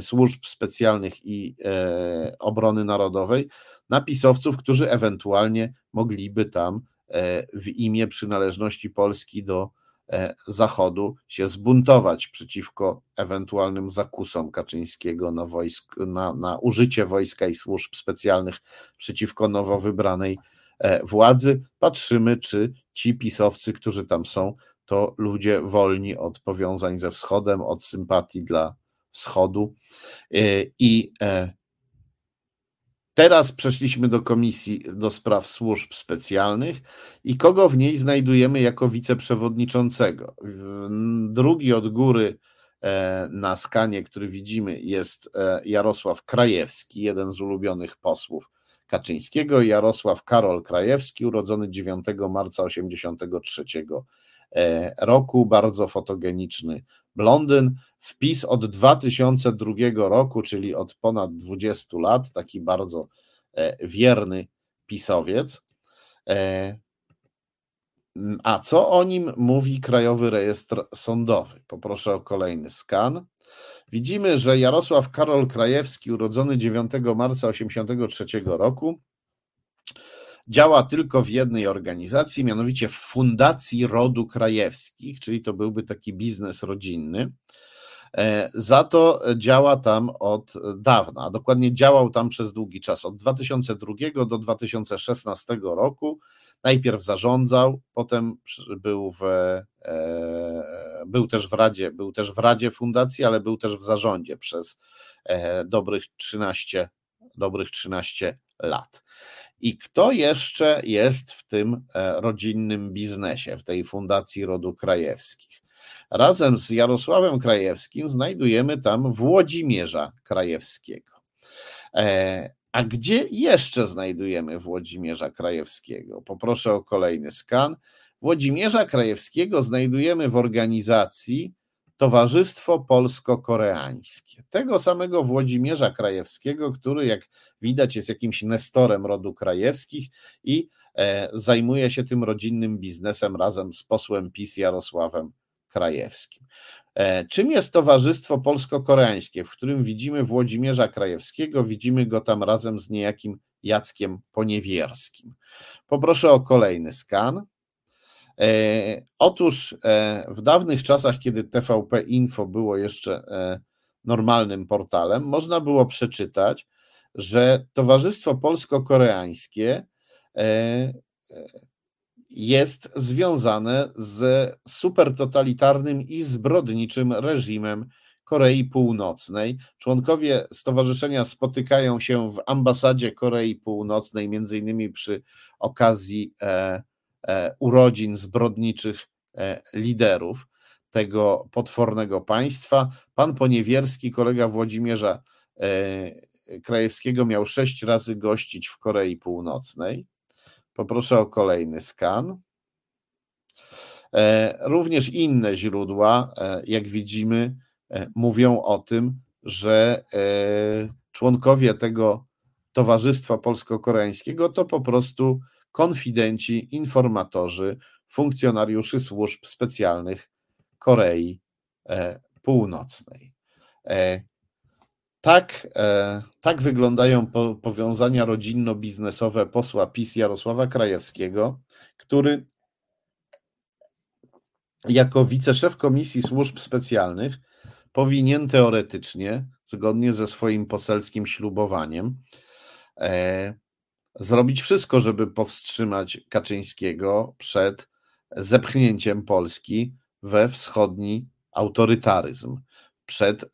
służb specjalnych i e, obrony narodowej na pisowców, którzy ewentualnie mogliby tam e, w imię przynależności Polski do Zachodu się zbuntować przeciwko ewentualnym zakusom Kaczyńskiego na, wojsk, na, na użycie wojska i służb specjalnych przeciwko nowo wybranej władzy. Patrzymy, czy ci pisowcy, którzy tam są, to ludzie wolni od powiązań ze wschodem, od sympatii dla Wschodu. E, I e, teraz przeszliśmy do Komisji do Spraw Służb Specjalnych i kogo w niej znajdujemy jako wiceprzewodniczącego. Drugi od góry e, na skanie, który widzimy, jest Jarosław Krajewski, jeden z ulubionych posłów Kaczyńskiego. Jarosław Karol Krajewski, urodzony 9 marca 1983 roku, bardzo fotogeniczny blondyn. Wpis od 2002 roku, czyli od ponad 20 lat, taki bardzo e, wierny pisowiec. E, a co o nim mówi Krajowy Rejestr Sądowy? Poproszę o kolejny skan. Widzimy, że Jarosław Karol Krajewski, urodzony 9 marca 1983 roku, działa tylko w jednej organizacji, mianowicie w Fundacji Rodu Krajewskich, czyli to byłby taki biznes rodzinny. E, za to działa tam od dawna, a dokładnie działał tam przez długi czas, od 2002 do 2016 roku. Najpierw zarządzał, potem był, w, e, był, też w Radzie, był też w Radzie Fundacji, ale był też w zarządzie przez e, dobrych 13, dobrych 13 lat. I kto jeszcze jest w tym rodzinnym biznesie, w tej Fundacji Rodu Krajewskich? Razem z Jarosławem Krajewskim znajdujemy tam Włodzimierza Krajewskiego. E, a gdzie jeszcze znajdujemy Włodzimierza Krajewskiego? Poproszę o kolejny skan. Włodzimierza Krajewskiego znajdujemy w organizacji Towarzystwo Polsko-Koreańskie. Tego samego Włodzimierza Krajewskiego, który, jak widać, jest jakimś nestorem rodu Krajewskich i e, zajmuje się tym rodzinnym biznesem razem z posłem PiS Jarosławem Krajewskim. E, czym jest Towarzystwo Polsko-Koreańskie, w którym widzimy Włodzimierza Krajewskiego, widzimy go tam razem z niejakim Jackiem Poniewierskim. Poproszę o kolejny skan. E, otóż e, w dawnych czasach, kiedy TVP Info było jeszcze normalnym portalem, można było przeczytać, że Towarzystwo Polsko-Koreańskie jest związane z supertotalitarnym i zbrodniczym reżimem Korei Północnej. Członkowie stowarzyszenia spotykają się w ambasadzie Korei Północnej, między innymi przy okazji e, e, urodzin zbrodniczych e, liderów tego potwornego państwa. Pan Poniewierski, kolega Włodzimierza Krajewskiego, miał sześć razy gościć w Korei Północnej. Poproszę o kolejny skan. Również inne źródła, jak widzimy, E, mówią o tym, że e, członkowie tego Towarzystwa Polsko-Koreańskiego to po prostu konfidenci, informatorzy, funkcjonariuszy służb specjalnych Korei e, Północnej. Tak, tak wyglądają powiązania rodzinno-biznesowe posła PiS Jarosława Krajewskiego, który jako wiceszef Komisji Służb Specjalnych powinien teoretycznie, zgodnie ze swoim poselskim ślubowaniem, e, zrobić wszystko, żeby powstrzymać Kaczyńskiego przed zepchnięciem Polski we wschodni autorytaryzm, przed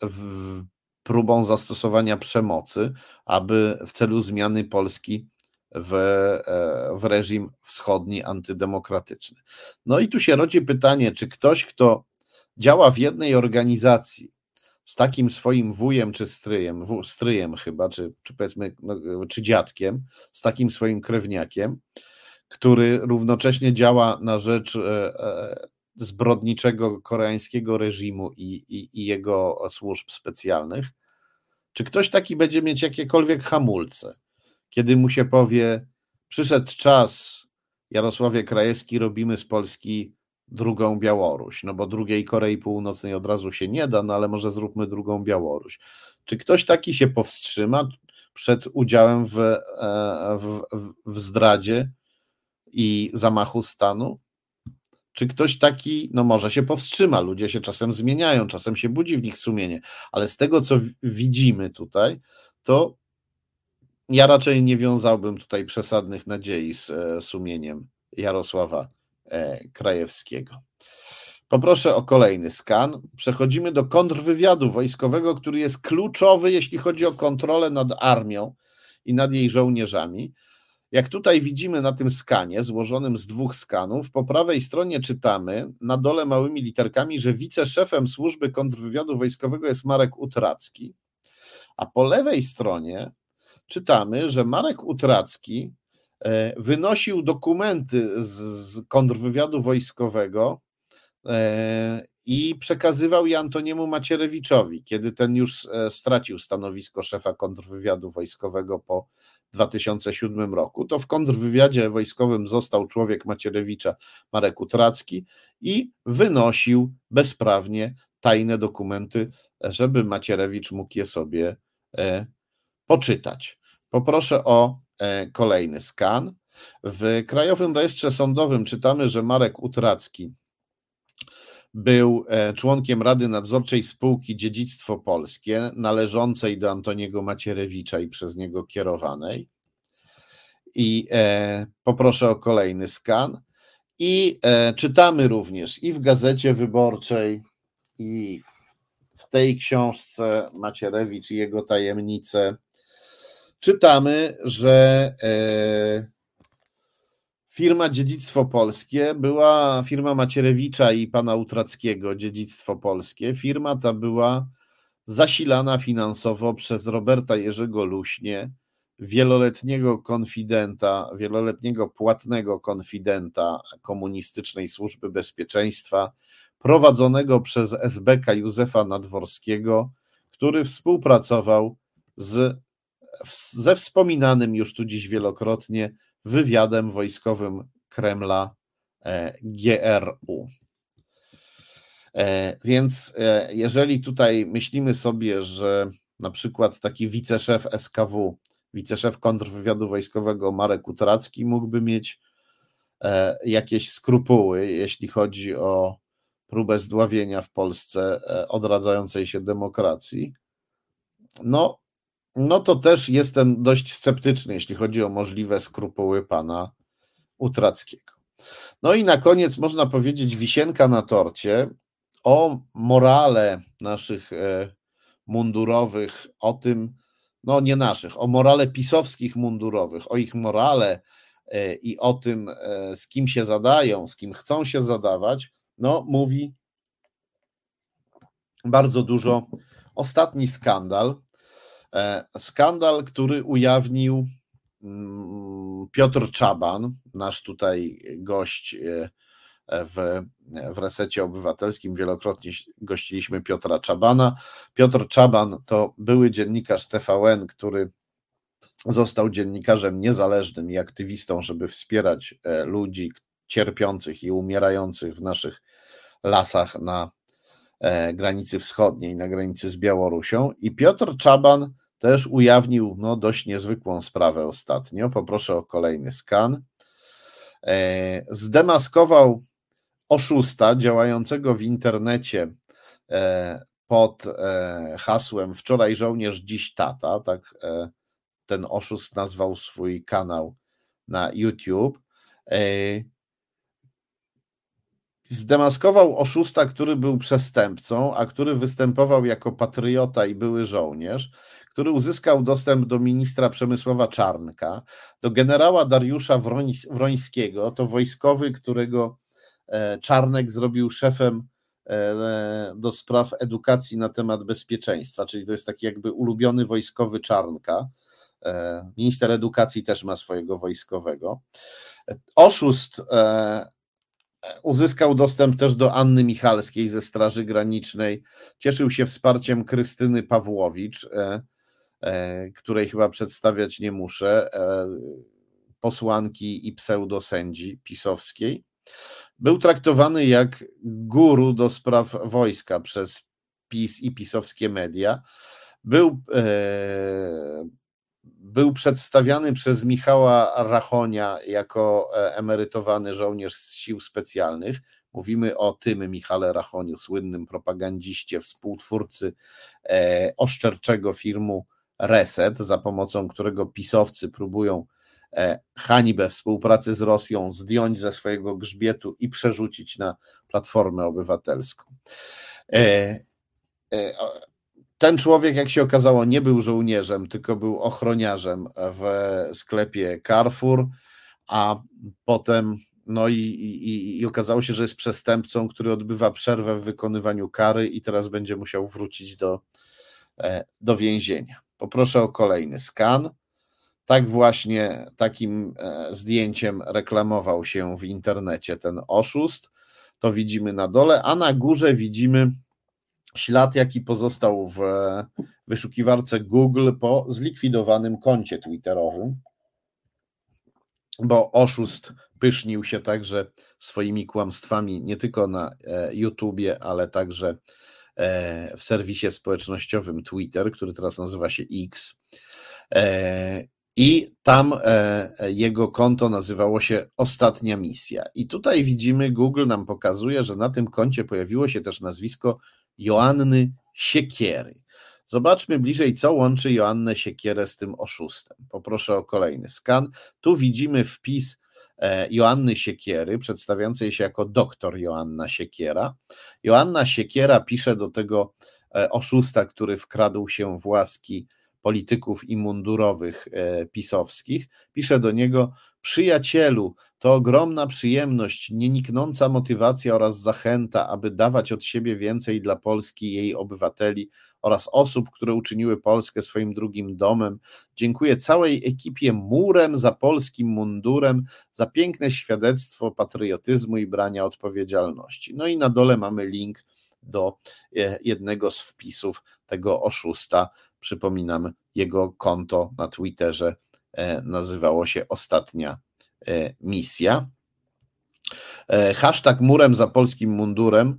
próbą zastosowania przemocy, aby w celu zmiany Polski w, e, w reżim wschodni antydemokratyczny. No i tu się rodzi pytanie, czy ktoś, kto działa w jednej organizacji z takim swoim wujem czy stryjem, w, stryjem chyba, czy, czy powiedzmy, no, czy dziadkiem, z takim swoim krewniakiem, który równocześnie działa na rzecz e, e, zbrodniczego koreańskiego reżimu i, i, i jego służb specjalnych, czy ktoś taki będzie mieć jakiekolwiek hamulce, kiedy mu się powie, przyszedł czas, Jarosławie Krajewski, robimy z Polski drugą Białoruś, no bo drugiej Korei Północnej od razu się nie da, no ale może zróbmy drugą Białoruś. Czy ktoś taki się powstrzyma przed udziałem w, e, w, w zdradzie i zamachu stanu? Czy ktoś taki, no może się powstrzyma, ludzie się czasem zmieniają, czasem się budzi w nich sumienie, ale z tego, co widzimy tutaj, to ja raczej nie wiązałbym tutaj przesadnych nadziei z e, sumieniem Jarosława Krajewskiego. Poproszę o kolejny skan. Przechodzimy do kontrwywiadu wojskowego, który jest kluczowy, jeśli chodzi o kontrolę nad armią i nad jej żołnierzami. Jak tutaj widzimy na tym skanie, złożonym z dwóch skanów, po prawej stronie czytamy na dole małymi literkami, że wiceszefem służby kontrwywiadu wojskowego jest Marek Utracki, a po lewej stronie czytamy, że Marek Utracki E, wynosił dokumenty z kontrwywiadu wojskowego e, i przekazywał je Antoniemu Macierewiczowi, kiedy ten już e, stracił stanowisko szefa kontrwywiadu wojskowego po 2007 roku. To w kontrwywiadzie wojskowym został człowiek Macierewicza, Marek Utracki, i wynosił bezprawnie tajne dokumenty, żeby Macierewicz mógł je sobie poczytać. Poproszę o E, kolejny skan. W Krajowym Rejestrze Sądowym czytamy, że Marek Utracki był e, członkiem Rady Nadzorczej Spółki Dziedzictwo Polskie, należącej do Antoniego Macierewicza i przez niego kierowanej. I e, poproszę o kolejny skan. I e, czytamy również i w Gazecie Wyborczej, i w, w tej książce Macierewicz i jego tajemnice czytamy, że e, firma Dziedzictwo Polskie była firma Macierewicza i pana Utrackiego, Dziedzictwo Polskie. Firma ta była zasilana finansowo przez Roberta Jerzego Luśnie, wieloletniego konfidenta, wieloletniego płatnego konfidenta komunistycznej służby bezpieczeństwa, prowadzonego przez SBK Józefa Nadworskiego, który współpracował z ze wspominanym już tu dziś wielokrotnie wywiadem wojskowym Kremla e, GRU. E, więc e, jeżeli tutaj myślimy sobie, że na przykład taki wiceszef SKW, wiceszef kontrwywiadu wojskowego Marek Utracki mógłby mieć jakieś skrupuły, jeśli chodzi o próbę zdławienia w Polsce odradzającej się demokracji, no no to też jestem dość sceptyczny, jeśli chodzi o możliwe skrupuły pana Utrackiego. No i na koniec można powiedzieć wisienka na torcie o morale naszych e, mundurowych, o tym, no nie naszych, o morale pisowskich mundurowych, o ich morale e, i o tym, e, z kim się zadają, z kim chcą się zadawać, no mówi bardzo dużo ostatni skandal. Skandal, który ujawnił mm, Piotr Czaban, nasz tutaj gość w, w resecie obywatelskim. Wielokrotnie gościliśmy Piotra Czabana. Piotr Czaban to były dziennikarz TVN, który został dziennikarzem niezależnym i aktywistą, żeby wspierać e, ludzi cierpiących i umierających w naszych lasach na e, granicy wschodniej, na granicy z Białorusią. I Piotr Czaban też ujawnił no, dość niezwykłą sprawę ostatnio. Poproszę o kolejny skan. E, zdemaskował oszusta działającego w internecie e, pod e, hasłem Wczoraj żołnierz, dziś tata. Tak e, ten oszust nazwał swój kanał na YouTube. Zdemaskował oszusta, który był przestępcą, a który występował jako patriota i były żołnierz, który uzyskał dostęp do ministra Przemysława Czarnka, do generała Dariusza Wrońskiego, to wojskowy, którego E, Czarnek zrobił szefem e, do spraw edukacji na temat bezpieczeństwa, czyli to jest taki jakby ulubiony wojskowy Czarnka. E, minister edukacji też ma swojego wojskowego. Oszust uzyskał dostęp też do Anny Michalskiej ze Straży Granicznej. Cieszył się wsparciem Krystyny Pawłowicz, której chyba przedstawiać nie muszę, posłanki i pseudosędzi pisowskiej. Był traktowany jak guru do spraw wojska przez PiS i pisowskie media. Był, e, był przedstawiany przez Michała Rachonia jako e, emerytowany żołnierz z sił specjalnych. Mówimy o tym Michale Rachoniu, słynnym propagandziście, współtwórcy e, oszczerczego filmu Reset, za pomocą którego pisowcy próbują E, hańbę współpracy z Rosją zdjąć ze swojego grzbietu i przerzucić na Platformę Obywatelską. E, e, ten człowiek, jak się okazało, nie był żołnierzem, tylko był ochroniarzem w sklepie Carrefour, a potem no i, i, i okazało się, że jest przestępcą, który odbywa przerwę w wykonywaniu kary i teraz będzie musiał wrócić do, do więzienia. Poproszę o kolejny skan. Tak właśnie takim e, zdjęciem reklamował się w internecie ten oszust. To widzimy na dole, a na górze widzimy ślad, jaki pozostał w wyszukiwarce Google po zlikwidowanym koncie Twitterowym, bo oszust pysznił się także swoimi kłamstwami nie tylko na e, YouTubie, ale także e, w serwisie społecznościowym Twitter, który teraz nazywa się X. I tam e, e, jego konto nazywało się Ostatnia Misja. I tutaj widzimy, Google nam pokazuje, że na tym koncie pojawiło się też nazwisko Joanny Siekiery. Zobaczmy bliżej, co łączy Joannę Siekierę z tym oszustem. Poproszę o kolejny skan. Tu widzimy wpis e, Joanny Siekiery, przedstawiającej się jako doktor Joanna Siekiera. Joanna Siekiera pisze do tego oszusta, który wkradł się w łaski polityków i mundurowych e, pisowskich, pisze do niego: Przyjacielu, to ogromna przyjemność, nieniknąca motywacja oraz zachęta, aby dawać od siebie więcej dla Polski i jej obywateli oraz osób, które uczyniły Polskę swoim drugim domem. Dziękuję całej ekipie murem za polskim mundurem, za piękne świadectwo patriotyzmu i brania odpowiedzialności. No i na dole mamy link do e, jednego z wpisów tego oszusta, Przypominam, jego konto na Twitterze e, nazywało się Ostatnia e, Misja. E, hashtag murem za polskim mundurem,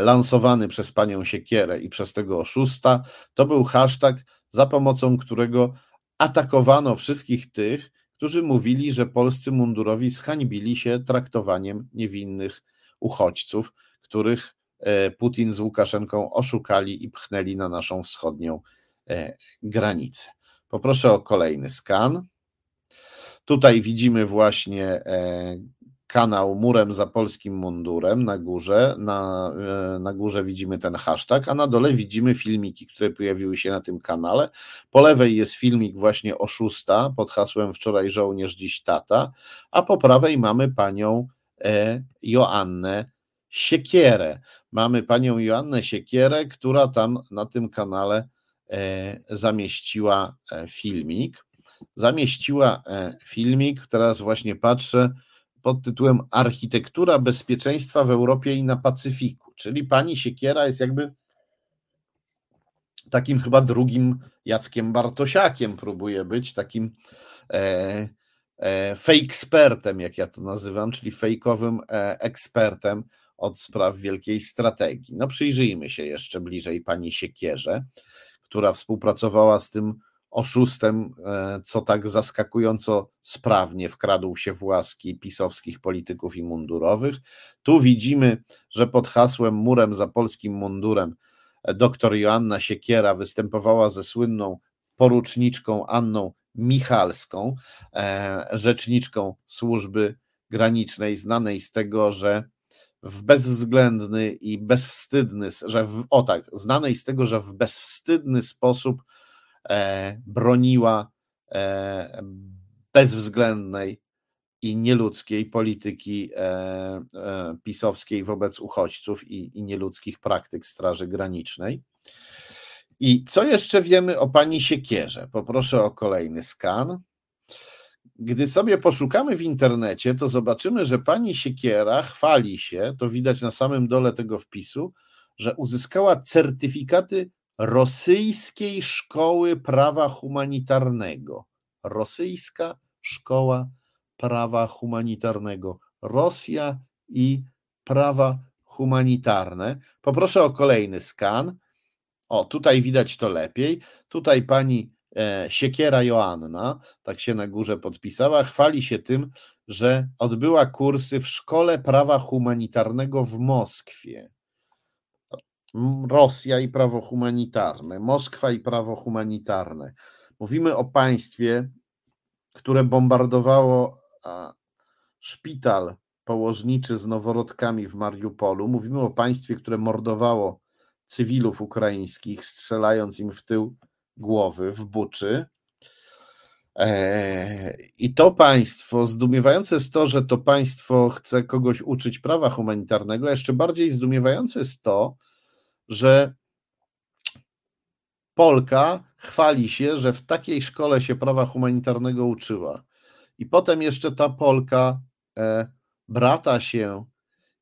lansowany przez panią Siekierę i przez tego oszusta, to był hashtag, za pomocą którego atakowano wszystkich tych, którzy mówili, że polscy mundurowi zhańbili się traktowaniem niewinnych uchodźców, których Putin z Łukaszenką oszukali i pchnęli na naszą wschodnią granice. Poproszę o kolejny skan. Tutaj widzimy właśnie e, kanał Murem za polskim mundurem na górze. Na, e, na górze widzimy ten hashtag, a na dole widzimy filmiki, które pojawiły się na tym kanale. Po lewej jest filmik właśnie oszusta pod hasłem Wczoraj żołnierz, dziś tata, a po prawej mamy panią e, Joannę Siekierę. Mamy panią Joannę Siekierę, która tam na tym kanale e, zamieściła filmik. Zamieściła filmik, teraz właśnie patrzę, pod tytułem Architektura bezpieczeństwa w Europie i na Pacyfiku. Czyli pani Siekiera jest jakby takim chyba drugim Jackiem Bartosiakiem, próbuje być takim e, e, fake-ekspertem, jak ja to nazywam, czyli fejkowym e, ekspertem od spraw wielkiej strategii. No przyjrzyjmy się jeszcze bliżej pani Siekierze, która współpracowała z tym oszustem, e, co tak zaskakująco sprawnie wkradł się w łaski pisowskich polityków i mundurowych. Tu widzimy, że pod hasłem Murem za polskim mundurem e, dr Joanna Siekiera występowała ze słynną poruczniczką Anną Michalską, e, rzeczniczką służby granicznej, znanej z tego, że w bezwzględny i bezwstydny, że w, o tak, znanej z tego, że w bezwstydny sposób E, broniła e, bezwzględnej i nieludzkiej polityki e, pisowskiej wobec uchodźców i, i nieludzkich praktyk Straży Granicznej. I co jeszcze wiemy o pani Siekierze? Poproszę o kolejny skan. Gdy sobie poszukamy w internecie, to zobaczymy, że pani Siekiera chwali się, to widać na samym dole tego wpisu, że uzyskała certyfikaty Rosyjskiej Szkoły Prawa Humanitarnego. Rosyjska Szkoła Prawa Humanitarnego. Rosja i prawa humanitarne. Poproszę o kolejny skan. O, tutaj widać to lepiej. Tutaj pani Siekiera Joanna, tak się na górze podpisała, chwali się tym, że odbyła kursy w Szkole Prawa Humanitarnego w Moskwie. Rosja i prawo humanitarne, Moskwa i prawo humanitarne. Mówimy o państwie, które bombardowało szpital położniczy z noworodkami w Mariupolu. Mówimy o państwie, które mordowało cywilów ukraińskich, strzelając im w tył głowy w Buczy. E, I to państwo, zdumiewające jest to, że to państwo chce kogoś uczyć prawa humanitarnego, a jeszcze bardziej zdumiewające jest to, że Polka chwali się, że w takiej szkole się prawa humanitarnego uczyła. I potem jeszcze ta Polka e, brata się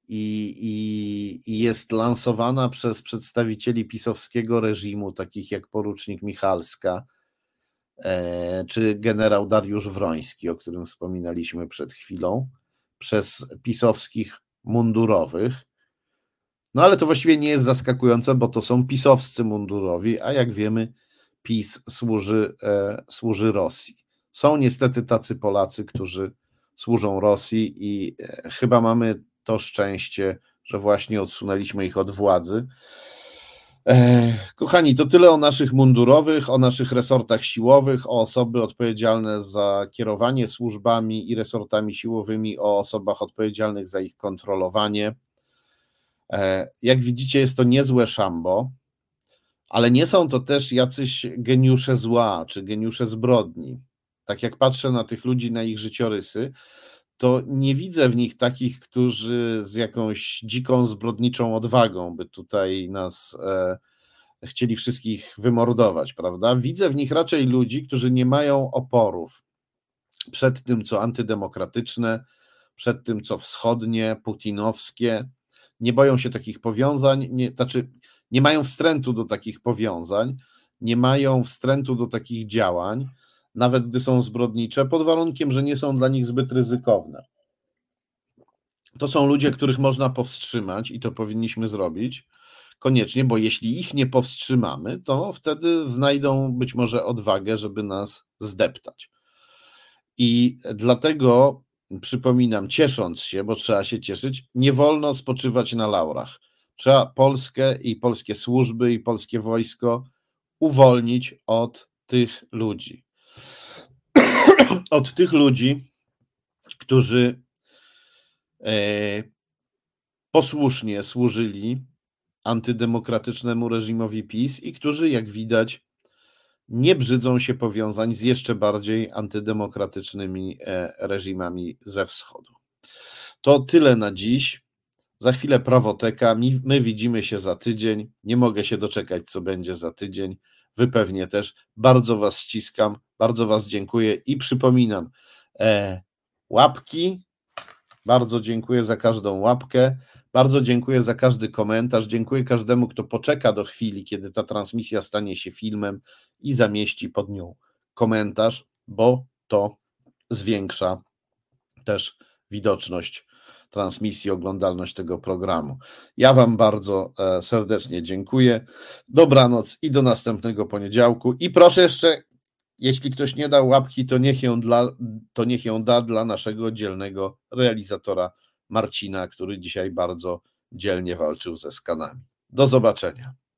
i, i, i, jest lansowana przez przedstawicieli pisowskiego reżimu, takich jak porucznik Michalska e, czy generał Dariusz Wroński, o którym wspominaliśmy przed chwilą, przez pisowskich mundurowych. No ale to właściwie nie jest zaskakujące, bo to są pisowscy mundurowi, a jak wiemy, PiS służy, e, służy Rosji. Są niestety tacy Polacy, którzy służą Rosji i e, chyba mamy to szczęście, że właśnie odsunęliśmy ich od władzy. E, kochani, to tyle o naszych mundurowych, o naszych resortach siłowych, o osoby odpowiedzialne za kierowanie służbami i resortami siłowymi, o osobach odpowiedzialnych za ich kontrolowanie. E, jak widzicie, jest to niezłe szambo, ale nie są to też jacyś geniusze zła czy geniusze zbrodni. Tak jak patrzę na tych ludzi, na ich życiorysy, to nie widzę w nich takich, którzy z jakąś dziką, zbrodniczą odwagą by tutaj nas e, chcieli wszystkich wymordować, prawda? Widzę w nich raczej ludzi, którzy nie mają oporów przed tym, co antydemokratyczne, przed tym, co wschodnie, putinowskie, nie boją się takich powiązań, nie, znaczy nie mają wstrętu do takich powiązań, nie mają wstrętu do takich działań, nawet gdy są zbrodnicze, pod warunkiem, że nie są dla nich zbyt ryzykowne. To są ludzie, których można powstrzymać i to powinniśmy zrobić koniecznie, bo jeśli ich nie powstrzymamy, to wtedy znajdą być może odwagę, żeby nas zdeptać. I dlatego przypominam, ciesząc się, bo trzeba się cieszyć, nie wolno spoczywać na laurach. Trzeba Polskę i polskie służby i polskie wojsko uwolnić od tych ludzi. Od tych ludzi, którzy e, posłusznie służyli antydemokratycznemu reżimowi PiS i którzy, jak widać, nie brzydzą się powiązań z jeszcze bardziej antydemokratycznymi e, reżimami ze wschodu. To tyle na dziś. Za chwilę prawoteka. My widzimy się za tydzień. Nie mogę się doczekać, co będzie za tydzień. Wy pewnie też. Bardzo Was ściskam, bardzo Was dziękuję i przypominam, e, łapki. Bardzo dziękuję za każdą łapkę. Bardzo dziękuję za każdy komentarz. Dziękuję każdemu, kto poczeka do chwili, kiedy ta transmisja stanie się filmem i zamieści pod nią komentarz, bo to zwiększa też widoczność transmisji, oglądalność tego programu. Ja Wam bardzo e, serdecznie dziękuję. Dobranoc i do następnego poniedziałku. I proszę jeszcze, jeśli ktoś nie dał łapki, to niech ją, dla, to niech ją da dla naszego dzielnego realizatora Marcina, który dzisiaj bardzo dzielnie walczył ze skanami. Do zobaczenia.